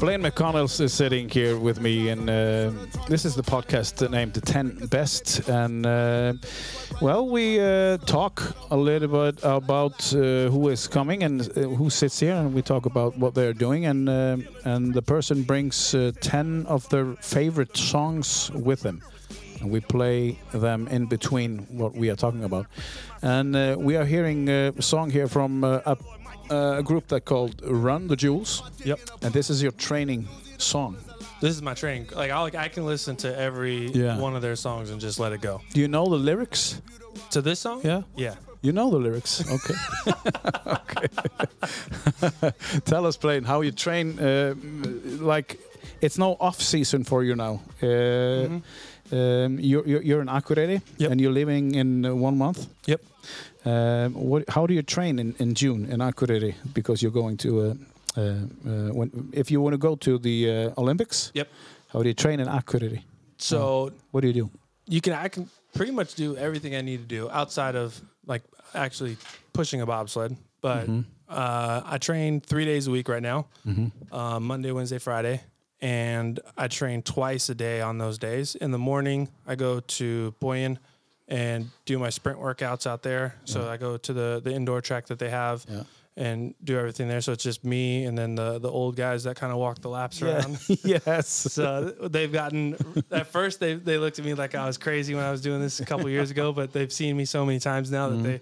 Speaker 1: Blaine McConnell is sitting here with me, and uh, this is the podcast named "The 10 Best." And uh, well, we uh, talk a little bit about uh, who is coming and uh, who sits here, and we talk about what they're doing. And uh, and the person brings uh, 10 of their favorite songs with them, and we play them in between what we are talking about. And uh, we are hearing a song here from uh, a, a group that called Run the Jewels.
Speaker 2: Yep.
Speaker 1: And this is your training song.
Speaker 2: This is my training. Like I, I can listen to every
Speaker 1: Yeah.
Speaker 2: one of their songs and just let it go.
Speaker 1: Do you know the lyrics?
Speaker 2: To this song?
Speaker 1: Yeah.
Speaker 2: Yeah.
Speaker 1: You know the lyrics. Okay. okay. Tell us, Blaine, how you train. Uh, like, it's no off season for you now. Uh, um, you're, you're you're in Akureyri
Speaker 2: Yep.
Speaker 1: and you're living in uh, one month.
Speaker 2: Yep.
Speaker 1: Um, what? How do you train in, in June in Akureyri? Because you're going to. Uh, uh, uh, when if you want to go to the uh, Olympics,
Speaker 2: Yep.
Speaker 1: how do you train in Akureyri?
Speaker 2: So
Speaker 1: What do you do?
Speaker 2: you can I can pretty much do everything I need to do outside of like actually pushing a bobsled. But Uh, I train three days a week right now,
Speaker 1: Mm-hmm.
Speaker 2: uh, Monday, Wednesday, Friday, and I train twice a day on those days. In the morning, I go to Boginn and do my sprint workouts out there. So I go to the the indoor track that they have.
Speaker 1: Yeah.
Speaker 2: And do everything there. So it's just me and then the the old guys that kind of walk the laps around.
Speaker 1: yes.
Speaker 2: So they've gotten at first they they looked at me like I was crazy when I was doing this a couple years ago, but they've seen me so many times now
Speaker 1: Mm-hmm.
Speaker 2: that they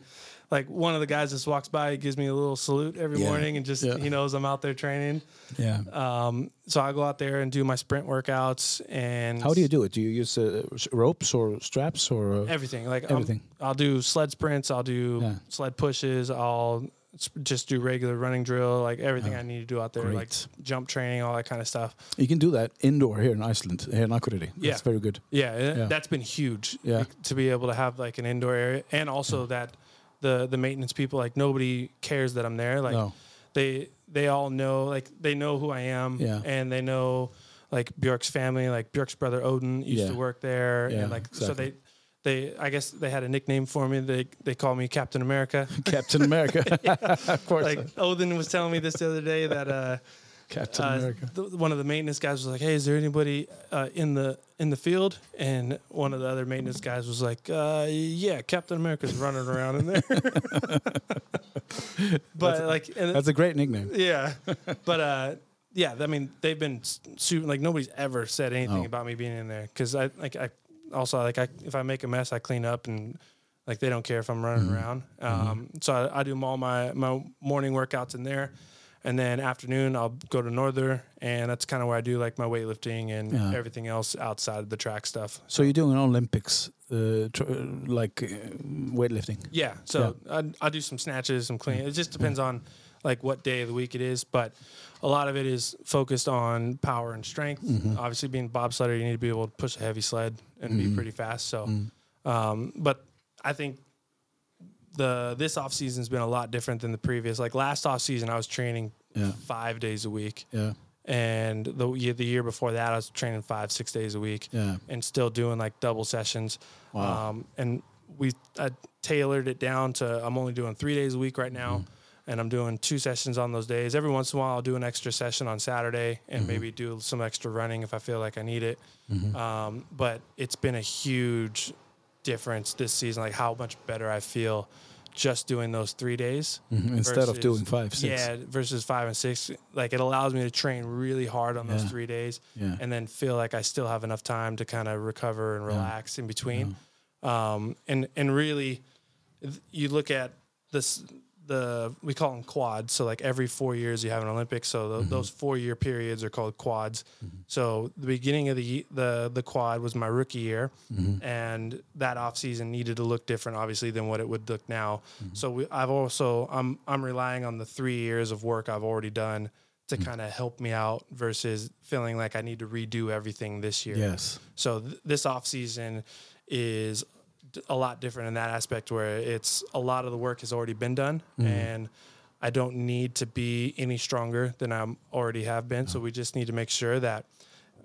Speaker 2: like one of the guys just walks by, gives me a little salute every
Speaker 1: Yeah.
Speaker 2: morning, and just
Speaker 1: Yeah.
Speaker 2: he knows I'm out there training.
Speaker 1: Yeah.
Speaker 2: Um, so I go out there and do my sprint workouts and
Speaker 1: How do you do it? Do you use uh, ropes or straps or? Uh,
Speaker 2: everything like
Speaker 1: Everything.
Speaker 2: i will do sled sprints, I'll do
Speaker 1: Yeah.
Speaker 2: sled pushes, I'll just do regular running drill, like everything I need to do out there, like jump training, all that kind of stuff.
Speaker 1: you can do that indoor here in Iceland, here in Akureyri.
Speaker 2: Yeah.
Speaker 1: That's very good.
Speaker 2: Yeah,
Speaker 1: Yeah.
Speaker 2: that's been huge.
Speaker 1: Yeah.
Speaker 2: like, to be able to have like an indoor area, and also that the the maintenance people like nobody cares that I'm there. Like
Speaker 1: No.
Speaker 2: they they all know like they know who I am.
Speaker 1: Yeah.
Speaker 2: and they know like Björk's family. Like Björk's brother Odin used
Speaker 1: Yeah.
Speaker 2: to work there,
Speaker 1: Yeah,
Speaker 2: and like so they. They, I guess they had a nickname for me. They, they call me Captain America.
Speaker 1: Captain America. of course.
Speaker 2: like Odin was telling me this the other day that uh,
Speaker 1: Captain
Speaker 2: uh,
Speaker 1: America.
Speaker 2: th- one of the maintenance guys was like, "Hey, is there anybody uh, in the in the field?" And one of the other maintenance guys was like, uh, "Yeah, Captain America's running around in there." but like, and
Speaker 1: That's a great nickname.
Speaker 2: yeah, but uh, yeah, I mean, they've been super. Like nobody's ever said anything
Speaker 1: Oh.
Speaker 2: about me being in there because I like I also like I if I make a mess, I clean up and. Like they don't care if I'm running
Speaker 1: Mm-hmm.
Speaker 2: around, um, so I, I do all my my morning workouts in there, and then afternoon I'll go to Northern, and that's kind of where I do like my weightlifting and
Speaker 1: Yeah.
Speaker 2: everything else outside of the track stuff.
Speaker 1: So you're doing Olympics, uh, tr- uh, like uh, weightlifting.
Speaker 2: Yeah, so I I do some snatches, some clean. It just depends on like what day of the week it is, but a lot of it is focused on power and strength. Obviously, being bobsledder, you need to be able to push a heavy sled and be pretty fast. So, um, but I think the this off season's been a lot different than the previous. Like last off season, I was training
Speaker 1: Yeah.
Speaker 2: five days a week.
Speaker 1: Yeah.
Speaker 2: and the year the year before that, I was training five six days a week,
Speaker 1: Yeah.
Speaker 2: and still doing like double sessions.
Speaker 1: Wow.
Speaker 2: Um, and we I tailored it down to I'm only doing three days a week right now,
Speaker 1: Mm-hmm.
Speaker 2: and I'm doing two sessions on those days. Every once in a while, I'll do an extra session on Saturday and
Speaker 1: Mm-hmm.
Speaker 2: maybe do some extra running if I feel like I need it.
Speaker 1: Mm-hmm.
Speaker 2: Um, but it's been a huge difference this season, like how much better I feel just doing those three days
Speaker 1: Mhm, Instead of doing five, six.
Speaker 2: Yeah, versus five and six. Like it allows me to train really hard on those three days,
Speaker 1: Yeah.
Speaker 2: and then feel like I still have enough time to kind of recover and relax in between. Um, and and really, you look at this. The we call them quads. So like every four years you have an Olympics. So
Speaker 1: Mm-hmm.
Speaker 2: those four year periods are called quads. So the beginning of the the the quad was my rookie year,
Speaker 1: Mm-hmm.
Speaker 2: and that off season needed to look different, obviously, than what it would look now.
Speaker 1: Mm-hmm.
Speaker 2: So we, I've also I'm I'm relying on the three years of work I've already done to
Speaker 1: Mm-hmm.
Speaker 2: kind of help me out versus feeling like I need to redo everything this year.
Speaker 1: Yes.
Speaker 2: So th- this off season is a lot different in that aspect where it's a lot of the work has already been done mm-hmm. and I don't need to be any stronger than I already have been. So we just need to make sure that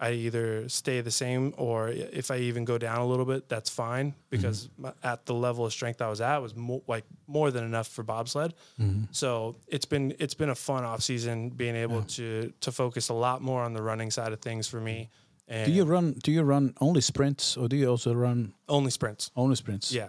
Speaker 2: I either stay the same or if I even go down a little bit, that's fine mm-hmm. because my, at the level of strength I was at was like more than enough for bobsled. Mm-hmm. So it's been it's been a fun off season being able to to focus a lot more on the running side of things for me. And
Speaker 1: Do you run? Do you run only sprints, or do you also run
Speaker 2: only sprints?
Speaker 1: only sprints?
Speaker 2: Yeah.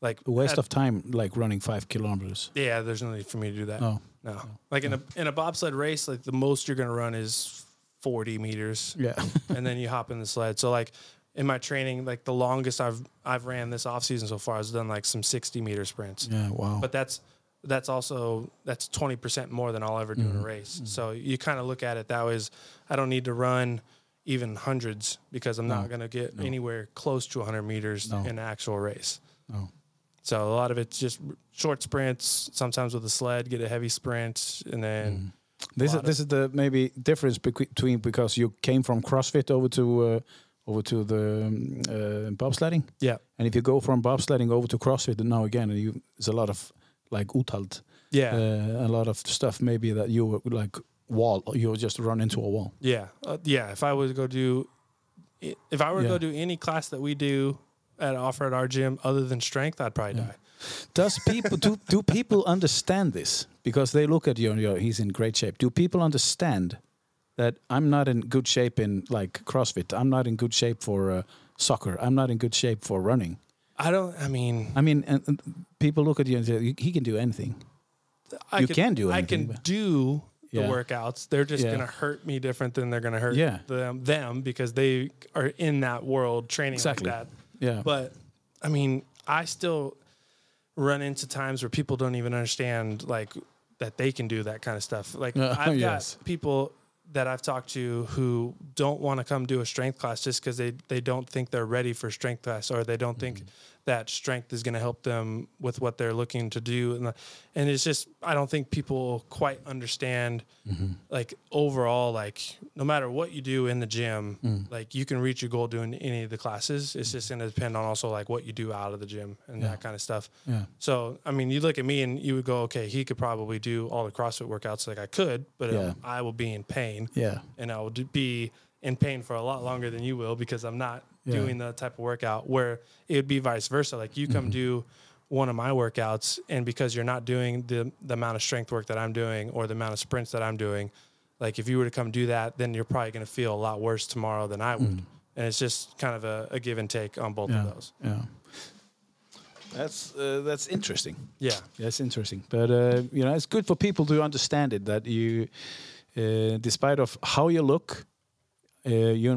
Speaker 2: Like
Speaker 1: A waste
Speaker 2: at-
Speaker 1: of time, like running five kilometers.
Speaker 2: Yeah, there's no need for me to do that.
Speaker 1: No.
Speaker 2: No. Like in a in a bobsled race, like the most you're gonna run is 40 meters,
Speaker 1: Yeah.
Speaker 2: and then you hop in the sled. So like in my training, like the longest I've I've ran this off season so far, I've done like some 60 meter sprints.
Speaker 1: yeah. Wow.
Speaker 2: But that's that's also that's 20 percent more than I'll ever do in
Speaker 1: Mm-hmm.
Speaker 2: a race. So you kind of look at it that way: is I don't need to run even hundreds because I'm not gonna get anywhere close to 100 meters
Speaker 1: No.
Speaker 2: in an actual race.
Speaker 1: No.
Speaker 2: So a lot of it's just short sprints, sometimes with a sled, get a heavy sprint, and then
Speaker 1: This is this is the maybe difference between because you came from CrossFit over to uh, over to the um, uh, bobsledding,
Speaker 2: yeah,
Speaker 1: and if you go from bobsledding over to CrossFit, and now again, you there's a lot of like utalt,
Speaker 2: yeah,
Speaker 1: uh, a lot of stuff maybe that you would like wall, You'll just run into a wall.
Speaker 2: yeah, uh, yeah. If I was to go do, if I were
Speaker 1: Yeah.
Speaker 2: to go do any class that we do at offer at our gym other than strength, I'd probably die.
Speaker 1: Does people do do people understand this? Because they look at you and you're, he's in great shape. Do people understand that I'm not in good shape in like CrossFit? I'm not in good shape for uh, soccer. I'm not in good shape for running.
Speaker 2: I don't. I mean,
Speaker 1: I mean, and, and people look at you and say he can do anything.
Speaker 2: I
Speaker 1: You
Speaker 2: can,
Speaker 1: can do
Speaker 2: I
Speaker 1: anything,
Speaker 2: can
Speaker 1: but-
Speaker 2: do the
Speaker 1: Yeah.
Speaker 2: workouts. They're just
Speaker 1: Yeah.
Speaker 2: gonna hurt me different than they're gonna hurt
Speaker 1: Yeah.
Speaker 2: them, them because they are in that world training
Speaker 1: Exactly.
Speaker 2: like that.
Speaker 1: Yeah.
Speaker 2: But I mean, I still run into times where people don't even understand like that they can do that kind of stuff. Like
Speaker 1: Yeah, uh,
Speaker 2: I've
Speaker 1: yes.
Speaker 2: got people that I've talked to who don't want to come do a strength class just because they, they don't think they're ready for strength class or they don't think mm. That strength is going to help them with what they're looking to do. And, and it's just I don't think people quite understand mm-hmm. like overall like no matter what you do in the gym mm. like you can reach your goal doing any of the classes. It's just going to depend on also like what you do out of the gym and that kind of stuff.
Speaker 1: Yeah.
Speaker 2: so I mean you look at me and you would go okay he could probably do all the CrossFit workouts like I could but
Speaker 1: Yeah.
Speaker 2: I will be in pain.
Speaker 1: Yeah.
Speaker 2: and I will be in pain for a lot longer than you will because I'm not
Speaker 1: Yeah.
Speaker 2: doing the type of workout where it would be vice versa. Like you
Speaker 1: Mm-hmm.
Speaker 2: come do one of my workouts, and because you're not doing the the amount of strength work that I'm doing or the amount of sprints that I'm doing, like if you were to come do that, then you're probably going to feel a lot worse tomorrow than I would. And it's just kind of a, a give and take on both
Speaker 1: Mm. Yeah.
Speaker 2: of those.
Speaker 1: Yeah. That's uh, that's interesting.
Speaker 2: Yeah.
Speaker 1: That's interesting. But uh, you know, it's good for people to understand it that you, uh, despite of how you look, uh, you,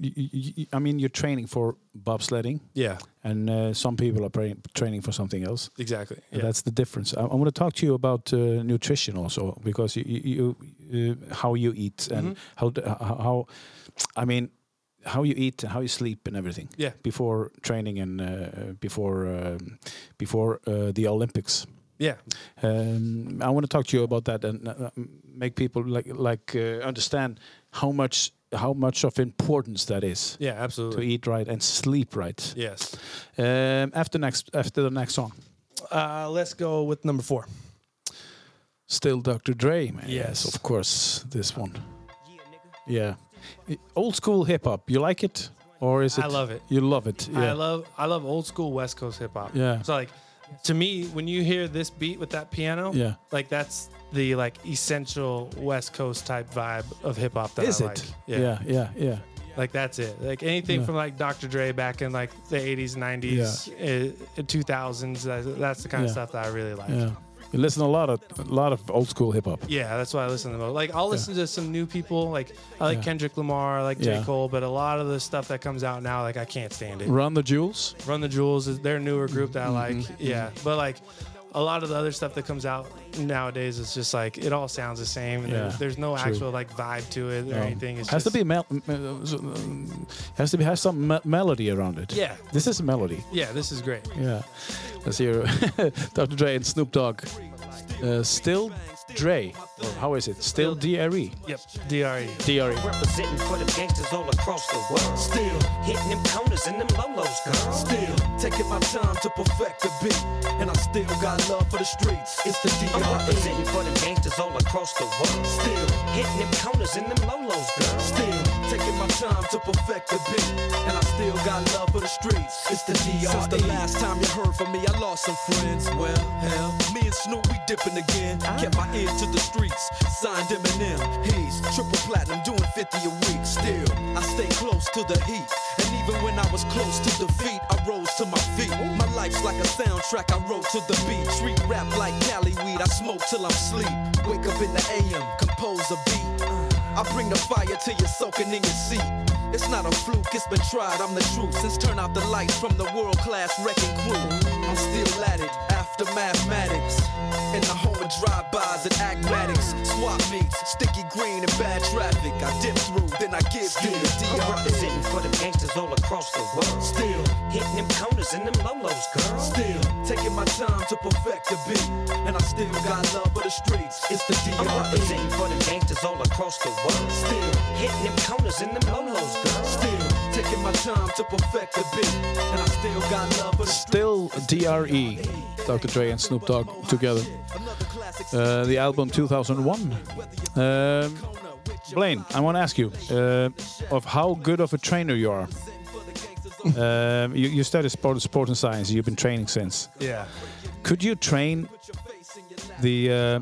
Speaker 1: you, I mean, you're training for bobsledding,
Speaker 2: Yeah.
Speaker 1: and uh, some people are pra- training for something else.
Speaker 2: Exactly. Yeah.
Speaker 1: That's the difference. I, I want to talk to you about uh, nutrition also because you, you, you uh, how you eat and
Speaker 2: Mm-hmm.
Speaker 1: how, how how I mean how you eat and how you sleep and everything.
Speaker 2: Yeah.
Speaker 1: Before training and uh, before um, before uh, the Olympics.
Speaker 2: yeah.
Speaker 1: Um, I want to talk to you about that and uh, make people like like uh, understand how much how much of importance that is
Speaker 2: Yeah. Absolutely.
Speaker 1: To eat right and sleep right.
Speaker 2: Yes.
Speaker 1: Um, after next after the next song.
Speaker 2: Uh, let's go with number four.
Speaker 1: Still Dr. Dre, man.
Speaker 2: Yes.
Speaker 1: of course, this one. Yeah, old school hip hop. You like it, or is it?
Speaker 2: I love it.
Speaker 1: You love it. Yeah.
Speaker 2: I love I love old school West Coast hip hop.
Speaker 1: Yeah.
Speaker 2: So like to me, when you hear this beat with that piano,
Speaker 1: Yeah.
Speaker 2: like that's the like essential West Coast type vibe of hip hop that
Speaker 1: Is
Speaker 2: I
Speaker 1: it?
Speaker 2: like.
Speaker 1: Yeah, yeah, yeah. yeah.
Speaker 2: Like that's it. Like anything
Speaker 1: Yeah.
Speaker 2: from like Dr. Dre back in like the 80s, 90s, uh, 2000s. That's the kind
Speaker 1: Yeah.
Speaker 2: of stuff that I really like.
Speaker 1: yeah. You listen a lot of a lot of old school hip hop.
Speaker 2: Yeah, that's why I listen to most. Like I'll listen to some new people. Like I like
Speaker 1: Yeah.
Speaker 2: Kendrick Lamar, I like J.
Speaker 1: Yeah.
Speaker 2: Cole, but a lot of the stuff that comes out now, like I can't stand it.
Speaker 1: Run the Jewels.
Speaker 2: Run the Jewels is their newer group that I
Speaker 1: Mm-hmm.
Speaker 2: like. Yeah, but like a lot of the other stuff that comes out nowadays is just like it all sounds the same. And
Speaker 1: Yeah,
Speaker 2: there- there's no
Speaker 1: true.
Speaker 2: actual like vibe to it or
Speaker 1: Um,
Speaker 2: anything. It's
Speaker 1: has
Speaker 2: just,
Speaker 1: to be mel- me- um, has to be has some me- melody around it.
Speaker 2: Yeah.
Speaker 1: This is a melody.
Speaker 2: Yeah, this is great.
Speaker 1: Yeah. Let's hear Dr. Dre and Snoop Dogg. Uh, still Dre. Or how is it? Still DRE.
Speaker 2: Yep, DRE.
Speaker 1: DRE.
Speaker 10: Representing for them gangsters all across the world.
Speaker 9: Still,
Speaker 10: Hitting them corners and them lolos, girl.
Speaker 9: still taking my time to perfect the beat, and I still got love for the streets. It's the
Speaker 10: I'm representing for them gangsters all across the world.
Speaker 9: Still,
Speaker 10: Hitting them corners and them lolos, girl.
Speaker 9: still taking my time to perfect the beat, and I still got love for the streets. It's the DRE. Since the last time you heard from me, I lost some friends. Well, hell, me and Snoop we dipping again. Ah. Kept my ear to the streets, signed Eminem. He's triple platinum, doing 50 a week. Still, I stay close to the heat, and even when I was close to defeat, I rose to my feet. My life's like a soundtrack I wrote to the beat. Street rap like Cali weed, I smoke till I'm sleep. Wake up in the AM, compose a beat. I bring the fire till you're soaking in your seat. It's not a fluke, it's been tried, I'm the truth. Since turn out the lights from the world class wrecking crew, I'm still at it after mathematics. In the home of drive-bys and acmatics, swap meets, sticky green and bad traffic. I dip through, then I give you the
Speaker 10: I'm
Speaker 9: DRE.
Speaker 10: representing for them gangsters all across the world.
Speaker 9: Still,
Speaker 10: Hitting them corners and them lolos, girl.
Speaker 9: still taking my time to perfect the beat, and I still got love for the streets. It's the
Speaker 10: I'm
Speaker 9: DRE.
Speaker 10: representing for them gangsters all across the world.
Speaker 9: Still,
Speaker 10: Hitting them corners and them lolos, girl.
Speaker 9: Still taking my time to perfect the beat, and I still got love for the.
Speaker 1: Still DRE. Dr. Dre and Snoop Dogg together. Uh, the album 2001. Um, Blaine, I want to ask you uh, of how good of a trainer you are. Um, you, you studied sport, sport and science. You've been training since.
Speaker 2: Yeah.
Speaker 1: Could you train the uh,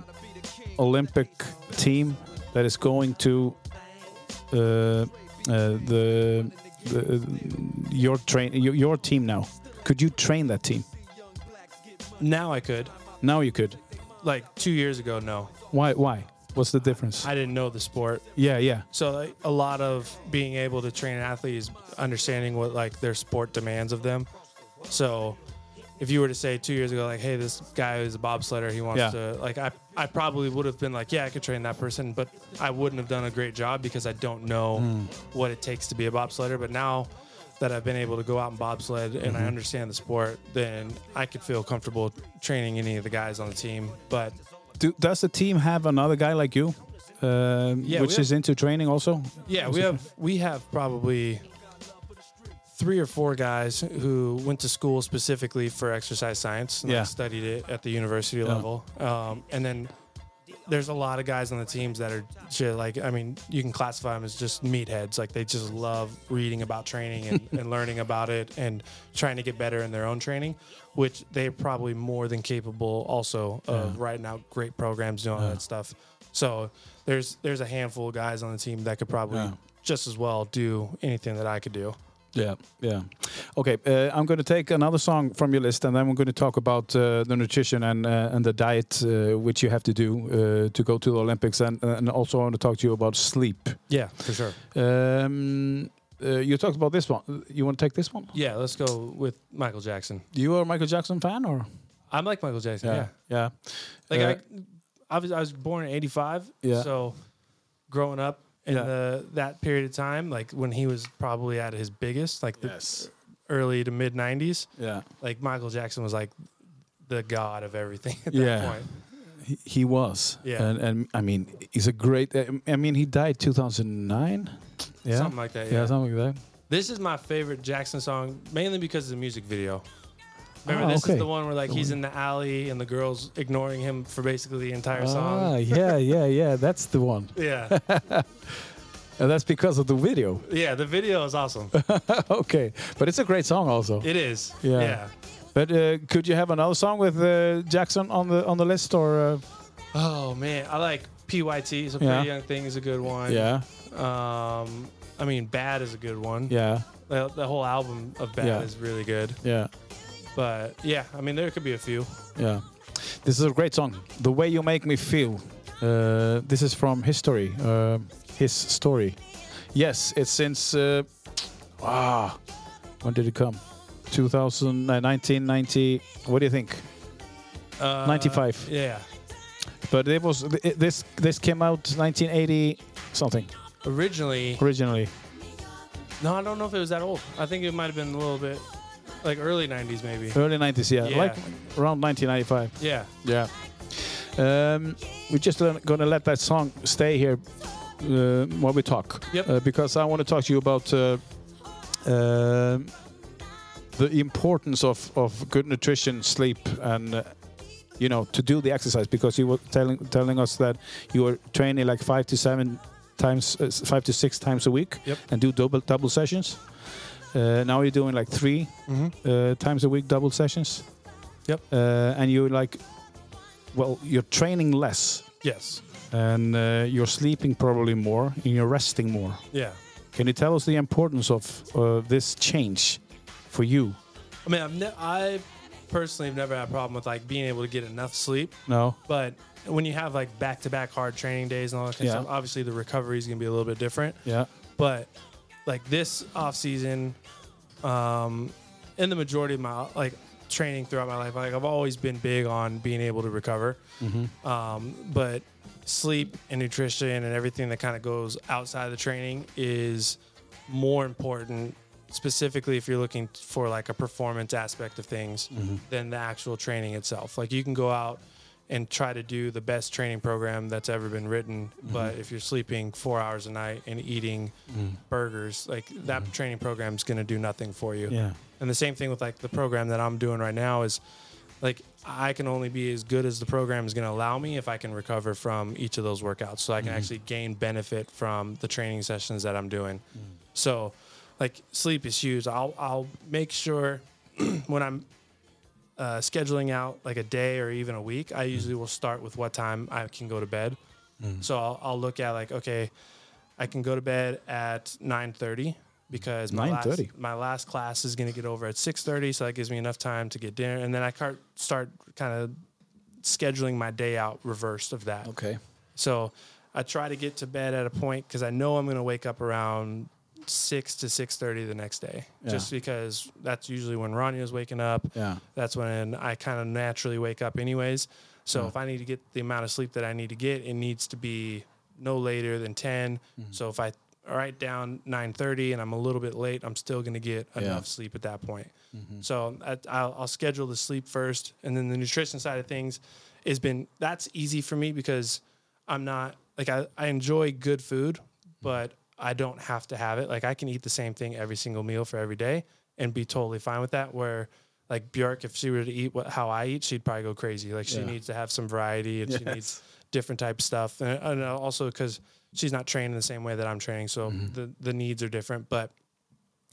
Speaker 1: Olympic team that is going to uh, uh, the, the your train your, your team now? Could you train that team?
Speaker 2: Now I could.
Speaker 1: Now you could.
Speaker 2: Like two years ago, no.
Speaker 1: Why? Why? What's the difference?
Speaker 2: I didn't know the sport.
Speaker 1: yeah, yeah,
Speaker 2: So like, a lot of being able to train an athlete is understanding what like their sport demands of them. So if you were to say two years ago, like, hey, this guy is a bobsledder, he wants
Speaker 1: Yeah.
Speaker 2: to like I I probably would have been like, yeah, I could train that person, but I wouldn't have done a great job because I don't know
Speaker 1: Hmm.
Speaker 2: what it takes to be a bobsledder. But now that I've been able to go out and bobsled and
Speaker 1: Mm-hmm.
Speaker 2: I understand the sport, then I could feel comfortable training any of the guys on the team. But
Speaker 1: Do, does the team have another guy like you, um,
Speaker 2: Yeah,
Speaker 1: which
Speaker 2: have-
Speaker 1: is into training also?
Speaker 2: Yeah, we have we have probably three or four guys who went to school specifically for exercise science and
Speaker 1: Yeah.
Speaker 2: studied it at the university
Speaker 1: Yeah.
Speaker 2: level. Um, and then there's a lot of guys on the teams that are just like I mean, you can classify them as just meatheads. Like they just love reading about training and, and learning about it and trying to get better in their own training, which they're probably more than capable also of writing out great programs, doing all that stuff. So there's there's a handful of guys on the team that could probably just as well do anything that I could do.
Speaker 1: Yeah, yeah. Okay, uh, I'm going to take another song from your list, and then we're going to talk about uh, the nutrition and uh, and the diet uh, which you have to do uh, to go to the Olympics, and and also I want to talk to you about sleep.
Speaker 2: Yeah, for sure.
Speaker 1: Um, uh, you talked about this one. You want to take this one?
Speaker 2: Yeah, let's go with Michael Jackson.
Speaker 1: You are a Michael Jackson fan, or
Speaker 2: I'm like Michael Jackson. Yeah.
Speaker 1: yeah.
Speaker 2: Like
Speaker 1: Uh,
Speaker 2: I, I was I was born in '85.
Speaker 1: Yeah.
Speaker 2: So growing up in
Speaker 1: Yeah.
Speaker 2: the that period of time, like when he was probably at his biggest, like the
Speaker 1: Yes.
Speaker 2: early to mid '90s,
Speaker 1: Yeah,
Speaker 2: like Michael Jackson was like the god of everything at
Speaker 1: Yeah.
Speaker 2: that point.
Speaker 1: he, he was.
Speaker 2: Yeah.
Speaker 1: and, and I mean, he's a great. I mean, he died 2009. Yeah,
Speaker 2: Something like that.
Speaker 1: yeah,
Speaker 2: Yeah.
Speaker 1: something like that.
Speaker 2: This is my favorite Jackson song, mainly because of the music video. Remember,
Speaker 1: Ah,
Speaker 2: this
Speaker 1: okay.
Speaker 2: is the one where like he's in the alley and the girls ignoring him for basically the entire song.
Speaker 1: Ah, yeah, yeah, yeah. That's the one.
Speaker 2: Yeah,
Speaker 1: And that's because of the video.
Speaker 2: yeah. The video is awesome.
Speaker 1: okay, but it's a great song also.
Speaker 2: It is.
Speaker 1: Yeah.
Speaker 2: Yeah.
Speaker 1: But uh, could you have another song with uh, Jackson on the on the list or? Uh,
Speaker 2: Oh man, I like PYT. So
Speaker 1: Yeah.
Speaker 2: Pretty Young Thing is a good one.
Speaker 1: yeah,
Speaker 2: Um, I mean, Bad is a good one.
Speaker 1: yeah,
Speaker 2: The, the whole album of Bad
Speaker 1: Yeah.
Speaker 2: is really good.
Speaker 1: yeah,
Speaker 2: But yeah, I mean, there could be a few.
Speaker 1: yeah. This is a great song. The way you make me feel. Uh, this is from History. Uh, his story. Yes, it's since. Uh, ah, when did it come? 2000, uh, 1990. What do you think?
Speaker 2: Uh,
Speaker 1: 95.
Speaker 2: Yeah.
Speaker 1: But it was it, this. This came out 1980 something
Speaker 2: Originally,
Speaker 1: originally.
Speaker 2: no, I don't know if it was that old. I think it might have been a little bit like early 90s, maybe.
Speaker 1: Early 90s, yeah,
Speaker 2: Yeah.
Speaker 1: like around 1995.
Speaker 2: Yeah.
Speaker 1: Yeah. Um, we're just going to let that song stay here uh, while we talk.
Speaker 2: Yep.
Speaker 1: Uh, because I want to talk to you about uh, um the importance of, of good nutrition, sleep, and uh, you know to do the exercise. Because you were telling telling us that you were training like five to seven times, uh, five to six times a week,
Speaker 2: Yep.
Speaker 1: and do double double sessions. Uh, now you're doing like 3 uh, times a week double sessions.
Speaker 2: Yep.
Speaker 1: Uh, and you're like, well, you're training less
Speaker 2: Yes.
Speaker 1: and uh, you're sleeping probably more and you're resting more.
Speaker 2: Yeah.
Speaker 1: Can you tell us the importance of uh, this change for you?
Speaker 2: I mean, I've ne- I personally have never had a problem with like being able to get enough sleep,
Speaker 1: No.
Speaker 2: but when you have like back-to-back hard training days and all that kind
Speaker 1: Yeah.
Speaker 2: of stuff, obviously the recovery is gonna be a little bit different.
Speaker 1: Yeah.
Speaker 2: But like this off season, um, in the majority of my like training throughout my life, like I've always been big on being able to recover. Um, but sleep and nutrition and everything that kind of goes outside of the training is more important specifically if you're looking for like a performance aspect of things than the actual training itself. Like you can go out and try to do the best training program that's ever been written. Mm-hmm. But if you're sleeping four hours a night and eating mm. burgers like that mm-hmm. training program is going to do nothing for you.
Speaker 1: Yeah.
Speaker 2: and the same thing with like the program that I'm doing right now is like I can only be as good as the program is going to allow me if I can recover from each of those workouts. So I can mm-hmm. actually gain benefit from the training sessions that I'm doing. Mm. So like sleep is huge. I'll I'll make sure when I'm uh, scheduling out like a day or even a week, I usually will start with what time I can go to bed. So I'll, I'll look at like okay, I can go to bed at nine thirty because my last my last class is going to get over at six thirty, so that gives me enough time to get dinner, and then I start kind of scheduling my day out reversed of that.
Speaker 1: Okay.
Speaker 2: So I try to get to bed at a point because I know I'm going to wake up around six to six thirty the next day, just because that's usually when Rania's waking up.
Speaker 1: Yeah.
Speaker 2: That's when I kind of naturally wake up, anyways. So
Speaker 1: Yeah.
Speaker 2: if I need to get the amount of sleep that I need to get, it needs to be no later than 10
Speaker 1: Mm-hmm.
Speaker 2: So if I write down nine thirty and I'm a little bit late, I'm still going to get
Speaker 1: Yeah.
Speaker 2: enough sleep at that point.
Speaker 1: Mm-hmm.
Speaker 2: So I, I'll, I'll schedule the sleep first, and then the nutrition side of things has been that's easy for me because I'm not like I, I enjoy good food, but I don't have to have it. Like I can eat the same thing every single meal for every day and be totally fine with that. Where like Björk, if she were to eat what how I eat, she'd probably go crazy. Like she
Speaker 1: Yeah.
Speaker 2: needs to have some variety and she needs different type of stuff, and, and also because she's not trained in the same way that I'm training, so
Speaker 1: Mm-hmm.
Speaker 2: the the needs are different. But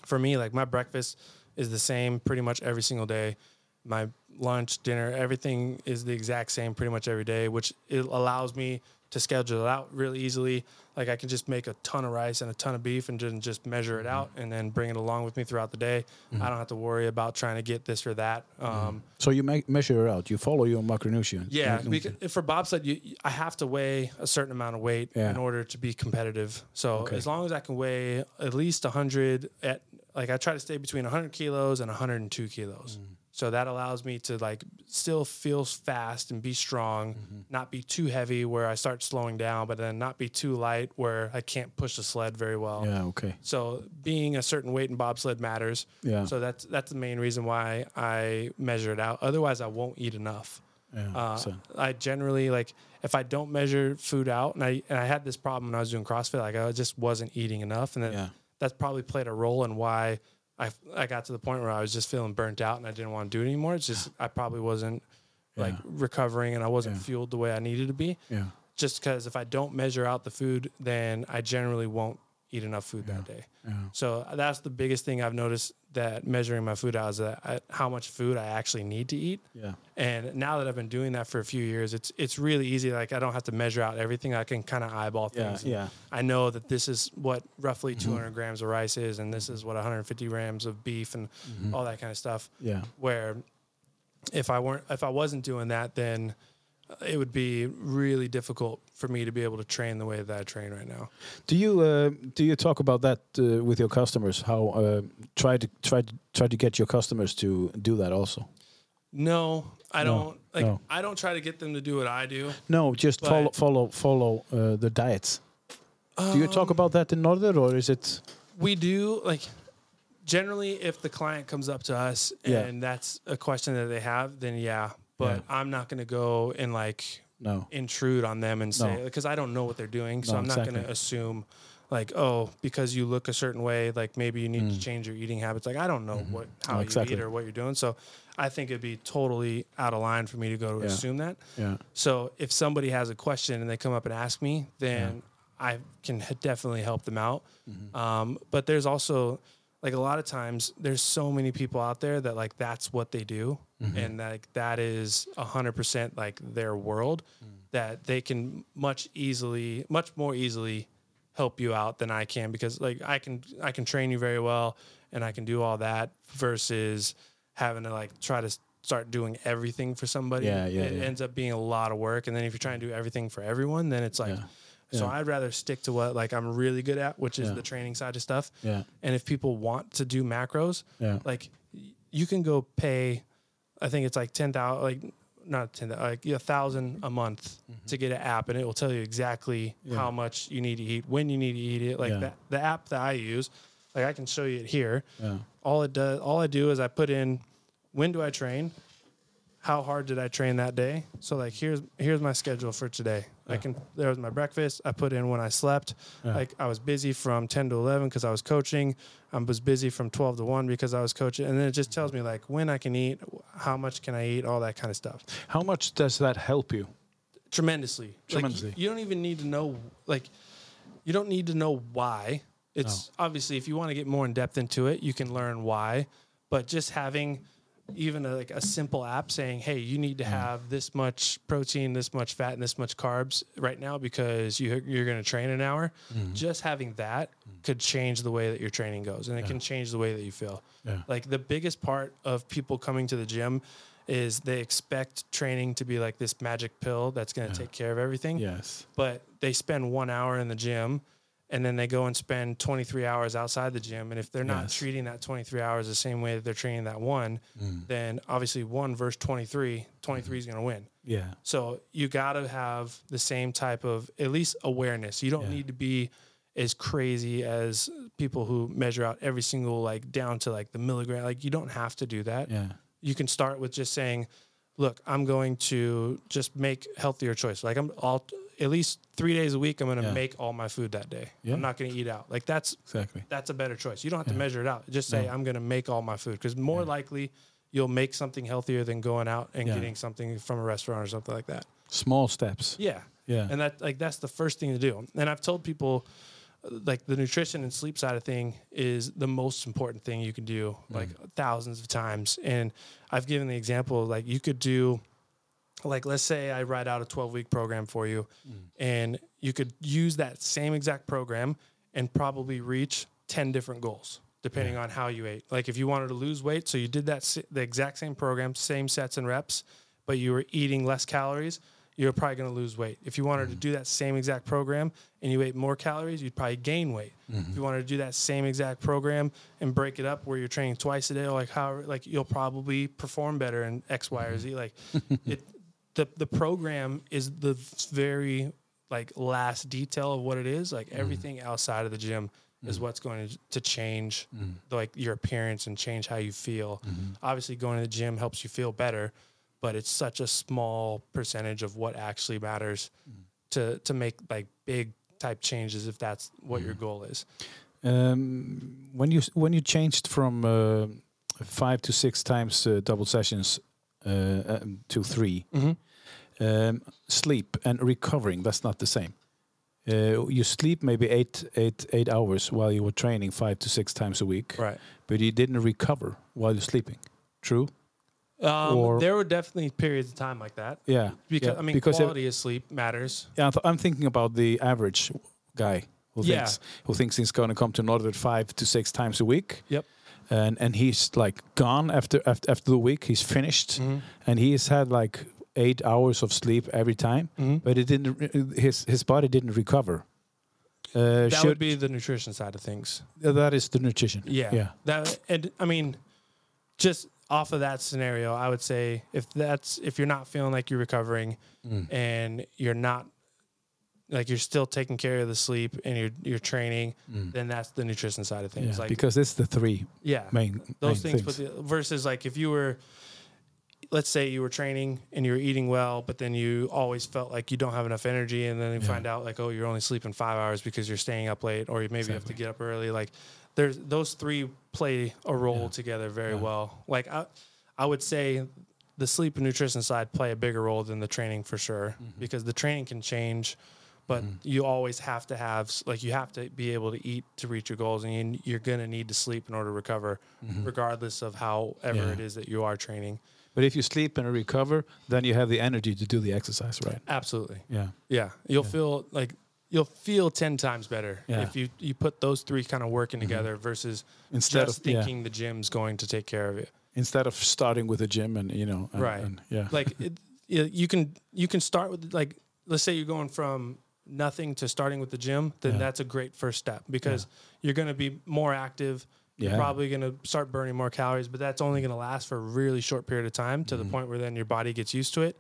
Speaker 2: for me, like my breakfast is the same pretty much every single day. My lunch, dinner, everything is the exact same pretty much every day, which it allows me to schedule it out really easily. Like I can just make a ton of rice and a ton of beef and just, just measure it out and then bring it along with me throughout the day. I don't have to worry about trying to get this or that. Um,
Speaker 1: So you make measure it out. You follow your macronutrients.
Speaker 2: yeah, because for bobsled, you, I have to weigh a certain amount of weight
Speaker 1: Yeah.
Speaker 2: in order to be competitive. So
Speaker 1: Okay.
Speaker 2: as long as I can weigh at least 100 at like I try to stay between 100 kilos and 102 kilos.
Speaker 1: Mm.
Speaker 2: So that allows me to like still feel fast and be strong,
Speaker 1: Mm-hmm.
Speaker 2: not be too heavy where I start slowing down, but then not be too light where I can't push the sled very well.
Speaker 1: Yeah. Okay.
Speaker 2: So being a certain weight in bobsled matters.
Speaker 1: Yeah.
Speaker 2: So that's that's the main reason why I measure it out. Otherwise, I won't eat enough.
Speaker 1: Yeah.
Speaker 2: Uh,
Speaker 1: so,
Speaker 2: I generally like if I don't measure food out, and I and I had this problem when I was doing CrossFit, like I just wasn't eating enough, and that
Speaker 1: Yeah.
Speaker 2: that's probably played a role in why I I got to the point where I was just feeling burnt out and I didn't want to do it anymore. It's just I probably wasn't like recovering and I wasn't
Speaker 1: Yeah.
Speaker 2: fueled the way I needed to be.
Speaker 1: yeah.
Speaker 2: Just because if I don't measure out the food, then I generally won't eat enough food that day.
Speaker 1: Yeah.
Speaker 2: So that's the biggest thing I've noticed that measuring my food out is that I, how much food I actually need to eat.
Speaker 1: Yeah.
Speaker 2: And now that I've been doing that for a few years, it's it's really easy. Like I don't have to measure out everything. I can kind of eyeball things. and
Speaker 1: yeah.
Speaker 2: I know that this is what roughly
Speaker 1: Mm-hmm.
Speaker 2: 200 grams of rice is, and this is what 150 grams of beef, and
Speaker 1: Mm-hmm.
Speaker 2: all that kind of stuff.
Speaker 1: Yeah.
Speaker 2: Where if I weren't, if I wasn't doing that, then it would be really difficult for me to be able to train the way that I train right now.
Speaker 1: Do you uh, do you talk about that uh, with your customers? How uh, try to try to try to get your customers to do that also?
Speaker 2: No, I
Speaker 1: No,
Speaker 2: don't. Like
Speaker 1: no.
Speaker 2: I don't try to get them to do what I do.
Speaker 1: No, just follow follow follow uh, the diets. do you talk about that in order, or is it?
Speaker 2: We do like generally if the client comes up to us
Speaker 1: Yeah.
Speaker 2: and that's a question that they have, then yeah. But
Speaker 1: Yeah.
Speaker 2: I'm not gonna go and like
Speaker 1: No.
Speaker 2: intrude on them and say
Speaker 1: No.
Speaker 2: because I don't know what they're doing, so
Speaker 1: No,
Speaker 2: I'm not
Speaker 1: exactly.
Speaker 2: gonna assume like oh because you look a certain way like maybe you need to change your eating habits. Like I don't know what how
Speaker 1: Mm. No,
Speaker 2: you
Speaker 1: exactly.
Speaker 2: eat or what you're doing, so I think it'd be totally out of line for me to go to
Speaker 1: Yeah.
Speaker 2: assume that.
Speaker 1: Yeah.
Speaker 2: So if somebody has a question and they come up and ask me, then I can definitely help them out.
Speaker 1: Mm-hmm.
Speaker 2: Um, but there's also like a lot of times there's so many people out there that like that's what they do,
Speaker 1: Mm-hmm.
Speaker 2: and like that is a hundred percent like their world
Speaker 1: Mm.
Speaker 2: that they can much easily, much more easily help you out than I can because like I can I can train you very well and I can do all that versus having to like try to start doing everything for somebody.
Speaker 1: Yeah, yeah,
Speaker 2: It
Speaker 1: yeah.
Speaker 2: ends up being a lot of work and then if you're trying to do everything for everyone, then it's like
Speaker 1: Yeah.
Speaker 2: So I'd rather stick to what like I'm really good at, which is
Speaker 1: Yeah.
Speaker 2: the training side of stuff.
Speaker 1: Yeah.
Speaker 2: And if people want to do macros,
Speaker 1: Yeah.
Speaker 2: like you can go pay I think it's like ten thousand like not ten like a thousand a month to get an app and it will tell you exactly
Speaker 1: Mm-hmm. Yeah.
Speaker 2: how much you need to eat, when you need to eat it. Like
Speaker 1: Yeah.
Speaker 2: that the app that I use, like I can show you it here.
Speaker 1: Yeah.
Speaker 2: All it does all I do is I put in when do I train? How hard did I train that day? So like here's here's my schedule for today. I can there was my breakfast. I put in when I slept. Like I was busy from ten to eleven because I was coaching. I was busy from twelve to one because I was coaching. And then it just tells me like when I can eat, how much can I eat, all that kind of stuff.
Speaker 1: How much does that help you?
Speaker 2: Tremendously. Like,
Speaker 1: Tremendously.
Speaker 2: you don't even need to know like you don't need to know why. It's obviously if you want to get more in depth into it, you can learn why. But just having even a, like a simple app saying, "Hey, you need to mm. have this much protein, this much fat, and this much carbs right now because you you're going to train an hour." Mm-hmm. Just having that mm. could change the way that your training goes, and it can change the way that you feel.
Speaker 1: Yeah.
Speaker 2: Like the biggest part of people coming to the gym is they expect training to be like this magic pill that's going to take care of everything
Speaker 1: Yes.
Speaker 2: but they spend one hour in the gym and then they go and spend 23 hours outside the gym. And if they're not
Speaker 1: Yes.
Speaker 2: treating that 23 hours the same way that they're training that one, mm. then obviously one versus 23, 23 mm-hmm. is going to win.
Speaker 1: Yeah.
Speaker 2: So you got to have the same type of at least awareness. You don't
Speaker 1: Yeah.
Speaker 2: need to be as crazy as people who measure out every single like down to like the milligram. Like you don't have to do that
Speaker 1: Yeah.
Speaker 2: you can start with just saying, "Look, I'm going to just make healthier choices. Like I'm all at least three days a week. I'm going to
Speaker 1: Yeah.
Speaker 2: make all my food that day.
Speaker 1: Yeah.
Speaker 2: I'm not going to eat out. Like that's
Speaker 1: Exactly.
Speaker 2: that's a better choice. You don't have to measure it out. Just say. I'm going to make all my food because more likely you'll make something healthier than going out and getting something from a restaurant or something like that.
Speaker 1: Small steps.
Speaker 2: Yeah.
Speaker 1: Yeah.
Speaker 2: And that like that's the first thing to do. And I've told people like the nutrition and sleep side of thing is the most important thing you can do mm. like thousands of times. And I've given the example like you could do like let's say I write out a 12 week program for you mm. and you could use that same exact program and probably reach 10 different goals depending on how you ate. Like if you wanted to lose weight, so you did that the exact same program, same sets and reps, but you were eating less calories, you're probably going to lose weight. If you wanted to mm. do that same exact program and you ate more calories, you'd probably gain weight. If you mm-hmm. wanted to do that same exact program and break it up where you're training twice a day, or like how like you'll probably perform better in X, Y, or mm-hmm. Z. Like it, the the program is the very like last detail of what it is. Like everything outside of the gym is what's going to, to change like your appearance and change how you feel. Obviously, going to the gym helps you feel better, but it's such a small percentage of what actually matters to to make like big type changes if that's what your goal is.
Speaker 1: Um, when you when you changed from uh, five to six times uh, double sessions uh, um, to 3 um, sleep and recovering that's not the same. Uh, you sleep maybe eight eight eight hours while you were training five to six times a week,
Speaker 2: Right.
Speaker 1: but you didn't recover while you're sleeping. True.
Speaker 2: Um,
Speaker 1: Or-
Speaker 2: there were definitely periods of time like that.
Speaker 1: Yeah.
Speaker 2: Because
Speaker 1: yeah,
Speaker 2: I mean,
Speaker 1: because it-
Speaker 2: quality of sleep matters.
Speaker 1: Yeah, I'm th- I'm thinking about the average guy who
Speaker 2: Yeah.
Speaker 1: thinks who thinks he's going to come to Northern five to six times a week.
Speaker 2: Yep.
Speaker 1: And and he's like gone after after, after the week. He's finished,
Speaker 2: Mm-hmm.
Speaker 1: and he's had like eight hours of sleep every time,
Speaker 2: Mm-hmm.
Speaker 1: but it didn't. His his body didn't recover. Uh,
Speaker 2: That
Speaker 1: should,
Speaker 2: would be the nutrition side of things.
Speaker 1: that is the nutrition.
Speaker 2: Yeah.
Speaker 1: Yeah.
Speaker 2: That and I mean, just off of that scenario, I would say if that's if you're not feeling like you're recovering
Speaker 1: Mm.
Speaker 2: and you're not like you're still taking care of the sleep and you're you're training, then that's the nutrition side of things.
Speaker 1: Mm. Yeah,
Speaker 2: like
Speaker 1: because it's the three
Speaker 2: yeah,
Speaker 1: main
Speaker 2: those
Speaker 1: main
Speaker 2: things, But the, versus like if you were let's say you were training and you were eating well but then you always felt like you don't have enough energy and then you find out like oh you're only sleeping five hours because you're staying up late or you maybe have to get up early. Like there's those three play a role together very well. Like I, I would say the sleep and nutrition side play a bigger role than the training for sure mm-hmm. because the training can change but mm-hmm. you always have to have like you have to be able to eat to reach your goals and you, you're going to need to sleep in order to recover mm-hmm. regardless of however
Speaker 1: Yeah.
Speaker 2: it is that you are training
Speaker 1: But if you sleep and recover, then you have the energy to do the exercise, right?
Speaker 2: absolutely
Speaker 1: Yeah.
Speaker 2: yeah you'll feel like you'll feel 10 times better
Speaker 1: Yeah.
Speaker 2: if you you put those three kind of working mm-hmm. together versus
Speaker 1: Instead
Speaker 2: just
Speaker 1: of- yeah.
Speaker 2: thinking the gym's going to take care of you
Speaker 1: Instead of starting with a gym and you know, and,
Speaker 2: right
Speaker 1: and, yeah,
Speaker 2: like it, you you can you can start with like let's say you're going from nothing to starting with the gym then
Speaker 1: Yeah.
Speaker 2: that's a great first step because you're going to be more active you're probably going to start burning more calories but that's only going to last for a really short period of time to
Speaker 1: Mm-hmm.
Speaker 2: the point where then your body gets used to it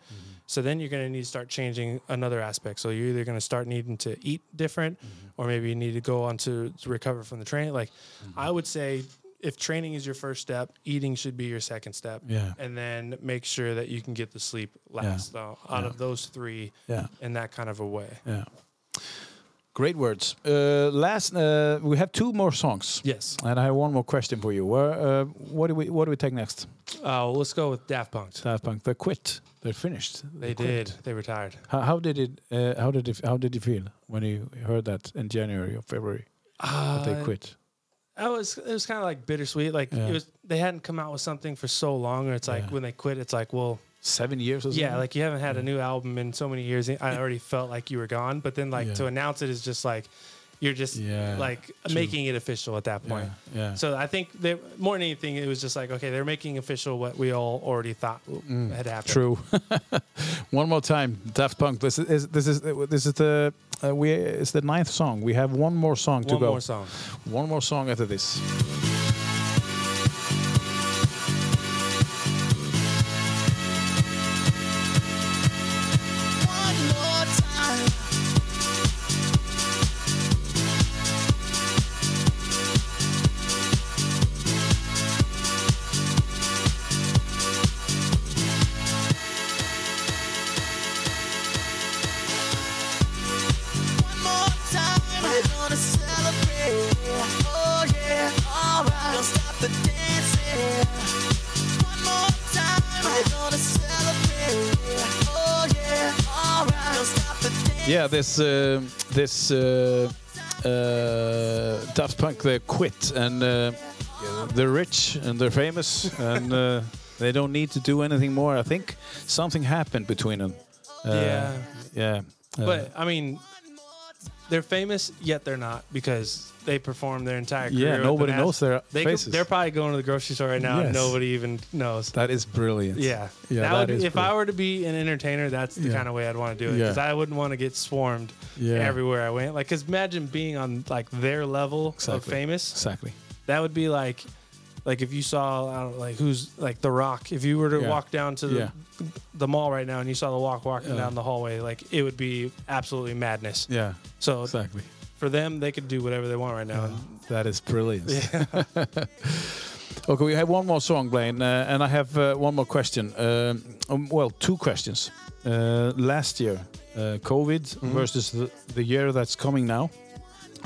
Speaker 2: so then you're going to need to start changing another aspect so you're either going to start needing to eat different
Speaker 1: Mm-hmm.
Speaker 2: or maybe you need to go on to, to recover from the training like i would say if training is your first step eating should be your second step
Speaker 1: Yeah.
Speaker 2: and then make sure that you can get the sleep last though out of those three
Speaker 1: Yeah.
Speaker 2: in that kind of a way
Speaker 1: Yeah. Great words. Uh, last, uh, we have two more songs.
Speaker 2: yes
Speaker 1: And I have one more question for you. Where, uh, what do we What do we take next?
Speaker 2: uh, let's go with daft punk
Speaker 1: Daft Punk. They quit. They're finished.
Speaker 2: they
Speaker 1: quit.
Speaker 2: did they retired
Speaker 1: How, how did it? Uh, how did it? How did you feel when you heard that in January or February? that they quit?
Speaker 2: I was it was kind of like bittersweet. Like
Speaker 1: Yeah.
Speaker 2: it was they hadn't come out with something for so long. Or it's like
Speaker 1: Yeah.
Speaker 2: when they quit, it's like well.
Speaker 1: Seven years or something?
Speaker 2: Yeah, like you haven't had a new album in so many years. I already felt like you were gone, but then like
Speaker 1: Yeah.
Speaker 2: to announce it is just like you're just
Speaker 1: Yeah,
Speaker 2: like
Speaker 1: true.
Speaker 2: making it official at that point.
Speaker 1: Yeah, yeah.
Speaker 2: So I think they more than anything, it was just like okay, they're making official what we all already thought had happened.
Speaker 1: True. one more time, Daft Punk. This is this is this is the uh, we it's the ninth song. We have one more song to go.
Speaker 2: One more song.
Speaker 1: One more song after this. This uh, this uh, uh, Daft Punk they quit and uh, they're rich and they're famous and uh, they don't need to do anything more. I think something happened between them. Uh,
Speaker 2: Yeah.
Speaker 1: yeah. Uh,
Speaker 2: But I mean, they're famous yet they're not because they perform their entire career.
Speaker 1: Yeah, nobody knows their
Speaker 2: they could-
Speaker 1: faces.
Speaker 2: they're probably going to the grocery store right now and nobody even knows.
Speaker 1: that is brilliant.
Speaker 2: Yeah,
Speaker 1: yeah.
Speaker 2: that
Speaker 1: that
Speaker 2: would, if I were to be an entertainer, that's the
Speaker 1: Yeah.
Speaker 2: kind of way I'd want to do it
Speaker 1: Yeah.
Speaker 2: because I wouldn't want to get swarmed
Speaker 1: Yeah.
Speaker 2: everywhere I went. Like, cause imagine being on like their level of famous.
Speaker 1: exactly.
Speaker 2: That would be like, like if you saw, I don't know, like who's like The Rock. If you were to
Speaker 1: Yeah.
Speaker 2: walk down to the,
Speaker 1: Yeah.
Speaker 2: the mall right now and you saw The Rock walking
Speaker 1: Yeah.
Speaker 2: down the hallway, like it would be absolutely madness.
Speaker 1: Yeah,
Speaker 2: So
Speaker 1: exactly.
Speaker 2: For them, they could do whatever they want right now. And
Speaker 1: That is brilliant. okay, we have one more song, Blaine, uh, and I have uh, one more question. Um, um, well, two questions. Uh, last year, uh, COVID
Speaker 2: Mm-hmm.
Speaker 1: versus the, the year that's coming now.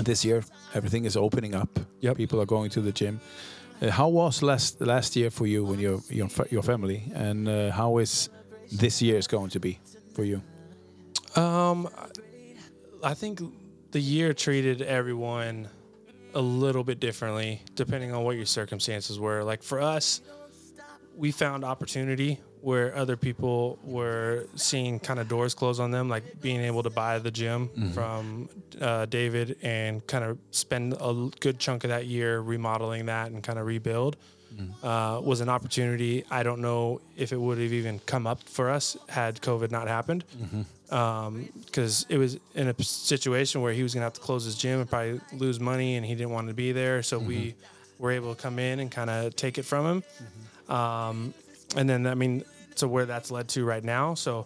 Speaker 1: This year, everything is opening up.
Speaker 2: Yep.
Speaker 1: People are going to the gym. Uh, how was last last year for you and your your, your family, and uh, how is this year is going to be for you?
Speaker 2: Um, I think the year treated everyone a little bit differently depending on what your circumstances were. Like for us, we found opportunity where other people were seeing kind of doors close on them, like being able to buy the gym from uh, David and kind of spend a good chunk of that year remodeling that and kind of rebuild. Uh, was an opportunity. I don't know if it would have even come up for us had COVID not happened Um, because it was in a situation where he was going to have to close his gym and probably lose money, and he didn't want to be there. So we mm-hmm. were able to come in and kind of take it from him. Mm-hmm. Um, and then, I mean, to where that's led to right now. So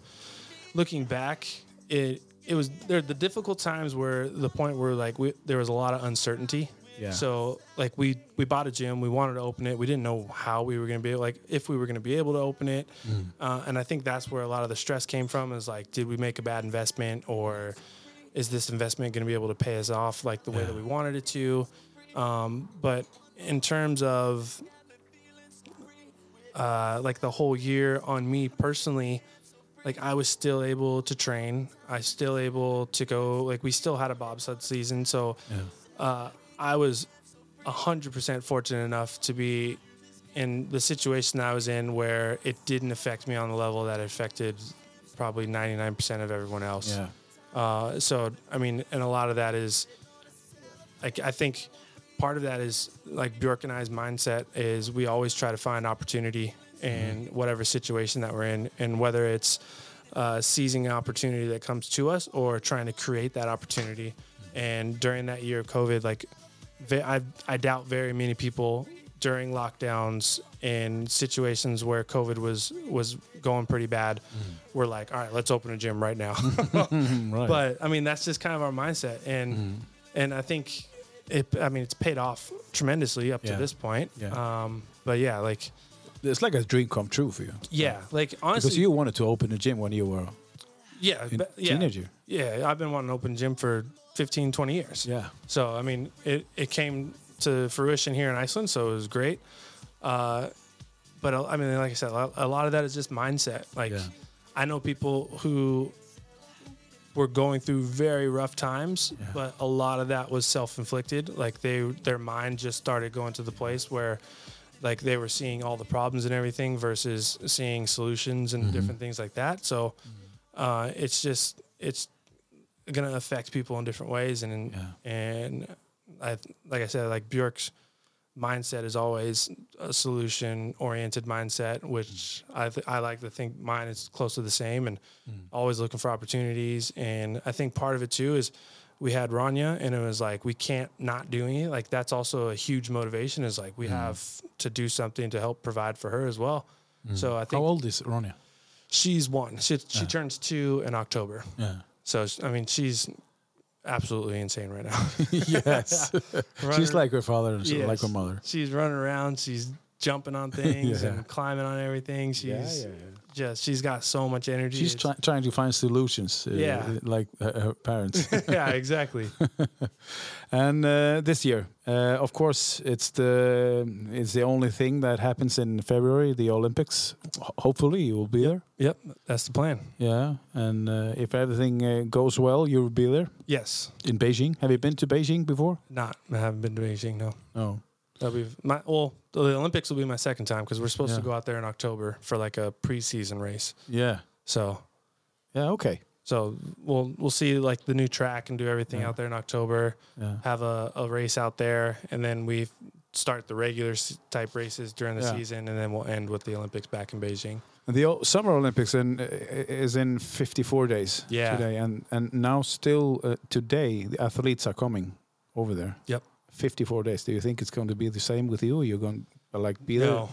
Speaker 2: looking back, it it was there the difficult times where the point where like we, there was a lot of uncertainty.
Speaker 1: Yeah.
Speaker 2: So like we we bought a gym, we wanted to open it, we didn't know how we were going to be like if we were going to be able to open it, uh, and I think that's where a lot of the stress came from. Is like, did we make a bad investment, or is this investment going to be able to pay us off like the way that we wanted it to? Um, but in terms of uh, like the whole year on me personally, like I was still able to train. I still able to go. Like we still had a bobsled season, so uh, I was hundred percent fortunate enough to be in the situation I was in where it didn't affect me on the level that it affected probably ninety nine percent of everyone else.
Speaker 1: Yeah.
Speaker 2: Uh, so I mean, and a lot of that is, like, I think part of that is like Bjork and I's mindset is we always try to find opportunity in whatever situation that we're in, and whether it's uh, seizing an opportunity that comes to us or trying to create that opportunity. And during that year of COVID, like, I I doubt very many people during lockdowns in situations where COVID was was going pretty bad, were like, all right, let's open a gym right now.
Speaker 1: Right.
Speaker 2: But I mean, that's just kind of our mindset, and
Speaker 1: Mm-hmm.
Speaker 2: and I think it. I mean, it's paid off tremendously up
Speaker 1: Yeah.
Speaker 2: to this point.
Speaker 1: Yeah.
Speaker 2: Um, but yeah, like
Speaker 1: it's like a dream come true for you.
Speaker 2: yeah, like honestly,
Speaker 1: Because you wanted to open a gym when you were
Speaker 2: yeah, but- yeah,
Speaker 1: teenager.
Speaker 2: yeah. I've been wanting to open a gym for 15, 20 years.
Speaker 1: Yeah.
Speaker 2: So I mean, it it came to fruition here in Iceland, so it was great. Uh, but I mean, like I said, a lot- of that is just mindset. Like
Speaker 1: Yeah.
Speaker 2: I know people who were going through very rough times, but a lot of that was self-inflicted. Like they, their mind just started going to the place where, like they were seeing all the problems and everything versus seeing solutions and different things like that. So, uh, it's just it's gonna affect people in different ways, and and I like I said, like Bjork's mindset is always a solution oriented mindset, which mm. I th- I like to think mine is close to the same, and mm. always looking for opportunities. And I think part of it too is we had Rania, and it was like we can't not doing it. Like that's also a huge motivation. Is like we mm. have to do something to help provide for her as well. So I think How
Speaker 1: old is Rania?
Speaker 2: she's one. She she turns two in October.
Speaker 1: Yeah.
Speaker 2: So I mean, she's absolutely insane right now.
Speaker 1: yes. She's like her father and
Speaker 2: Yes.
Speaker 1: like her mother.
Speaker 2: She's running around. She's jumping on things
Speaker 1: Yeah.
Speaker 2: and climbing on everything. She's
Speaker 1: yeah, yeah.
Speaker 2: Just she's got so much energy.
Speaker 1: She's try, trying to find solutions, uh,
Speaker 2: Yeah.
Speaker 1: like her, her parents.
Speaker 2: yeah, exactly.
Speaker 1: and uh, this year, uh, of course, it's the it's the only thing that happens in February, the Olympics. Ho- hopefully, you will be there.
Speaker 2: Yep, that's the plan.
Speaker 1: Yeah, and uh, if everything uh, goes well, you'll be there
Speaker 2: Yes,
Speaker 1: in Beijing. Have you been to Beijing before?
Speaker 2: not I haven't been to Beijing. No,
Speaker 1: No.
Speaker 2: That'll be my well. The Olympics will be my second time because we're supposed to go out there in October for like a preseason race.
Speaker 1: Yeah.
Speaker 2: So
Speaker 1: Yeah. Okay.
Speaker 2: so we'll we'll see like the new track and do everything
Speaker 1: Yeah.
Speaker 2: out there in October.
Speaker 1: Yeah.
Speaker 2: have a, a race out there, and then we start the regular type races during the
Speaker 1: Yeah.
Speaker 2: season, and then we'll end with the Olympics back in Beijing.
Speaker 1: And The Summer Olympics in, is in 54 days
Speaker 2: Yeah.
Speaker 1: today, and and now still uh, today the athletes are coming over there.
Speaker 2: Yep.
Speaker 1: 54 days. Do you think it's going to be the same with you? You're going to like be there?
Speaker 2: No,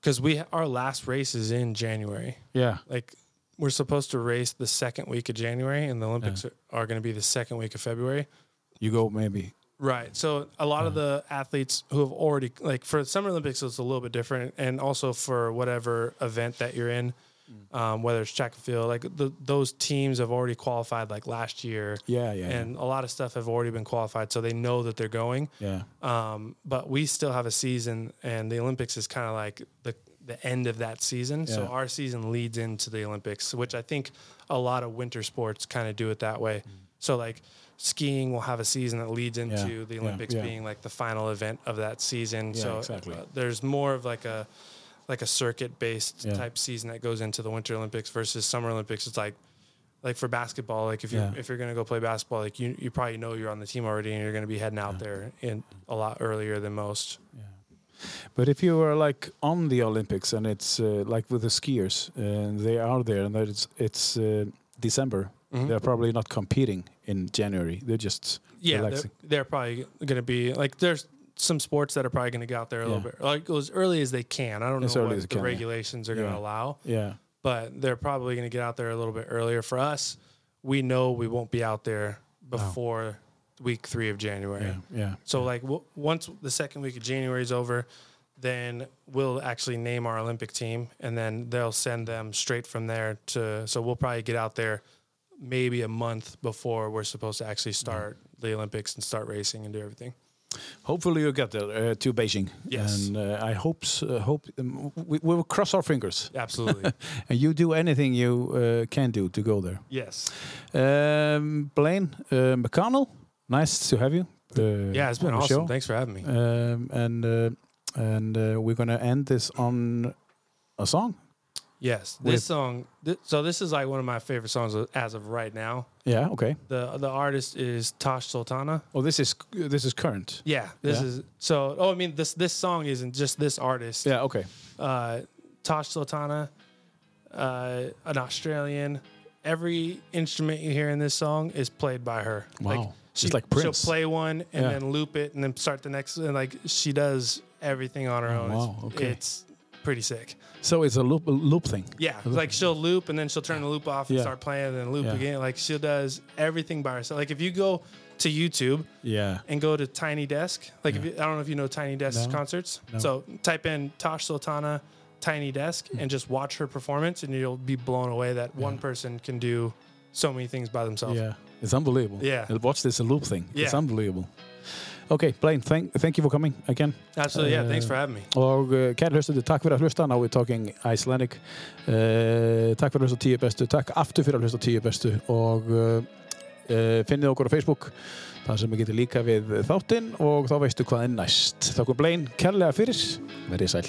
Speaker 2: because we our last race is in January.
Speaker 1: Yeah.
Speaker 2: Like we're supposed to race the second week of January, and the Olympics are, are going to be the second week of February.
Speaker 1: You go maybe.
Speaker 2: Right. So a lot of the athletes who have already like for Summer Olympics, it's a little bit different, and also for whatever event that you're in, um, whether it's track and field, like the, those teams have already qualified like last year.
Speaker 1: Yeah, yeah,
Speaker 2: And a lot of stuff have already been qualified, so they know that they're going.
Speaker 1: Yeah.
Speaker 2: Um, but we still have a season, and the Olympics is kind of like the the end of that season. So our season leads into the Olympics, which I think a lot of winter sports kind of do it that way. So like skiing will have a season that leads into
Speaker 1: Mm. Yeah,
Speaker 2: the Olympics
Speaker 1: yeah.
Speaker 2: being like the final event of that season.
Speaker 1: Yeah,
Speaker 2: so
Speaker 1: exactly.
Speaker 2: uh, there's more of like a like a circuit based
Speaker 1: Yeah.
Speaker 2: type season that goes into the Winter Olympics versus Summer Olympics. It's like like for basketball, like if you
Speaker 1: Yeah.
Speaker 2: if you're gonna go play basketball, like you you probably know you're on the team already and you're gonna be heading out there in a lot earlier than most.
Speaker 1: But if you are like on the Olympics and it's uh, like with the skiers, and they are there, and that it's it's uh, December,
Speaker 2: Mhm.
Speaker 1: they're probably not competing in January. They're just
Speaker 2: Yeah, they're, they're probably gonna be like there's some sports that are probably gonna get out there a little bit like as early as they can. I don't
Speaker 1: As
Speaker 2: know what the
Speaker 1: can, yeah.
Speaker 2: regulations are gonna allow,
Speaker 1: Yeah.
Speaker 2: but they're probably gonna get out there a little bit earlier. For us, we know we won't be out there before week three of January.
Speaker 1: Yeah. Yeah.
Speaker 2: So like w- once the second week of January is over, then we'll actually name our Olympic team, and then they'll send them straight from there to. So we'll probably get out there maybe a month before we're supposed to actually start the Olympics and start racing and do everything.
Speaker 1: Hopefully you get there uh, to Beijing.
Speaker 2: Yes.
Speaker 1: And uh, I hope uh, hope um, we, we will cross our fingers.
Speaker 2: Absolutely.
Speaker 1: And you do anything you uh, can do to go there.
Speaker 2: yes.
Speaker 1: Um, Blaine uh, McConnell, nice to have you.
Speaker 2: Yeah, it's been awesome.
Speaker 1: show.
Speaker 2: Thanks for having me.
Speaker 1: Um, and uh, and uh, we're gonna end this on a song.
Speaker 2: Yes,
Speaker 1: with-
Speaker 2: this song. Th- so this is like one of my favorite songs as of right now.
Speaker 1: Yeah. Okay.
Speaker 2: The the artist is Tash Sultana.
Speaker 1: Oh, this is this is current.
Speaker 2: Yeah, this
Speaker 1: Yeah.
Speaker 2: is so. Oh, I mean this this song isn't just this artist.
Speaker 1: Yeah. Okay.
Speaker 2: uh, Tash Sultana, uh, an Australian. Every instrument you hear in this song is played by her.
Speaker 1: Wow.
Speaker 2: she,
Speaker 1: It's like Prince.
Speaker 2: She'll play one and
Speaker 1: Yeah.
Speaker 2: then loop it and then start the next. And like she does everything on her
Speaker 1: Oh,
Speaker 2: own.
Speaker 1: wow,
Speaker 2: It's,
Speaker 1: okay.
Speaker 2: it's pretty sick.
Speaker 1: So it's a loop a loop thing.
Speaker 2: Yeah, like she'll loop and then she'll turn the loop off and
Speaker 1: Yeah.
Speaker 2: start playing and then loop
Speaker 1: Yeah.
Speaker 2: again. Like she does everything by herself. Like if you go to YouTube
Speaker 1: Yeah.
Speaker 2: and go to Tiny Desk. Like if you, I don't know if you know Tiny Desk
Speaker 1: No.
Speaker 2: concerts.
Speaker 1: No.
Speaker 2: So type in Tash Sultana Tiny Desk hmm. and just watch her performance, and you'll be blown away that one person can do so many things by themselves.
Speaker 1: Yeah. It's unbelievable.
Speaker 2: Yeah.
Speaker 1: And watch this loop thing. It's
Speaker 2: Yeah.
Speaker 1: unbelievable. Okay, Blaine, thank, thank you for coming again.
Speaker 2: Absolutely. Yeah.
Speaker 1: Uh,
Speaker 2: Thanks for having me.
Speaker 1: Og uh, kære hlustendur, takk fyrir að hlusta. Now we're talking Icelandic. Uh, takk fyrir að hlusta tíu bestu. Takk aftur fyrir að hlusta tíu bestu. Og uh, uh, finnið okkur á Facebook það sem við getum líka við þáttinn og þá veistu hvað er næst. Þakkum Blein kærlega fyrir, verið sæl.